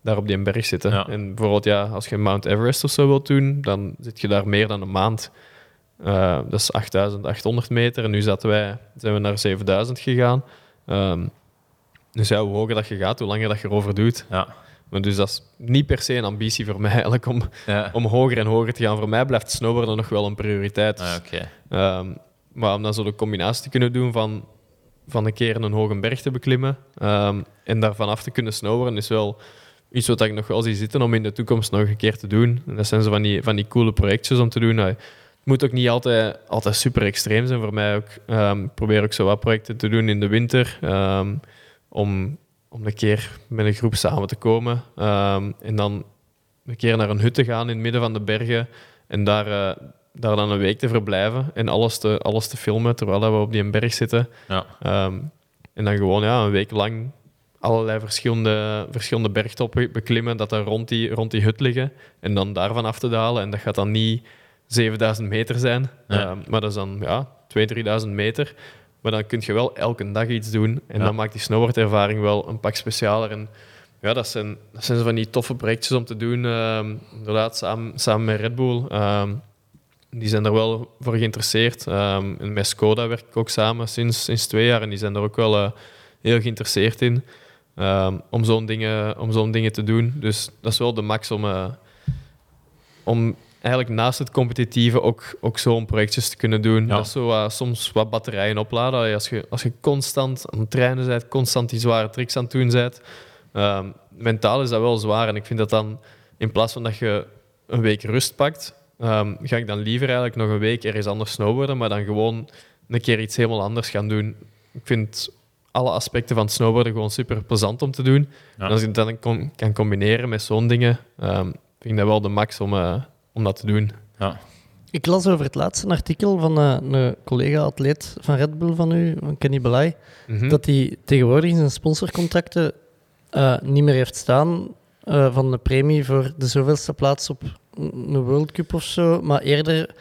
daar op die berg zitten. Ja. En bijvoorbeeld, ja, als je Mount Everest of zo wilt doen, dan zit je daar meer dan een maand. Eh, dat is 8800 meter. En nu zaten wij, zijn we naar 7000 gegaan. Ehm, dus ja, hoe hoger dat je gaat, hoe langer dat je erover doet. Ja. Maar dus dat is niet per se een ambitie voor mij eigenlijk om, Ja. om hoger en hoger te gaan. Voor mij blijft snowboarden nog wel een prioriteit. Dus, Ah. Ehm, maar om dan zo de combinatie te kunnen doen van, van een keer een hoge berg te beklimmen ehm, en daar vanaf te kunnen snowboarden, is wel iets wat ik nog wel zie zitten om in de toekomst nog een keer te doen. En dat zijn zo van die, van die coole projectjes om te doen. Nou, moet ook niet altijd, altijd super extreem zijn voor mij. Ook, Ehm, ik probeer ook zo wat projecten te doen in de winter ehm, om, om een keer met een groep samen te komen. Ehm, en dan een keer naar een hut te gaan in het midden van de bergen en daar, eh, daar dan een week te verblijven en alles te, alles te filmen terwijl we op die berg zitten. Ja. En dan gewoon ja, een week lang allerlei verschillende, verschillende bergtoppen beklimmen, dat daar rond die, rond die hut liggen. En dan daarvan af te dalen. En dat gaat dan niet 7000 meter zijn, ehm, maar dat is dan ja, 2000, 3000 meter. Maar dan kun je wel elke dag iets doen. En Ja. dan maakt die snowboardervaring wel een pak specialer. En ja, dat zijn, dat zijn van die toffe projectjes om te doen. ehm, inderdaad, samen, samen met Red Bull. Ehm, die zijn er wel voor geïnteresseerd. En met Skoda werk ik ook samen sinds, sinds twee jaar. En die zijn er ook wel, eh, heel geïnteresseerd in. om zo'n dingen, om zo'n dingen te doen. Dus dat is wel de max om, eh, om eigenlijk naast het competitieve ook, ook zo'n projectjes te kunnen doen. Ja. Dat is zo soms wat batterijen opladen. Als je, als je constant aan het trainen bent, constant die zware tricks aan het doen bent, ehm, mentaal is dat wel zwaar. En ik vind dat dan, in plaats van dat je een week rust pakt, ehm, ga ik dan liever eigenlijk nog een week ergens anders snowboarden, maar dan gewoon een keer iets helemaal anders gaan doen. Ik vind alle aspecten van het snowboarden gewoon super plezant om te doen. Ja. En als ik dat dan kan combineren met zo'n dingen, ehm, vind ik dat wel de max om, eh, om dat te doen. Ik las over het laatste artikel van eh, een collega-atleet van Red Bull van u, van Kenny Belay, Mhm. dat hij tegenwoordig in zijn sponsorcontracten eh, niet meer heeft staan eh, van de premie voor de zoveelste plaats op een World Cup of zo, maar eerder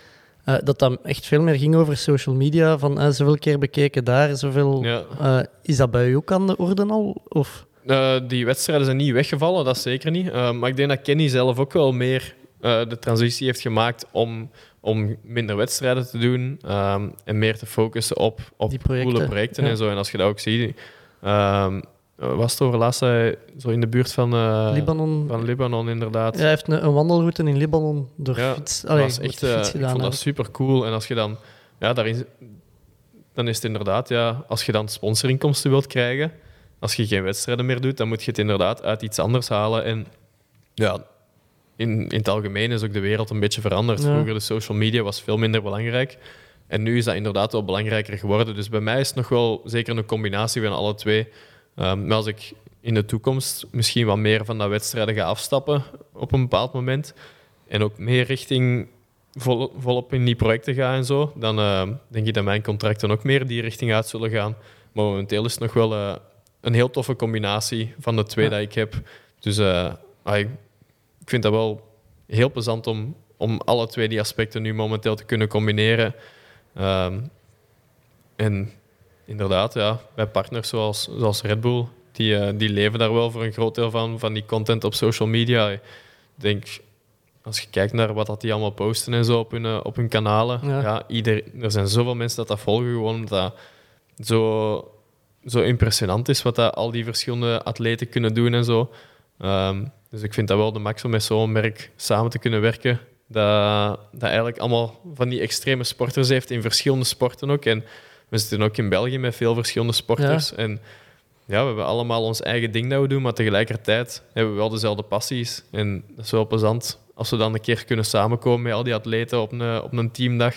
eh, dat dat echt veel meer ging over social media, van eh, zoveel keer bekeken daar, zoveel... Ja. Eh, is dat bij u ook aan de orde al? Of? Eh, die wedstrijden zijn niet weggevallen, dat zeker niet. Maar ik denk dat Kenny zelf ook wel meer eh, de transitie heeft gemaakt om, om minder wedstrijden te doen ehm, en meer te focussen op, op Die projecten, coole projecten ja. en zo. En als je dat ook ziet, ehm, was het over laatst hij zo in de buurt van, eh, Libanon? van Libanon, inderdaad. Ja, hij heeft een, een wandelroute in Libanon door Ja, fiets, Dat allee, was met echt, de eh, fiets ik vond dat super cool. En als je dan, ja, daarin, dan is het inderdaad, ja, als je dan sponsorinkomsten wilt krijgen, als je geen wedstrijden meer doet, dan moet je het inderdaad uit iets anders halen. En ja, in, in het algemeen is ook de wereld een beetje veranderd. Ja. Vroeger de social media was veel minder belangrijk. En nu is dat inderdaad wel belangrijker geworden. Dus bij mij is het nog wel zeker een combinatie van alle twee. Ehm, maar als ik in de toekomst misschien wat meer van dat wedstrijden ga afstappen op een bepaald moment en ook meer richting vol, volop in die projecten ga en zo, dan eh, denk ik dat mijn contracten ook meer die richting uit zullen gaan. Maar momenteel is het nog wel eh, een heel toffe combinatie van de twee Ja. dat ik heb. Dus eh, ah, ik, ik vind dat wel heel plezant om, om alle twee die aspecten nu momenteel te kunnen combineren. Ehm, en inderdaad, ja, bij partners zoals, zoals Red Bull, die, eh, die leven daar wel voor een groot deel van, van die content op social media. Ik denk, als je kijkt naar wat dat die allemaal posten en zo op hun, eh, op hun kanalen, Ja. ja. ieder, er zijn zoveel mensen dat dat volgen, gewoon omdat dat zo, zo impressionant is wat dat al die verschillende atleten kunnen doen en zo. Ehm, dus ik vind dat wel de max om met zo'n merk samen te kunnen werken. Dat, dat eigenlijk allemaal van die extreme sporters heeft in verschillende sporten ook. En we zitten ook in België met veel verschillende sporters. En ja, we hebben allemaal ons eigen ding dat we doen, maar tegelijkertijd hebben we wel dezelfde passies. En dat is wel plezant als we dan een keer kunnen samenkomen met al die atleten op een, op een teamdag.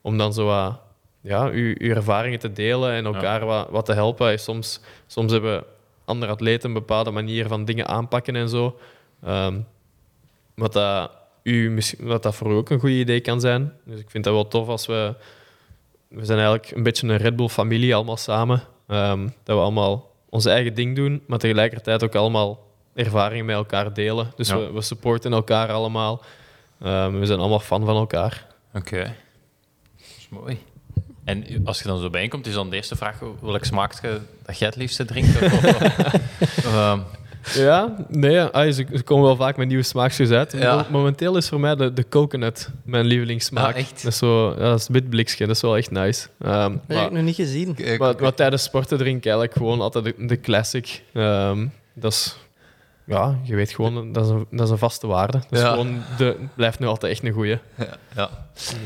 Om dan zo wat, ja, uw, uw ervaringen te delen en elkaar wat, wat te helpen. En Soms, soms hebben andere atleten een bepaalde manier van dingen aanpakken en zo. Ehm, wat, dat u, wat dat voor u ook een goed idee kan zijn. Dus ik vind dat wel tof als we... We zijn eigenlijk een beetje een Red Bull-familie allemaal samen. Ehm, dat we allemaal ons eigen ding doen, maar tegelijkertijd ook allemaal ervaringen met elkaar delen. Dus Ja. we, we supporten elkaar allemaal. Ehm, we zijn allemaal fan van elkaar. Oké. Dat is mooi. En als je dan zo bijeenkomt, is dan de eerste vraag welk smaakje dat jij het liefste drinkt? Of, ehm, Ja, nee, ah, ze, ze komen wel vaak met nieuwe smaakjes uit. Ja. Mo- Momenteel is voor mij de, de coconut mijn lievelingssmaak. Ah, echt? Dat is, zo, ja, dat is dat is wel echt nice. Ehm, Dat heb maar, ik nog niet gezien. ik- maar, maar tijdens sporten drink ik eigenlijk gewoon altijd de, de classic. Ehm, dat is, ja, je weet gewoon, dat is een, dat is een vaste waarde. Dat is Ja. gewoon de, blijft nu altijd echt een goeie. ja.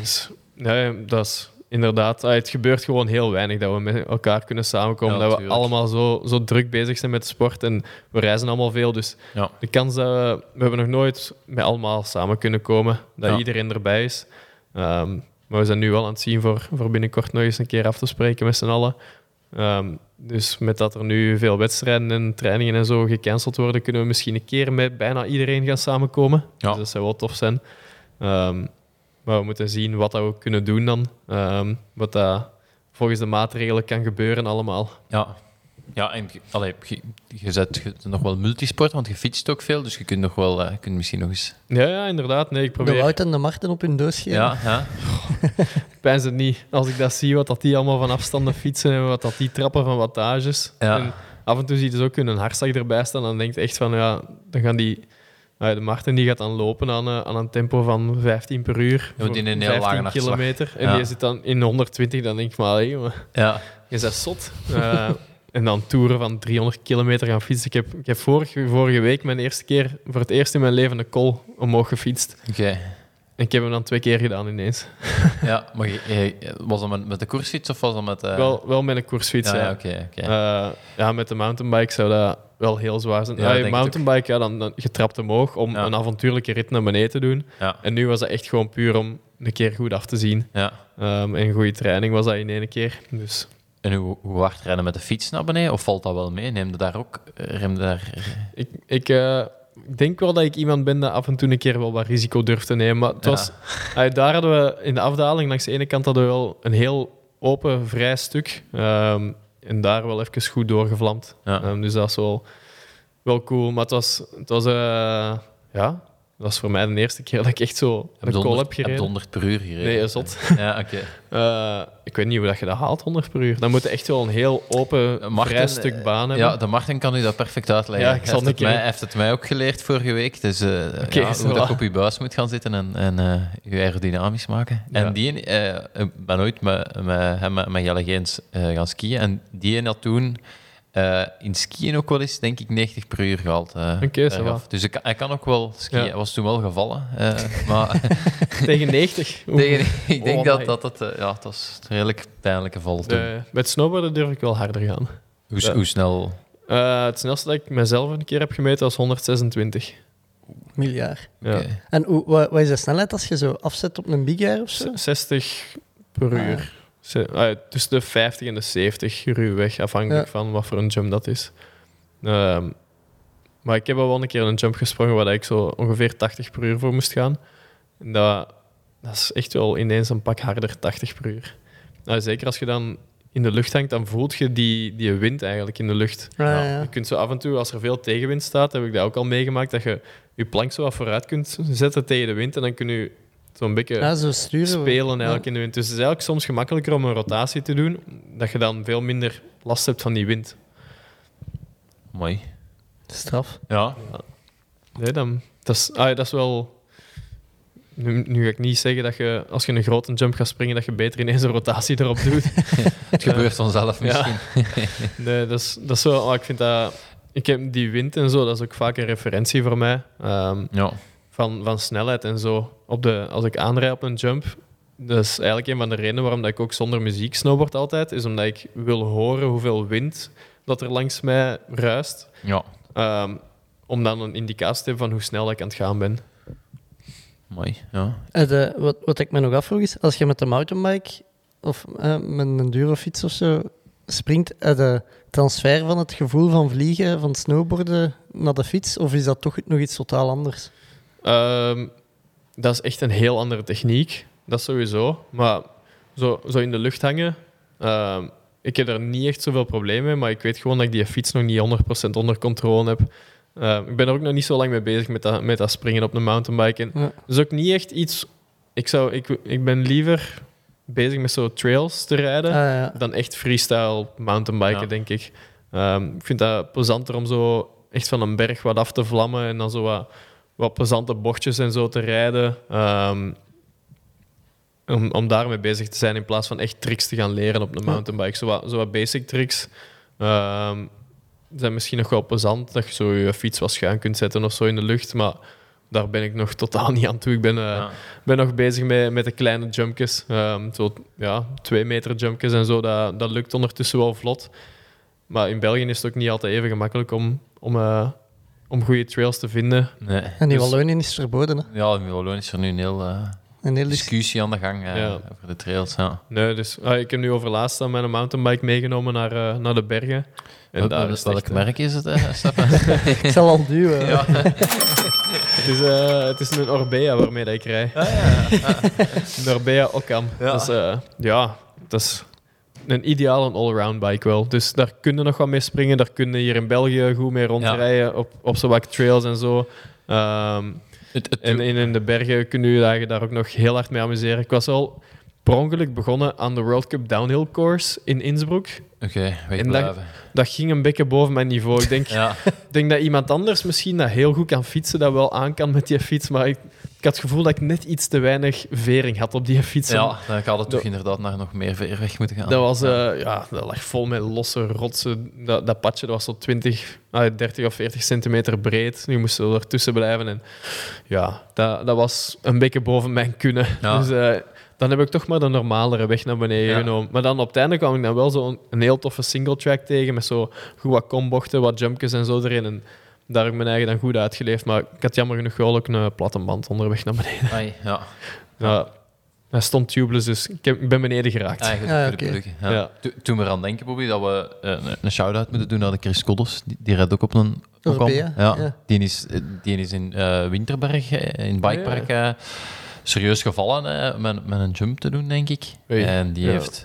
Dus, ja, dat is inderdaad, ah, het gebeurt gewoon heel weinig dat we met elkaar kunnen samenkomen. Ja, dat we allemaal zo, zo druk bezig zijn met de sport en we reizen allemaal veel. Dus Ja. de kans dat we, we hebben nog nooit met allemaal samen kunnen komen, dat Ja. iedereen erbij is. Ehm, maar we zijn nu wel aan het zien voor, voor binnenkort nog eens een keer af te spreken met z'n allen. Ehm, dus met dat er nu veel wedstrijden en trainingen en zo gecanceld worden, kunnen we misschien een keer met bijna iedereen gaan samenkomen. Dus dat zou wel tof zijn. Ehm, maar we moeten zien wat dat we kunnen doen dan. Ehm, wat dat volgens de maatregelen kan gebeuren allemaal. Ja. Ja, en je- allee, je, je bent je bent nog wel multisport, want je fietst ook veel, dus je kunt nog wel, eh, je kunt misschien nog eens... Ja, ja inderdaad. Nee, ik De probeer... Wout en de Marten op hun doos geven. Ja, ja. pijns het niet. Als ik dat zie, wat dat die allemaal van afstanden fietsen en wat dat die trappen van wattages. Ja. En af en toe zie je dus ook een hartslag erbij staan. Dan denk je echt van, ja, dan gaan die... ja, de Martin die gaat dan lopen aan, eh, aan een tempo van 15 per uur. Ja, voor een heel lage 15 hartslag. kilometer. En Ja. die zit dan in 120, dan denk ik maar, hé, ja. je bent zot. Eh, en dan toeren van 300 kilometer gaan fietsen. Ik heb, ik heb vorige, vorige week mijn eerste keer, voor het eerst in mijn leven, een col omhoog gefietst. Oké. Ik heb hem dan twee keer gedaan ineens. Ja, maar je- was dat met, met de koersfiets of was dat met... eh, Wel, wel met een koersfiets, ja. Eh, ja, met de mountainbike zou dat wel heel zwaar zijn. Ja, mountainbike, ja, dan, dan je trapt omhoog om Ja. een avontuurlijke rit naar beneden te doen. ja, En nu was dat echt gewoon puur om een keer goed af te zien. ja. Ehm, en goede training was dat in één keer. Dus En hoe, hoe hard rijden met de fiets naar beneden? Of valt dat wel mee? Neem je daar ook... Rem daar... ik, ik, eh, ik denk wel dat ik iemand ben dat af en toe een keer wel wat risico durft te nemen. Maar het was, daar hadden we in de afdaling, langs de ene kant hadden we wel een heel open, vrij stuk. Ehm, en daar wel even goed doorgevlamd. Ja. Ehm, dus dat is wel, wel cool. Maar het was, het was eh, ja, dat was voor mij de eerste keer dat ik echt zo Heb een call 100 heb gereden. 100 per uur gereden? Nee, zot. Ja, oké. Eh, ik weet niet hoe dat je dat haalt, 100 per uur. Dan moet je echt wel een heel open, Martin, vrij stuk baan hebben. Ja, de Martin kan u dat perfect uitleggen. Ja, ik zal hij, heeft het mij, heeft het mij ook geleerd vorige week. Dus eh, ja, hoe dat je op je buis moet gaan zitten en, en eh, je aerodynamisch maken. Ja. En die, eh, ik ben ooit met, met hem met Jelle Geens eh, gaan skiën. En die had toen eh, in skiën ook wel eens, denk ik, 90 per uur gehaald. eh, Oké, wat. Dus ik, hij kan ook wel skiën. Ja. Hij was toen wel gevallen. eh, maar Tegen 90. Oeh. tegen, ik denk Oh dat, dat het... eh, ja, het was een redelijk pijnlijke val toen. Met snowboarden durf ik wel harder gaan. Hoe, ja. hoe snel... Eh, het snelste dat ik mezelf een keer heb gemeten was 126. Miljard. Ja. En hoe, wat, wat is de snelheid als je zo afzet op een big air of zo? Z- 60 per Ah. uur. Ah, tussen de 50 en de 70 ruwweg, afhankelijk Ja. van wat voor een jump dat is. Ehm, maar ik heb al wel een keer een jump gesprongen waar ik zo ongeveer 80 per uur voor moest gaan. En dat, dat is echt wel ineens een pak harder, 80 per uur. Nou, zeker als je dan in de lucht hangt, dan voelt je die, die wind eigenlijk in de lucht. Ah, Ja, ja. Je kunt zo af en toe, als er veel tegenwind staat, heb ik dat ook al meegemaakt, dat je je plank zo wat vooruit kunt zetten tegen de wind en dan kun je zo'n beetje Ja, zo sturen. spelen eigenlijk in de wind. Dus het is eigenlijk soms gemakkelijker om een rotatie te doen, dat je dan veel minder last hebt van die wind. Mooi. Straf. Ja. Nee, dan, dat, is, ah, ja, dat is wel... Nu, nu ga ik niet zeggen dat je, als je een grote jump gaat springen, dat je beter ineens een rotatie erop doet. Het gebeurt vanzelf Ja. misschien. Nee, dat is, dat is wel... ah, ik vind dat... Ik heb die wind en zo, dat is ook vaak een referentie voor mij. Ehm, Ja. van, van snelheid en zo. Op de, als ik aanrijd op een jump, dat is eigenlijk een van de redenen waarom dat ik ook zonder muziek snowboard altijd, is omdat ik wil horen hoeveel wind dat er langs mij ruist. ja. Ehm, om dan een indicatie te hebben van hoe snel ik aan het gaan ben. Mooi. Ja. En de, wat, wat ik me nog afvroeg is, als je met de mountainbike of eh, met een durofiets of zo springt, eh, de transfer van het gevoel van vliegen, van snowboarden naar de fiets, of is dat toch nog iets totaal anders? Ehm, dat is echt een heel andere techniek. Dat sowieso. Maar zo, zo in de lucht hangen, ehm, ik heb er niet echt zoveel problemen mee, maar ik weet gewoon dat ik die fiets nog niet 100% onder controle heb. Ehm, ik ben er ook nog niet zo lang mee bezig met dat, met dat springen op een mountainbike. En Ja. Dat is ook niet echt iets... Ik, zou, ik, ik ben liever bezig met zo trails te rijden Ah, ja. dan echt freestyle mountainbiken, Ja. denk ik. Ehm, ik vind dat plezanter om zo echt van een berg wat af te vlammen en dan zo wat, wat plezante bochtjes en zo te rijden. Ehm, om, om daarmee bezig te zijn in plaats van echt tricks te gaan leren op Ja. mountainbike. Zo wat, zo wat basic tricks ehm, zijn misschien nog wel plezant, dat je zo je fiets wat schuin kunt zetten of zo in de lucht, maar daar ben ik nog totaal niet aan toe. Ik ben, eh, Ja. ben nog bezig met, met de kleine jumpjes. Ehm, zo, ja, twee meter jumpjes en zo. Dat, dat lukt ondertussen wel vlot. Maar in België is het ook niet altijd even gemakkelijk om, om, eh, om goede trails te vinden. Nee. En die Dus- Wallonië is verboden. Hè? Ja, in Wallonië is er nu een heel eh, Een hele discussie aan de gang eh, Ja. over de trails. Ja. Nee, dus, ah, ik heb nu overlaatst dan mijn mountainbike meegenomen naar, eh, naar de bergen. En Wel- daar wel- is het welk echt, merk is het, eh? Ik zal al duwen. ja. Het is, eh, het is een Orbea waarmee dat ik rij. een Orbea Occam. Ja. Dat is, eh, ja, dat is een ideale allround bike wel. Dus daar kun je nog wat mee springen. Daar kun je hier in België goed mee rondrijden op, op zo wat trails en zo. Ehm, Het, het, en in, in de bergen kun je daar, daar ook nog heel hard mee amuseren. Ik was wel per ongeluk begonnen aan de World Cup Downhill Course in Innsbruck. Oké, En wegblijven. Dat ging een beetje boven mijn niveau. Ik denk, Ja, denk dat iemand anders misschien dat heel goed kan fietsen, dat wel aan kan met die fiets. Maar ik, ik had het gevoel dat ik net iets te weinig vering had op die fiets. ja dan gaat het toch inderdaad naar nog meer ver weg moeten gaan. Dat, was, eh, ja, dat lag vol met losse rotsen. Dat, dat padje dat was zo 20, ah, 30 of 40 centimeter breed. Nu moesten we ertussen blijven. En ja, dat, dat was een beetje boven mijn kunnen. Ja. Dus eh, dan heb ik toch maar de normalere weg naar beneden Ja. genomen. Maar dan op het einde kwam ik dan wel zo een, een heel toffe single track tegen. Met zo goed wat kombochten, wat jumpjes en zo erin. En daar heb ik mijn eigen dan goed uitgeleefd. Maar ik had jammer genoeg wel ook een platte band onderweg naar beneden. Ai, ja, Ja, hij stond tubeless, dus ik, ben beneden geraakt. eigenlijk Ah, oké. gelukkig. Ja. Ja. To- Toen we eraan denken, Bobby, dat we eh, een, een shout-out moeten doen naar de Chris Koddos. Die, die rijdt ook op een... ook Orbea, ja, ja. Die, is, die is in eh, Winterberg, eh, in Bikepark, eh, serieus gevallen met, met een jump te doen, denk ik. En die Ja. heeft...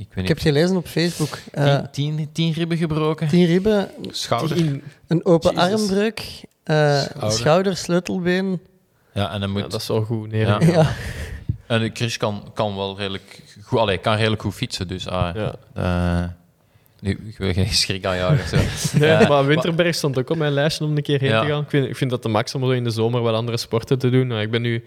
Ik weet Ik heb gelezen op Facebook. Eh, tien, tien, tien ribben gebroken. tien ribben, Schouder. Een open Jezus. armbreuk, eh, Schouder. schouder, sleutelbeen. Ja, en dan moet... ja, dat is wel goed. Nee, Ja. En Chris kan, kan wel redelijk goed, allee, kan redelijk goed fietsen, dus ah, Ja. eh, nu, ik wil geen schrik aanjagen. Zo. Nee, Ja, maar Winterberg stond ook op mijn lijstje om een keer heen Ja. te gaan. Ik vind, ik vind dat de max om zo in de zomer wat andere sporten te doen. Nou, ik ben nu...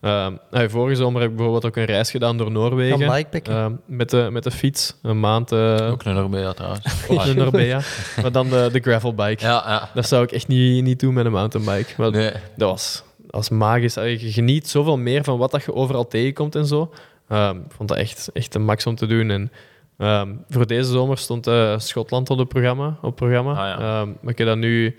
ehm, vorige zomer heb ik bijvoorbeeld ook een reis gedaan door Noorwegen. Bikepacken. Ehm, met, de, met de fiets. Een maand uh, Ook een Orbea trouwens. op de Norbea. maar dan de, de gravelbike. Ja, ja. Dat zou ik echt niet, niet doen met een mountainbike. Maar Nee. dat, was, dat was magisch. Je geniet zoveel meer van wat dat je overal tegenkomt en zo. Ehm, ik vond dat echt, echt een max om te doen. En, ehm, voor deze zomer stond eh, Schotland op het programma. Op het programma. Ah, ja. Ehm, maar ik heb dat nu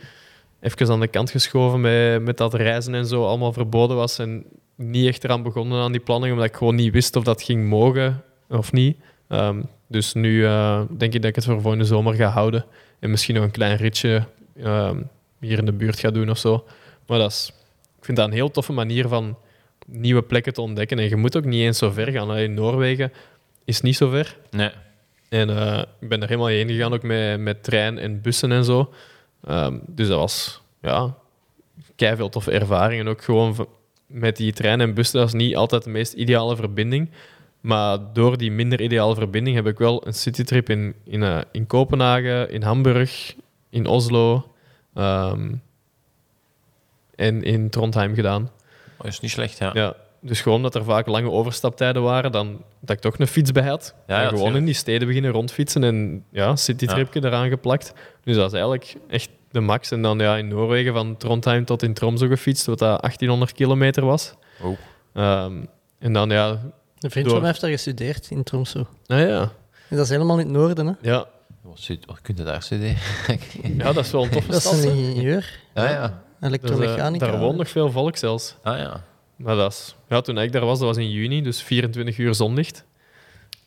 even aan de kant geschoven met, met dat reizen en zo allemaal verboden was. En niet echt eraan begonnen aan die planning, omdat ik gewoon niet wist of dat ging mogen of niet. Ehm, dus nu eh, denk ik dat ik het voor volgende zomer ga houden. En misschien nog een klein ritje ehm, hier in de buurt ga doen of zo. Maar dat is, ik vind dat een heel toffe manier van nieuwe plekken te ontdekken. En je moet ook niet eens zo ver gaan. In Noorwegen is niet zo ver. nee. En eh, ik ben er helemaal heen gegaan, ook met, met trein en bussen en zo. Ehm, dus dat was ja, veel toffe ervaring. En ook gewoon met die trein en bussen, dat is niet altijd de meest ideale verbinding. Maar door die minder ideale verbinding heb ik wel een citytrip in, in, eh, in Kopenhagen, in Hamburg, in Oslo ehm, en in Trondheim gedaan. Oh, is niet slecht, ja. Ja, dus gewoon dat er vaak lange overstaptijden waren, dan dat ik toch een fiets bij had. Ja, gewoon in die steden beginnen rondfietsen en ja, citytripje eraan geplakt. Dus dat is eigenlijk echt de max. En dan ja, in Noorwegen van Trondheim tot in Tromsø gefietst, wat dat 1800 kilometer was. Oh. Ehm, en dan ja, Een vriend Door- van mij heeft daar gestudeerd in Tromsø. nou ja, En dat is helemaal in het noorden, hè? ja, Wat, kun je daar studeren? ja, dat is wel een toffe Dat is stad. een ingenieur, ja, ja. Dus, eh, elektromechanica. daar woont nog veel volk zelfs. Ah, ja. Maar dat is, ja, toen ik daar was, dat was in juni, dus 24 uur zonlicht.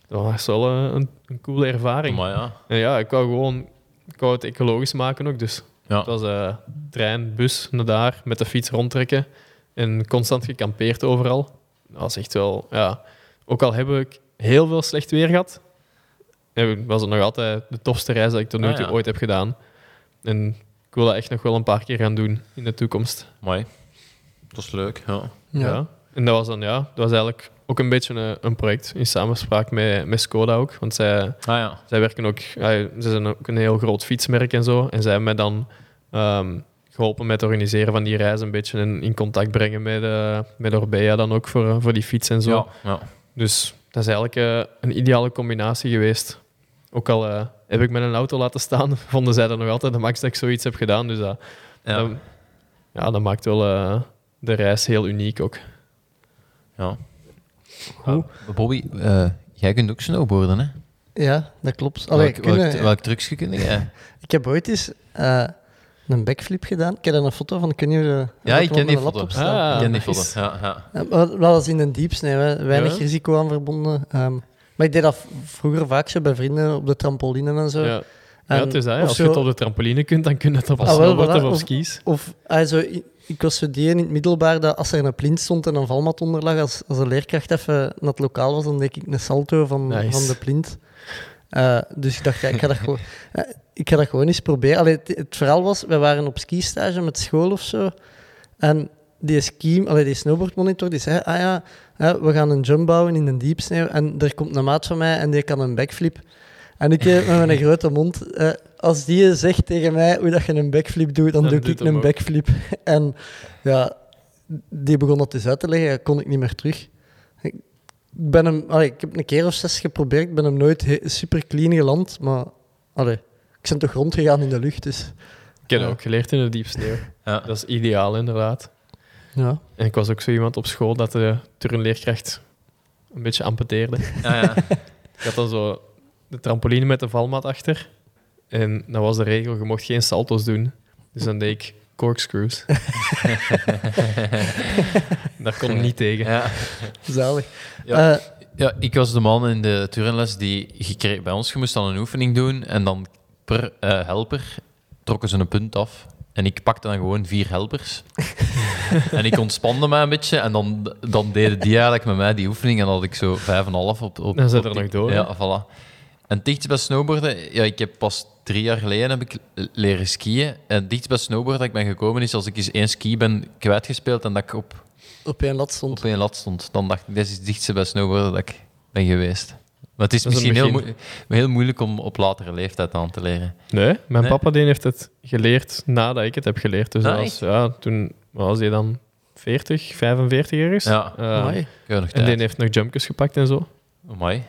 Dat was wel eh, een, een coole ervaring. Maar ja. En ja, ik wou gewoon ik wou het ecologisch maken ook. Dus Ja. het was eh, trein, bus naar daar, met de fiets rondtrekken. En constant gekampeerd overal. Dat was echt wel, ja. Ook al heb ik heel veel slecht weer gehad, heb ik- was het nog altijd de tofste reis dat ik tot nu Ah, toe ja. ooit heb gedaan. En ik wil dat echt nog wel een paar keer gaan doen in de toekomst. Mooi. Dat was leuk, ja. Ja. En dat was dan, ja, dat was eigenlijk ook een beetje een, een project in samenspraak met, met Skoda ook. Want zij, Ah ja. zij werken ook, ze zijn ook een heel groot fietsmerk en zo. En zij hebben mij dan ehm, geholpen met het organiseren van die reis, een beetje in, in contact brengen met, uh, met Orbea dan ook voor, eh, voor die fiets en zo. Ja, ja. Dus dat is eigenlijk eh, een ideale combinatie geweest. Ook al eh, heb ik met een auto laten staan, vonden zij dat nog altijd de max dat ik zoiets heb gedaan. Dus dat, Ja. dat, ja, dat maakt wel eh, de reis heel uniek ook. ja. Ja. Bobby, eh, jij kunt ook snowboarden, hè? Ja, dat klopt. Allee, welk, kunnen- welk, welk trucje kun jij? Ik heb ooit eens eh, een backflip gedaan. Ik heb daar een foto van. Of je- Ja, of ik ken op die foto. Ah, Ik ken die foto. Ja, ja. Ja, maar dat was in een diepsnee, hè. weinig Ja? risico aan verbonden. Ehm, maar ik deed dat vroeger vaak zo bij vrienden op de trampoline en zo. Ja. En- ja, het is dat, Als je het op de trampoline kunt, dan kun je het op een Ah, wel, snowboard voilà. of skis. Of ah, zo, ik, was zo die in het middelbaar dat als er een plint stond en een valmat onder lag, als, als de leerkracht even naar het lokaal was, dan deed ik een salto van, Nice. van de plint. Eh, dus ik dacht, ja, ik ga dat gewoon, eh, ik ga dat gewoon eens proberen. Allee, het, het verhaal was, wij waren op skistage met school of zo. En die ski, allee, die snowboardmonitor, die zei, ah ja, we gaan een jump bouwen in een diepsneeuw en er komt een maat van mij en die kan een backflip. En ik eh, met mijn grote mond, eh, als die zegt tegen mij hoe dat je een backflip doet, dan, Dan doe ik een ook. backflip. En ja, die begon dat dus uit te leggen, kon ik niet meer terug. Ik, ben hem, allee, ik heb een keer of zes geprobeerd, ik ben hem nooit super clean geland, maar allee, ik ben toch rondgegaan in de lucht, dus Ik heb ook geleerd in de diep sneeuw. Ja. Dat is ideaal, inderdaad. ja. En ik was ook zo iemand op school dat de turnleerkracht een beetje amputeerde. Ja, ja. Ik had dan zo de trampoline met de valmat achter. En dat was de regel, je mocht geen salto's doen. Dus dan deed ik corkscrews. Daar kon ik niet tegen. ja. zalig. Ja. Eh, Ja, ik was de man in de turnles die bij ons, je moest dan een oefening doen en dan per eh, helper trokken ze een punt af. En ik pakte dan gewoon vier helpers. en ik ontspande mij een beetje en dan, dan deden die eigenlijk met mij die oefening en dan had ik zo vijf en een half op, op Dan zit op er die- nog door, Ja, voilà. En dicht bij snowboarden, ja, ik heb pas drie jaar geleden heb ik leren skiën. En dicht bij snowboarden dat ik ben gekomen is als ik eens één ski ben kwijtgespeeld en dat ik op op één lat stond. op één lat stond, dan dacht ik, dit is het dichtste bij snowboarden dat ik ben geweest. Maar het is Dat is een misschien heel, heel moeilijk om op latere leeftijd aan te leren. Nee, mijn Nee? papa die heeft het geleerd nadat ik het heb geleerd. Dus Ah, dat was, ja, toen was hij dan 40, 45 ergens. Ja. Nog en die heeft nog jumpjes gepakt en zo. Amai.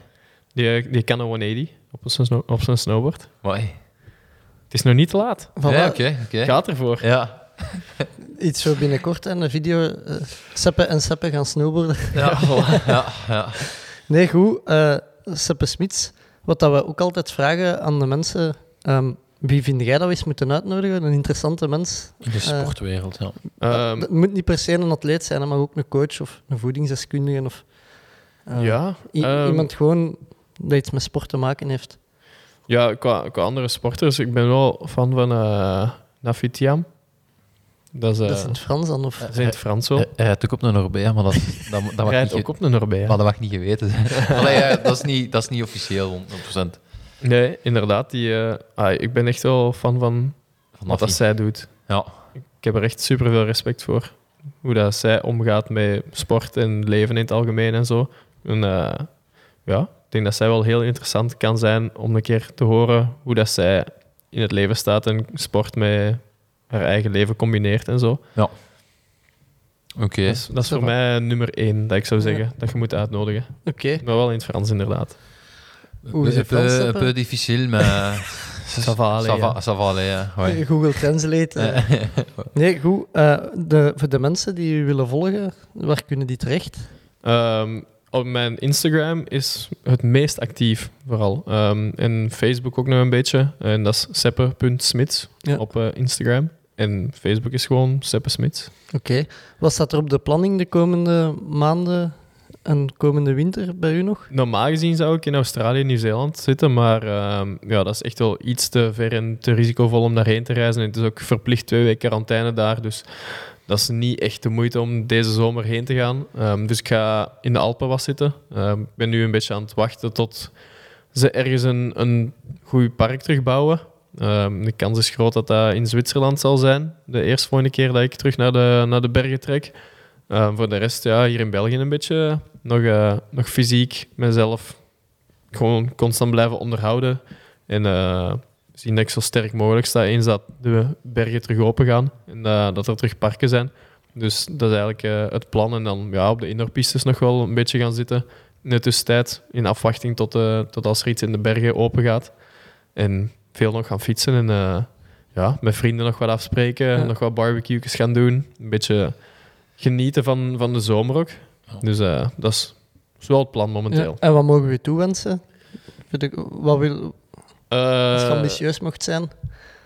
Die, die kan een 180 op zijn, snow- op zijn snowboard. Amai. Het is nog niet te laat. Voilà, Ja, oké, oké. Gaat ervoor. Ja. Iets voor binnenkort en een video. eh Seppe en Seppe gaan snowboarden. Ja, ja, ja. Nee, goed. eh Seppe Smits. Wat dat we ook altijd vragen aan de mensen. ehm, wie vind jij dat we eens moeten uitnodigen? Een interessante mens. De sportwereld, ja. Ehm, Het moet niet per se een atleet zijn, maar ook een coach of een voedingsdeskundige. Of, eh, ja, ehm, iemand gewoon dat iets met sport te maken heeft. ja qua, qua andere sporters. Ik ben wel fan van eh Nafitiam. Dat is, eh, dat is in het Frans dan? Of, dat is in het Frans zo. Hij rijdt ook op een Orbea, maar dat, dat, dat, mag, niet ook op een Norbea. maar dat mag niet geweten zijn. Allee, ja, dat, is niet, dat is niet officieel, 100%. Nee, inderdaad. Die, eh, ah, ik ben echt wel fan van Van wat dat zij doet. Ja. Ik heb er echt super veel respect voor. Hoe dat zij omgaat met sport en leven in het algemeen en zo. En, eh, ja, ik denk dat zij wel heel interessant kan zijn om een keer te horen hoe dat zij in het leven staat en sport met haar eigen leven combineert en zo. Oké. Dat is, dat is voor mij nummer één dat ik zou zeggen dat je moet uitnodigen. Oké. Maar wel in het Frans, inderdaad. Hoe is het Frans, Seppe? peu difficile, maar... Ça va aller, Ça va, ja. ça va aller, ja. Hoi. Google Translate. Nee, goed. eh, de, voor de mensen die u willen volgen, waar kunnen die terecht? Ehm, op mijn Instagram is het meest actief, vooral. Ehm, en Facebook ook nog een beetje. En dat is seppe.smits Ja. op eh, Instagram. En Facebook is gewoon Seppe Smits. Oké. Wat staat er op de planning de komende maanden en komende winter bij u nog? Normaal gezien zou ik in Australië en Nieuw-Zeeland zitten, maar ehm, ja, dat is echt wel iets te ver en te risicovol om daarheen te reizen. En het is ook verplicht twee weken quarantaine daar, dus dat is niet echt de moeite om deze zomer heen te gaan. Ehm, dus ik ga in de Alpen wat zitten. Ehm, ik ben nu een beetje aan het wachten tot ze ergens een, een goed park terugbouwen. Ehm, de kans is groot dat dat in Zwitserland zal zijn. De eerste volgende keer dat ik terug naar de, naar de bergen trek. Voor de rest, ja, hier in België een beetje nog, eh, nog fysiek mezelf gewoon constant blijven onderhouden. En eh, zien dat ik zo sterk mogelijk sta eens dat de bergen terug open gaan en dat er terug parken zijn. Dus dat is eigenlijk eh, het plan. En dan ja, op de indoorpistes nog wel een beetje gaan zitten in de tussentijd. In afwachting tot, eh, tot als er iets in de bergen open gaat. En veel nog gaan fietsen en eh, ja, met vrienden nog wat afspreken. Ja. Nog wat barbecues gaan doen. Een beetje genieten van, van de zomer ook. Dus dat is, is wel het plan momenteel. Ja. En wat mogen we toewensen? Wat wil, als je Eh, ambitieus mocht zijn?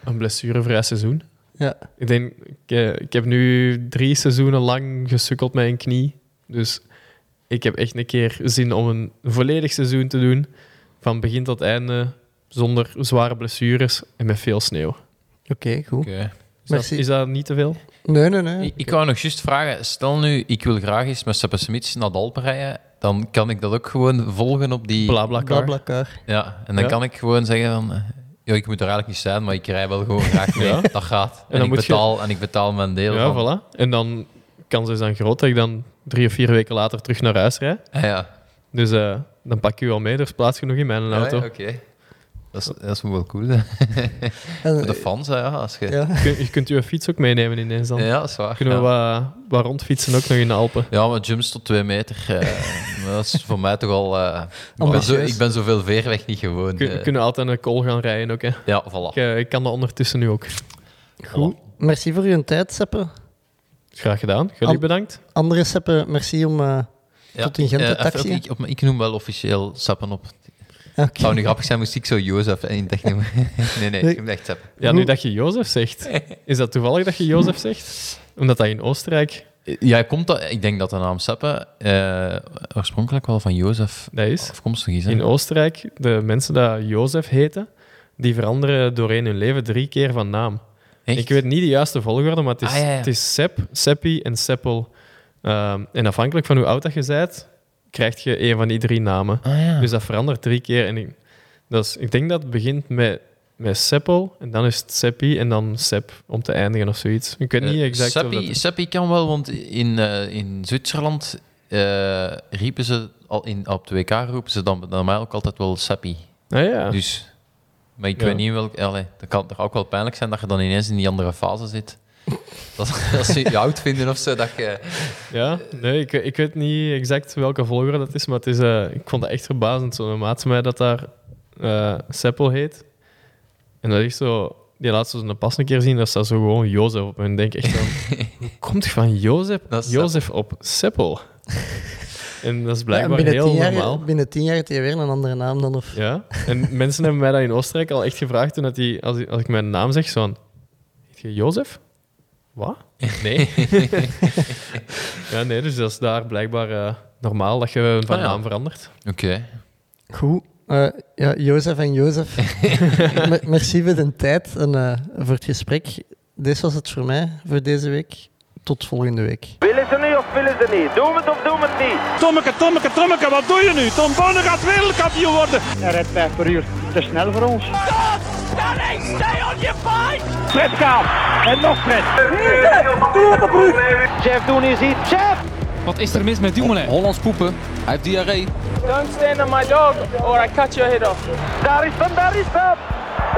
een blessurevrij seizoen. Ja. Ik denk, ik, eh, ik heb nu drie seizoenen lang gesukkeld met een knie. Dus ik heb echt een keer zin om een volledig seizoen te doen. Van begin tot einde, zonder zware blessures en met veel sneeuw. Oké, goed. Oké. Is dat, is dat niet te veel? Nee, nee, nee. Ik, ik wou nog juist vragen, stel nu, ik wil graag eens met Seppe Smits naar de Alpen rijden, dan kan ik dat ook gewoon volgen op die... Blablacar. Blablacar. Ja, en dan Ja. kan ik gewoon zeggen van... eh, Ja, ik moet er eigenlijk niet zijn, maar ik rij wel gewoon graag mee. Ja. Dat gaat. En, dan ik moet je- betaal, en ik betaal mijn deel Ja, van. voilà. En dan kans is dan groot dat ik dan drie of vier weken later terug naar huis rijd. Ah, ja. Dus eh, dan pak ik u al mee, er is plaats genoeg in mijn auto. Ja, ja, Oké. Dat, is, dat is wel cool. hè. En, Voor de fans, hè, ja. Als je... ja. Je, kunt- je kunt uw fiets ook meenemen ineens dan. Ja, dat is waar. Kunnen we wat, wat rondfietsen ook nog in de Alpen. Ja, maar jumps tot twee meter, eh, dat is voor mij toch al... eh, ik, ben zo, Ambitieus. ik ben zoveel veerweg niet gewoon. Kun, eh. kunnen altijd een call gaan rijden ook. Hè. ja, voilà. Ik, ik kan dat ondertussen nu ook. Goed. Merci voor uw tijd, Seppe. Graag gedaan. Jullie An- bedankt. Andere Seppe, merci om... eh, Ja, Tot in Gent de even taxi, ook, ik, ik noem wel officieel Seppen op. oké. Het zou nu grappig zijn, moest ik zo Jozef in het echt noemen. nee, nee, ik noem echt Seppen. Ja, nu dat je Jozef zegt. Is dat toevallig dat je Jozef zegt? Omdat dat in Oostenrijk Ja, komt dat, ik denk dat de naam Seppen eh, oorspronkelijk wel van Jozef dat is. afkomstig is. hè? In Oostenrijk, de mensen die Jozef heten, die veranderen doorheen hun leven drie keer van naam. Echt? Ik weet niet de juiste volgorde, maar het is, Ah, ja, ja. Het is Sepp, Seppi en Seppel. Ehm, en afhankelijk van hoe oud dat je bent, krijg je een van die drie namen. Ah, ja. Dus dat verandert drie keer. En ik, dat is, ik denk dat het begint met, met Seppel, en dan is het Seppi, en dan Sepp om te eindigen of zoiets. Ik weet niet Eh, exact of Seppi, dat- Seppi kan wel, want in, eh, in Zwitserland eh, riepen ze al in, op de WK roepen ze dan, dan mij ook altijd wel Seppi. Ah, ja. Dus, maar ik Ja. weet niet welk. Allee, dat kan toch ook wel pijnlijk zijn dat je dan ineens in die andere fase zit. Dat, dat ze je oud vinden of zo. Dat je, Ja, nee, ik, ik weet niet exact welke volgorde dat is, maar het is, eh, ik vond dat echt verbazend. Zo'n maat van mij dat daar eh Seppel heet. En dat is zo... Die laat zo een pas een keer zien, dat staat zo gewoon Jozef op. En ik denk echt van... hoe komt je van Jozef, Jozef op Seppel? en dat is blijkbaar binnen, heel jaar, normaal. binnen tien jaar heb je weer een andere naam dan. Of... Ja, en mensen hebben mij dat in Oostenrijk al echt gevraagd toen dat die, als, ik, als ik mijn naam zeg, zo je Jozef? Wat? Nee. ja, nee, dus dat is daar blijkbaar eh, normaal dat je van Ah, ja. naam verandert. Oké. Goed. Eh, ja, Jozef en Jozef. Me- merci voor de tijd en eh, voor het gesprek. Dit was het voor mij voor deze week. Tot volgende week. Willen ze nu of willen ze niet? Doen we het of doen we het niet? Tommeke, Tommeke, Tommeke, wat doe je nu? Tom Bonne gaat wereldkampioen worden. Hij rijdt 5 per uur. Te snel voor ons. Stop! Danny, stay on your fight! Fred Kaap. En nog Fred. Jeff doen is iets. Jeff! Wat is er mis met Dumoulin? Hollands poepen. Hij heeft diarree. Don't stand on my dog or I cut your head off. Daar is hem, daar is hem!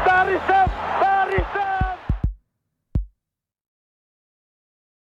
Daar is hem!